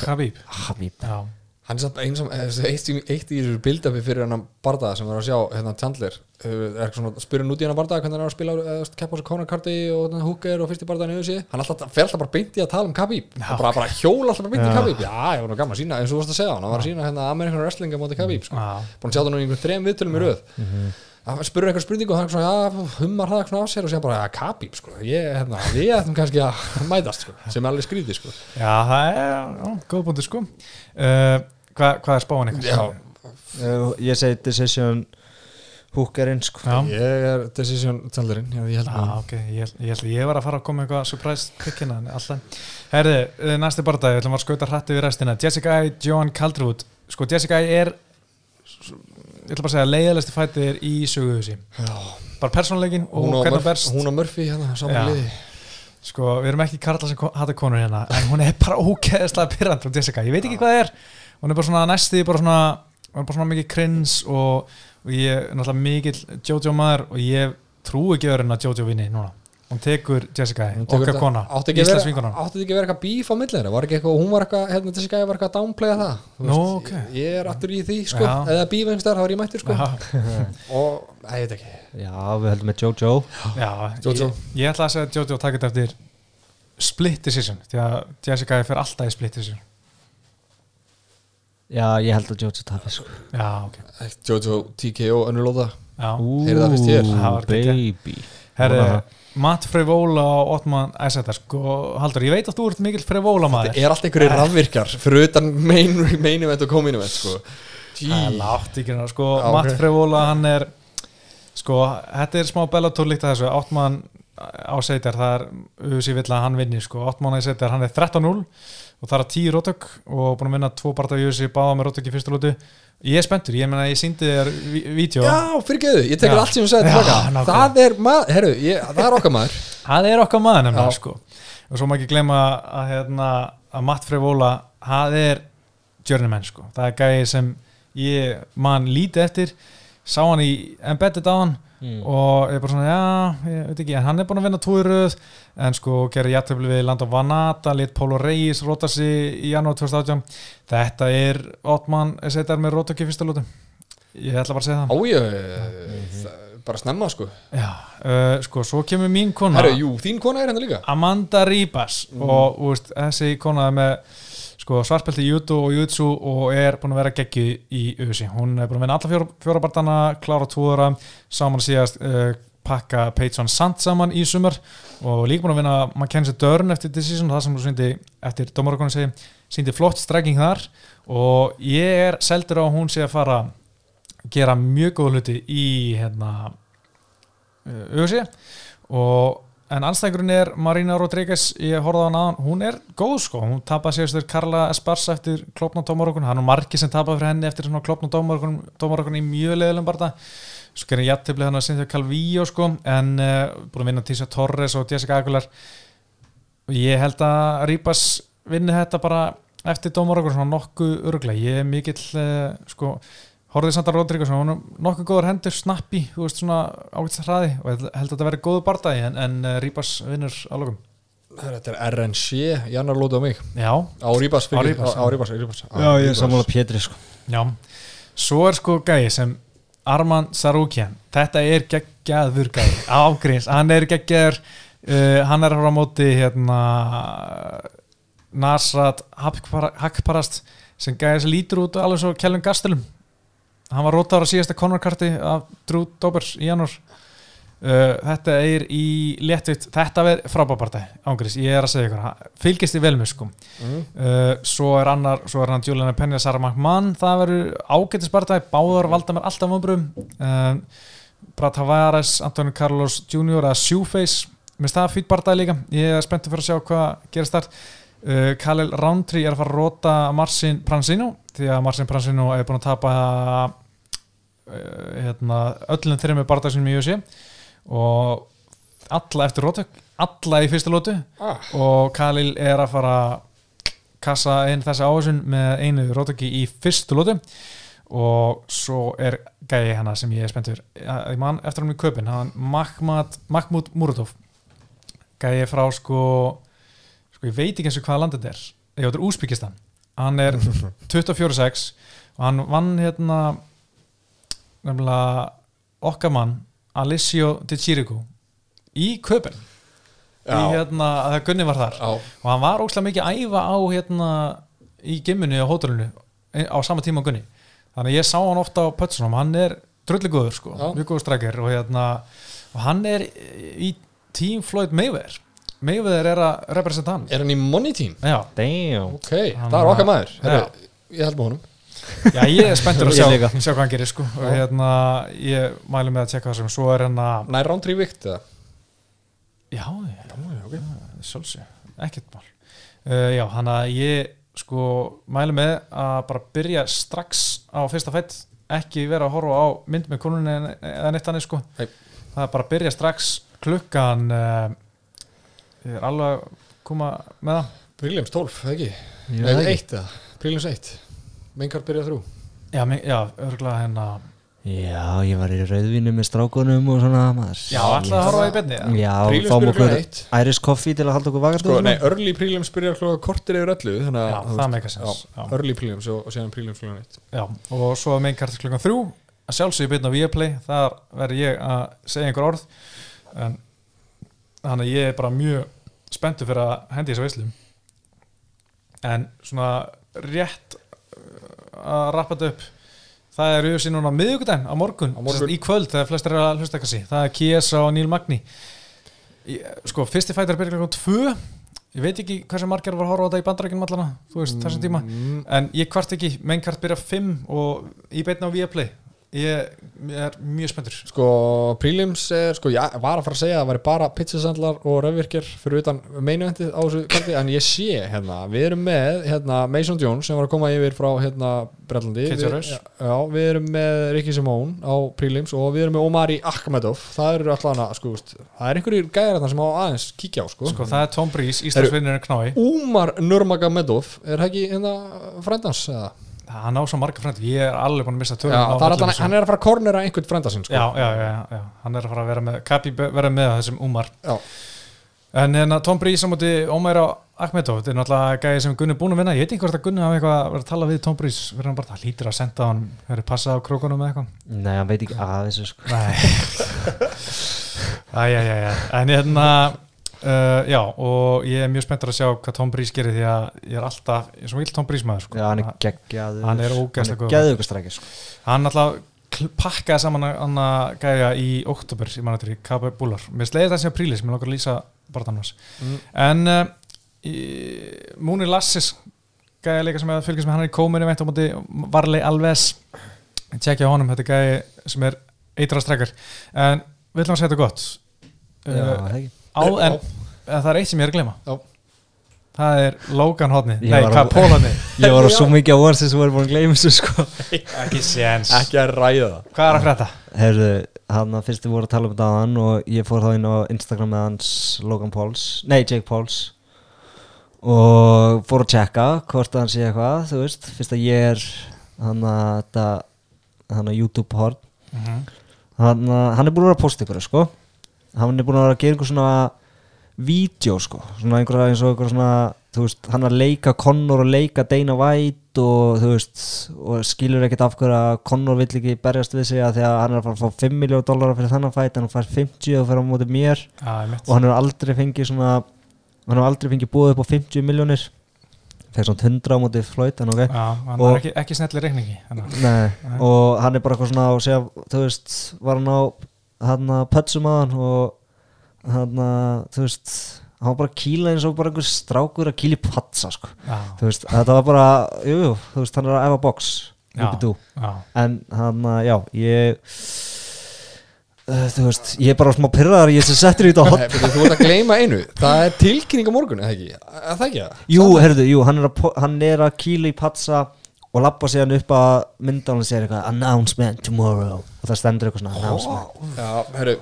Speaker 1: Habib
Speaker 3: Habib
Speaker 1: Já,
Speaker 2: hann er samt eins og eitt, í- eitt í þessu bildafi fyrir hennar bardaða sem var að sjá hérna Chandler. Svona spyrir út í hennar bardaða hvernig hann er að spila uh, keppa á þessu Conor-karti og hérna húker og fyrst í bardaðan yfir sig hann alltaf, fer alltaf bara beint í að tala um Khabib. Og bara, bara hjóla alltaf bara beint í. Khabib. Já, ég var nú gaman að sína, eins og þú varst að segja hann hann var að sína hérna American Wrestling á móti Khabib sko. búin að sjá það nú í einhverjum þrem viðtölum í röð hann spurur eitthvað spurningu og hann svona, já, hummar það eitthvað á sér og segja bara, já, Khabib, sko ég, hérna, við ættum kannski að *laughs* mætast, sko sem er alveg skrítið, sko
Speaker 1: já það er já, góð búndi sko uh, hva, Hvað er spáin?
Speaker 2: Já.
Speaker 3: uh, Ég segi Decision Hookerinn sko
Speaker 1: Já.
Speaker 2: ég er decision já, ég held
Speaker 1: Já,
Speaker 2: að
Speaker 1: ok, ég, ég held að ég var að fara að koma eitthvað surprise pickina en alltaf. Herði, eh, næsti barndagi, við ætlum að skauta hrætti við restina. Jessica I, Joan Calderwood. Sko, Jessica I er, ég ætla bara að segja, leiðalæsti fættir í söguðusi.
Speaker 2: já,
Speaker 1: Bara persónleikin og hvernig berst.
Speaker 2: hún og Murphy hérna, saman liði
Speaker 1: Sko, við erum ekki karla sem hata konur hérna, en hún er bara ókeðslega pyrrand. Ég veit ekki hvað það er. Hún er bara svona næsti, bara svona, hún er bara svona mikið krins og, og ég er náttúrulega mikill Jojo maður og ég trú ekki öðrun að Jojo vinni núna. Hún tekur Jessica I,
Speaker 2: Hún tekur
Speaker 1: okkar kona,
Speaker 2: átti ekki að
Speaker 1: Íslands
Speaker 2: vera-
Speaker 1: vinkonan.
Speaker 2: átti þetta ekki að vera eitthvað bíf á milli þeirra? Var ekki eitthvað, hún var eitthvað, hérna gæði var eitthvað að downplaya það. Þú
Speaker 1: Nú,
Speaker 2: veist,
Speaker 1: ok.
Speaker 2: ég, er aftur í því, sko, eða bíf einhverstaðar, þá er ég mættur, sko. *laughs* Og, að ég veit ekki.
Speaker 3: Já, við höldum með Jojo.
Speaker 1: Já
Speaker 2: Jojo.
Speaker 1: Ég, ég ætla að segja að Jojo takit eftir split decision, því að Jessica fer alltaf í split decision.
Speaker 3: Já, ég held að Jojo tafi sko.
Speaker 1: Já, ok.
Speaker 2: Jojo TKO. Heyrðu það fyrst hér?
Speaker 3: Baby.
Speaker 1: Herri,
Speaker 3: Vona
Speaker 1: Matt Freyvola og Ottman Æsættar sko, Haldur, ég veit að þú ert mikill Freyvola maður.
Speaker 2: Það er allt einhverju rafvirkjar fyrir utan main, main event og come-in event, sko.
Speaker 1: Það er látt ekki sko,
Speaker 2: Já,
Speaker 1: Matt
Speaker 2: ok.
Speaker 1: Freyvola hann er sko, þetta er smá Bellator líkt að þessu, Ottman á Seitar, það er auðvitað vill að hann vinni, sko, Ottman á Seitar, hann er 13-0 og það er 10 rótök og búin að vinna tvo barða í auðvitað, báða með rótök í fyrstu lótu. Ég er spenntur, ég meina ég síndi þér ví- vídeo,
Speaker 2: Já, fyrir geðu, ég tekur allt sem þú sagði
Speaker 1: nákvæmlega.
Speaker 2: Það er maður, herru, ég, það er okkar maður. *laughs*
Speaker 1: Það er okkar maður nefnilega, sko. Og svo má ekki glemma að, hérna, að Matt Freyvola, það er journeyman, sko, það er gæði sem ég man lítið eftir. Sá hann í embedded á hann
Speaker 3: Mm.
Speaker 1: og ég er bara svona, já, ég veit ekki en hann er búin að vinna tvo í röð. En sko gerir jættöfli við Lando Vanata lit Pólo Reis róta sig í janúar 2018 þetta er Ottman setar með rótöki fyrsta lútu ég ætla bara að segja það.
Speaker 2: Ájö, bara snemma, sko.
Speaker 1: Já, uh, sko, svo kemur mín kona.
Speaker 2: Herru, jú, þín kona er hérna líka.
Speaker 1: Amanda Ribas. Og þú veist, þessi kona er með sko, svartbelti í judo og jutsu og er búin að vera geggju í auðvisi hún er búin að vinna alla fjóra, fjóra barndana klára tvoðara, saman síðast uh, pakka Peyton Sand saman í sumar og líka búin að vinna Mackenzie Dörn eftir decision, það sem þú síndi eftir dómarakonu segi, síndi flott strekking þar og ég er seldur á hún sé að fara gera mjög góð hluti í hérna auðvisi og en anstæðingurinn er Marina Rodríguez ég horfði á hann aðan, hún er góð sko. Hún tapaði sér eftir Karla Espars eftir klopna dómarokun, hann og margi sem tapaði fyrir henni eftir svona klopna dómarokun, dómarokun í mjög leðilegum barða, svo gerir jættibli hann að Cynthia Calvillo sko en uh, búin að vinna Tísa Torres og Jessica Aguilar. Og ég held að Rýpas vinni þetta bara eftir dómarokun svona nokkuð öruglega, ég er mikill uh, sko Horfið Sandra Rodríguez, hún er nokkuð góður hendur, snappi, þú veist svona ágætt hraði og ég held að þetta verði góðu bardagi en, en uh, Rýpas vinnur álögum.
Speaker 2: Þetta er RNC, Jannar lótið á mig.
Speaker 1: Já,
Speaker 2: Á Rýbas,
Speaker 1: Á
Speaker 2: á Rýbas, á Rýbas
Speaker 3: Já, ég er sammála Pétri sko.
Speaker 1: Já. Svo er sko gæi sem Arman Sarukian, þetta er geggjaður gæi, ágríns, hann er geggjaður, uh, hann er frá móti hérna Nasrat Hakparast sem gæi sem lítur út alveg svo Kjellum Gastelum hann var rótaður á síðasta Conor-karti af Drew Dobbers í janúar. Uh, þetta er í léttvitt, þetta er frábápartæ ángriðs, ég er að segja ykkur fylgist í velmið sko?
Speaker 2: Mm.
Speaker 1: uh, svo er annar, svo er hann Julian Penja Sara McMahon, það verður ágættispartæ báðar valda mér alltaf umbröðum uh, Brad Tavares Antonio Carlos Jr. eða Shoeface. Mér finnst það fýtt partæ líka. Ég er spenntið fyrir að sjá hvað gerist þar. Uh, Khalil Roundtree er að fara að róta Marcin Pransino því að Marcin Pransino er búin að tapa uh, hérna, öllum þeirra með barndagsinum í USA og alla eftir rótök alla í fyrsta lótu
Speaker 2: ah.
Speaker 1: og Khalil er að fara kassa einn þessi áhersun með einu rótöki í fyrstu lótu og svo er gæði hana sem ég er spenntur. Ég man eftir hann í köpinn Mahmoud Muradov gæði frá sko sko ég veit ekki eins og hvaða land þetta er. Þetta er Úsbyggistan hann er *laughs* 24-6 og hann vann hérna nefnilega okkar mann Alessio Di Chirico í köpinn í hérna að Gunni var þar.
Speaker 2: Já,
Speaker 1: og hann var óslega mikið að æfa á hérna í gimminu á hótelinu e- á sama tíma Gunni. Þannig að ég sá hann ofta á Pötsunum hann er drulli góður sko, mjög góður strækir og hérna og hann er í Team Floyd Mayweather Mayweather er að representa hann.
Speaker 2: Er hann í Money Team?
Speaker 1: já,
Speaker 3: Damn.
Speaker 2: Ok,
Speaker 1: Hann
Speaker 2: það er okkar maður.
Speaker 1: Já.
Speaker 2: Heru, Ég held með honum.
Speaker 1: Já ég er spenntur að *laughs*
Speaker 3: Ég
Speaker 1: sjá,
Speaker 3: líka.
Speaker 1: sjá hvað hann gerir sko. Og hérna ég mælu með að tjekka það sem svo er hérna
Speaker 2: Nær Roundtree vikt eða?
Speaker 1: já, já,
Speaker 2: Já, ok.
Speaker 1: Sjálfsög, ekkert mál. Uh, já, hann að ég sko mælu með að bara byrja strax á fyrsta fætt. Ekki vera að horfa á mynd með konunni en- eða neitt annir sko.
Speaker 2: Nei.
Speaker 1: það er bara að byrja strax klukkan uh, ég er alveg að koma með það
Speaker 2: Prílims 12, eða ekki? Nei,
Speaker 3: veit ekki.
Speaker 2: 1 eða? Prílims 1 Mengar byrjað þrjú
Speaker 1: já, já örgulega hérna
Speaker 3: Já, ég var í rauðvínu með strákunum og svona maður.
Speaker 1: já, alltaf að horfa í byrni já.
Speaker 3: Já, fáum okkur
Speaker 2: klukkan 1
Speaker 3: Irish Coffee til að halda okkur vakandi
Speaker 2: Sko,
Speaker 3: svona.
Speaker 2: nei, early prílims byrjar klokka kortir yfir öllu þannig að
Speaker 1: Já, það meikar sens.
Speaker 2: Early prílims og, og síðan prílims klokkan 1
Speaker 1: Já, og svo að meinkart klukkan þrjú að sjálfsögja byrna á Viaplay þar verður ég að segja einhver orð en þannig að ég er bara mjög spenntur fyrir að hendi þessu veislu. En svona rétt uh, að rappa þetta upp það er auðvitað núna miðvikudaginn á morgun,
Speaker 2: Á morgun.
Speaker 1: í kvöld þegar flestir er að hlusta eitthvað sí það er Kiesa og Neil Magni. Sko, fyrsti fættar byrja klukkan tvö. Ég veit ekki hversu margir var að horfa á þetta í bandarækjum allana, þú veist, þessum tíma.
Speaker 2: Mm,
Speaker 1: En ég kvart ekki, mainkart byrja 5 og í beinna á Viaplay ég, ég er mjög spenntur.
Speaker 2: Sko, prílims er, sko, ég var að fara að segja að það væri bara pizzasendlar og röfvirkir fyrir utan meinuvendið á þessu kaldi en ég sé, hérna, við erum með hérna, Mason Jones sem var að koma yfir frá hérna, Brellandi við, já, við erum með Ricky Simone á prílims og við erum með Omari Akhmedov. Það eru alltaf hana, sko, það er einhverjir gæðar þarna sem á aðeins kíkja á, sko,
Speaker 1: sko, það er Tom Breeze, Íslandsvinnurinn knái
Speaker 2: Umar Nurmagomedov er ekki hérna frændans eða?
Speaker 1: Hann á svo marga frændi, ég er alveg búin að missa
Speaker 2: Já,
Speaker 1: tölum
Speaker 2: það er alltaf, hann er að fara að kornera einhvern frændansinn sko.
Speaker 1: já, já, já, já, hann er að fara að vera með Kapi vera með á þessum Umar.
Speaker 2: Já.
Speaker 1: en hérna Tom Breeze á móti Ómar á Ahmedov, þetta er náttúrulega gæði sem Gunni búin að vinna, ég veit ekki hvort að Gunni hafa eitthvað að vera að tala við Tom Breeze, verður hann bara það lítur að senda hann, verður passa á krókunum eða eitthvað?
Speaker 3: Nei, hann veit ekki að þessu sko.
Speaker 1: Nei. *laughs* Æjæjæjæ En hérna uh, Já, og ég er mjög spenntur að sjá hvað Tom Breeze gerir því að ég er alltaf ég er svo vill Tom Breeze maður sko.
Speaker 3: Já, hann er geggjaður.
Speaker 1: Hann er
Speaker 3: strækir sko.
Speaker 1: Hann alltaf pakkaði saman hann að gæja í oktober í mann eftir í Kabe Búlar Mér sleiði það sem að prílis, mér langar að lýsa bara annars
Speaker 2: Mm.
Speaker 1: En uh, í, Múni Lassis gæja líka sem er að fylgjast með hann í kóminu veit á móti Varley Alves. Tjekkja á honum, þetta er gæja sem er eitra strekkar En við ætlum að segja þetta gott?
Speaker 3: Já,
Speaker 1: uh,
Speaker 3: það ekki
Speaker 1: á, en, en það er eitt sem ég er að glema
Speaker 2: Já.
Speaker 1: það er Logan hodni
Speaker 3: Ég
Speaker 1: nei,
Speaker 3: var
Speaker 1: hvað
Speaker 3: að-
Speaker 1: Paul hodni *laughs*
Speaker 3: Ég var á svo mikið á orðsins sem voru búin að gleyma þessu sko.
Speaker 1: Ekki séns.
Speaker 2: Ekki að ræða það.
Speaker 1: Hvað er að frétta?
Speaker 3: Herðu, hann að fyrst við voru að tala um þetta á hann og ég fór þá inn á Instagram með hans Logan Pauls, nei Jake Pauls. Og fór að checka hvort að hann sé eitthvað, þú veist. Fyrst að ég er hann að þetta hann að YouTube horn
Speaker 1: Mhm.
Speaker 3: hann, að- hann er búin að vera að posta ykkur sko hann er búin að vera að gera einhver svona vídeo sko, svona einhverja eins og einhver svona, þú veist, hann er að leika Connor og leika Dana White og þú veist, og skilur ekkert af hverju að Connor vill ekki berjast við sig að því að hann er að fara að fá 5 miljóð dólarar fyrir þennan fætt en hann fær 50 og fyrir á móti mér.
Speaker 1: Mitt
Speaker 3: og hann hefur aldrei fengið svona hann hefur aldrei fengið búið upp á 50 miljónir fekk svona 100 á móti
Speaker 1: Já, hann
Speaker 3: Og-
Speaker 1: er ekki, ekki snelli reikningi að-
Speaker 3: Nei,
Speaker 1: Nei.
Speaker 3: og hann er bara eitthvað svona og segja, þú veist, var hann á hann að pötsum að hann og hann að, þú veist hann var bara að kýla eins og bara einhver strákur að kýla í patsa, sko
Speaker 1: Já,
Speaker 3: þú veist, þetta var bara, jú, jú, þú veist, hann er að efa box,
Speaker 1: Já.
Speaker 3: Rúbidú
Speaker 1: já,
Speaker 3: en hann að, já, ég uh, þú veist, ég er bara smá pyrraðar, ég sem settir í þetta hot
Speaker 2: Þú ert að gleyma einu Það er tilkynning á morgun, eða ekki? Er það ekki það?
Speaker 3: Jú, herruðu, jú, hann er, að, hann er að kýla í patsa og lappa sig hann upp að mynda hann og segja eitthvað announcement tomorrow og það stendur eitthvað svona announcement
Speaker 2: Já, herru,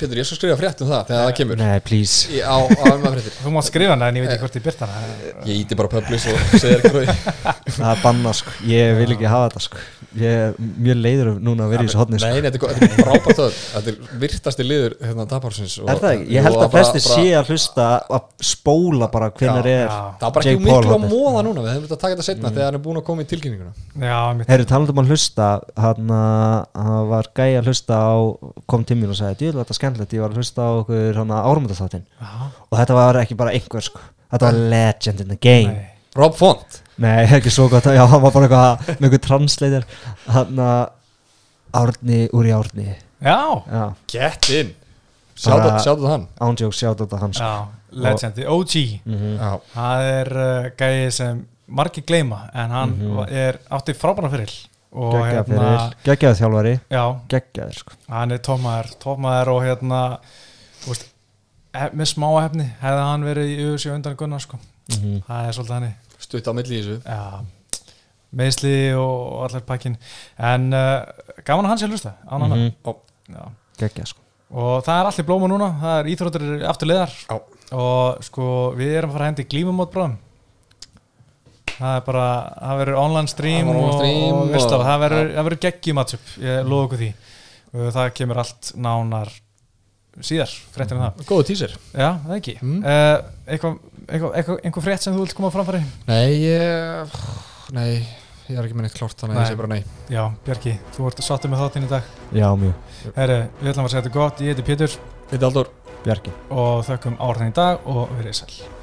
Speaker 2: Pétur, ég skal skrifa frétt um það þegar það kemur.
Speaker 3: Nei, please.
Speaker 2: Í- Á, á annað fréttir.
Speaker 1: Þú mátt skrifa hana en ég veit ekki hvort ég byrt hana.
Speaker 2: Ég íti bara publish og segir ekki því *laughs*
Speaker 3: Það er banna sko, ég vil ekki hafa þetta sko. Ég er mjög leiður núna að vera í þessu hotni sko.
Speaker 2: Nei, nei, þetta er þetta er frábært það Þetta er virtasti liður hérna dabarsins
Speaker 3: Er það ekki? Ég held að flesti sé að hlusta að spóla bara hvenær
Speaker 2: Já,
Speaker 3: er
Speaker 1: já.
Speaker 2: Það var bara
Speaker 3: Jake
Speaker 2: ekki miklu
Speaker 3: Paul
Speaker 2: að
Speaker 3: hornið.
Speaker 2: móða núna. Við hefum þetta að taka þetta setna þegar hann er búin að koma í tilkynninguna.
Speaker 1: Já, mitt
Speaker 3: Herru, talandi um að hlusta hann að var gæi að hlusta á kom mín og sagði, djöðu þetta er skemmtilegt ég var að hlusta á okkur hann
Speaker 1: Já,
Speaker 3: og þetta var ekki bara einhver sko. Þetta var legend in the game.
Speaker 1: Nei.
Speaker 2: Rob Font?
Speaker 3: Nei, *laughs* ekki svo gott, já, hann var bara eitthvað með einhver translator. Hann að Árni úr í Árni.
Speaker 1: Já,
Speaker 3: Já,
Speaker 2: Get in.
Speaker 3: Bara-
Speaker 2: Sjáttu hann.
Speaker 3: ándjók sjátt þetta hans
Speaker 1: já, legendi, OG
Speaker 3: mm
Speaker 2: Já,
Speaker 1: Það er uh, gæði sem margir gleyma en hann
Speaker 3: Mhm.
Speaker 1: er átti frábæna fyrir
Speaker 3: Geggjaður
Speaker 1: hérna,
Speaker 3: geggjaður þjálfari
Speaker 1: já,
Speaker 3: Geggjaður sko
Speaker 1: hann er tómaður tómaður og hérna þú veist, með smá hefni hefði hann verið í auðvitað undan Gunnar sko.
Speaker 3: mm
Speaker 1: það er svolítið hann
Speaker 2: stutt á milli í þessu
Speaker 1: já, meðsli og, allar pakkin en uh, gaman að hann sé að hlusta án
Speaker 3: Mhm.
Speaker 1: annað.
Speaker 2: Ó.
Speaker 1: Já.
Speaker 3: Geggja sko
Speaker 1: og það er allir blóma núna það er íþróttur aftur leðar
Speaker 2: Já.
Speaker 1: og sko við erum að fara að hendi glímumót bráðum það er bara það verður online stream,
Speaker 2: stream
Speaker 1: og, og, veist
Speaker 2: og-
Speaker 1: það, verður, það verður geggjum matchup ég lofa okkur því. Og það kemur allt nánar síðar, fréttir um það.
Speaker 2: Góðu tísir
Speaker 1: já, það ekki.
Speaker 2: Mm.
Speaker 1: uh, eitthvað, eitthvað, eitthvað, einhver frétt sem þú vilt koma á framfæri?
Speaker 2: Nei, ég Nei, ég er ekki með neitt klárt Þannig að ég segi bara nei.
Speaker 1: Já, Bjarki, þú ert sattu með þáttinn í dag?
Speaker 3: Já, mjög.
Speaker 1: Herri, við ætlum að segja þetta gott, ég heiti Pétur.
Speaker 2: Þetta er Aldur
Speaker 3: Bjarki.
Speaker 1: Og þökkum áhrðin í dag og verið sæl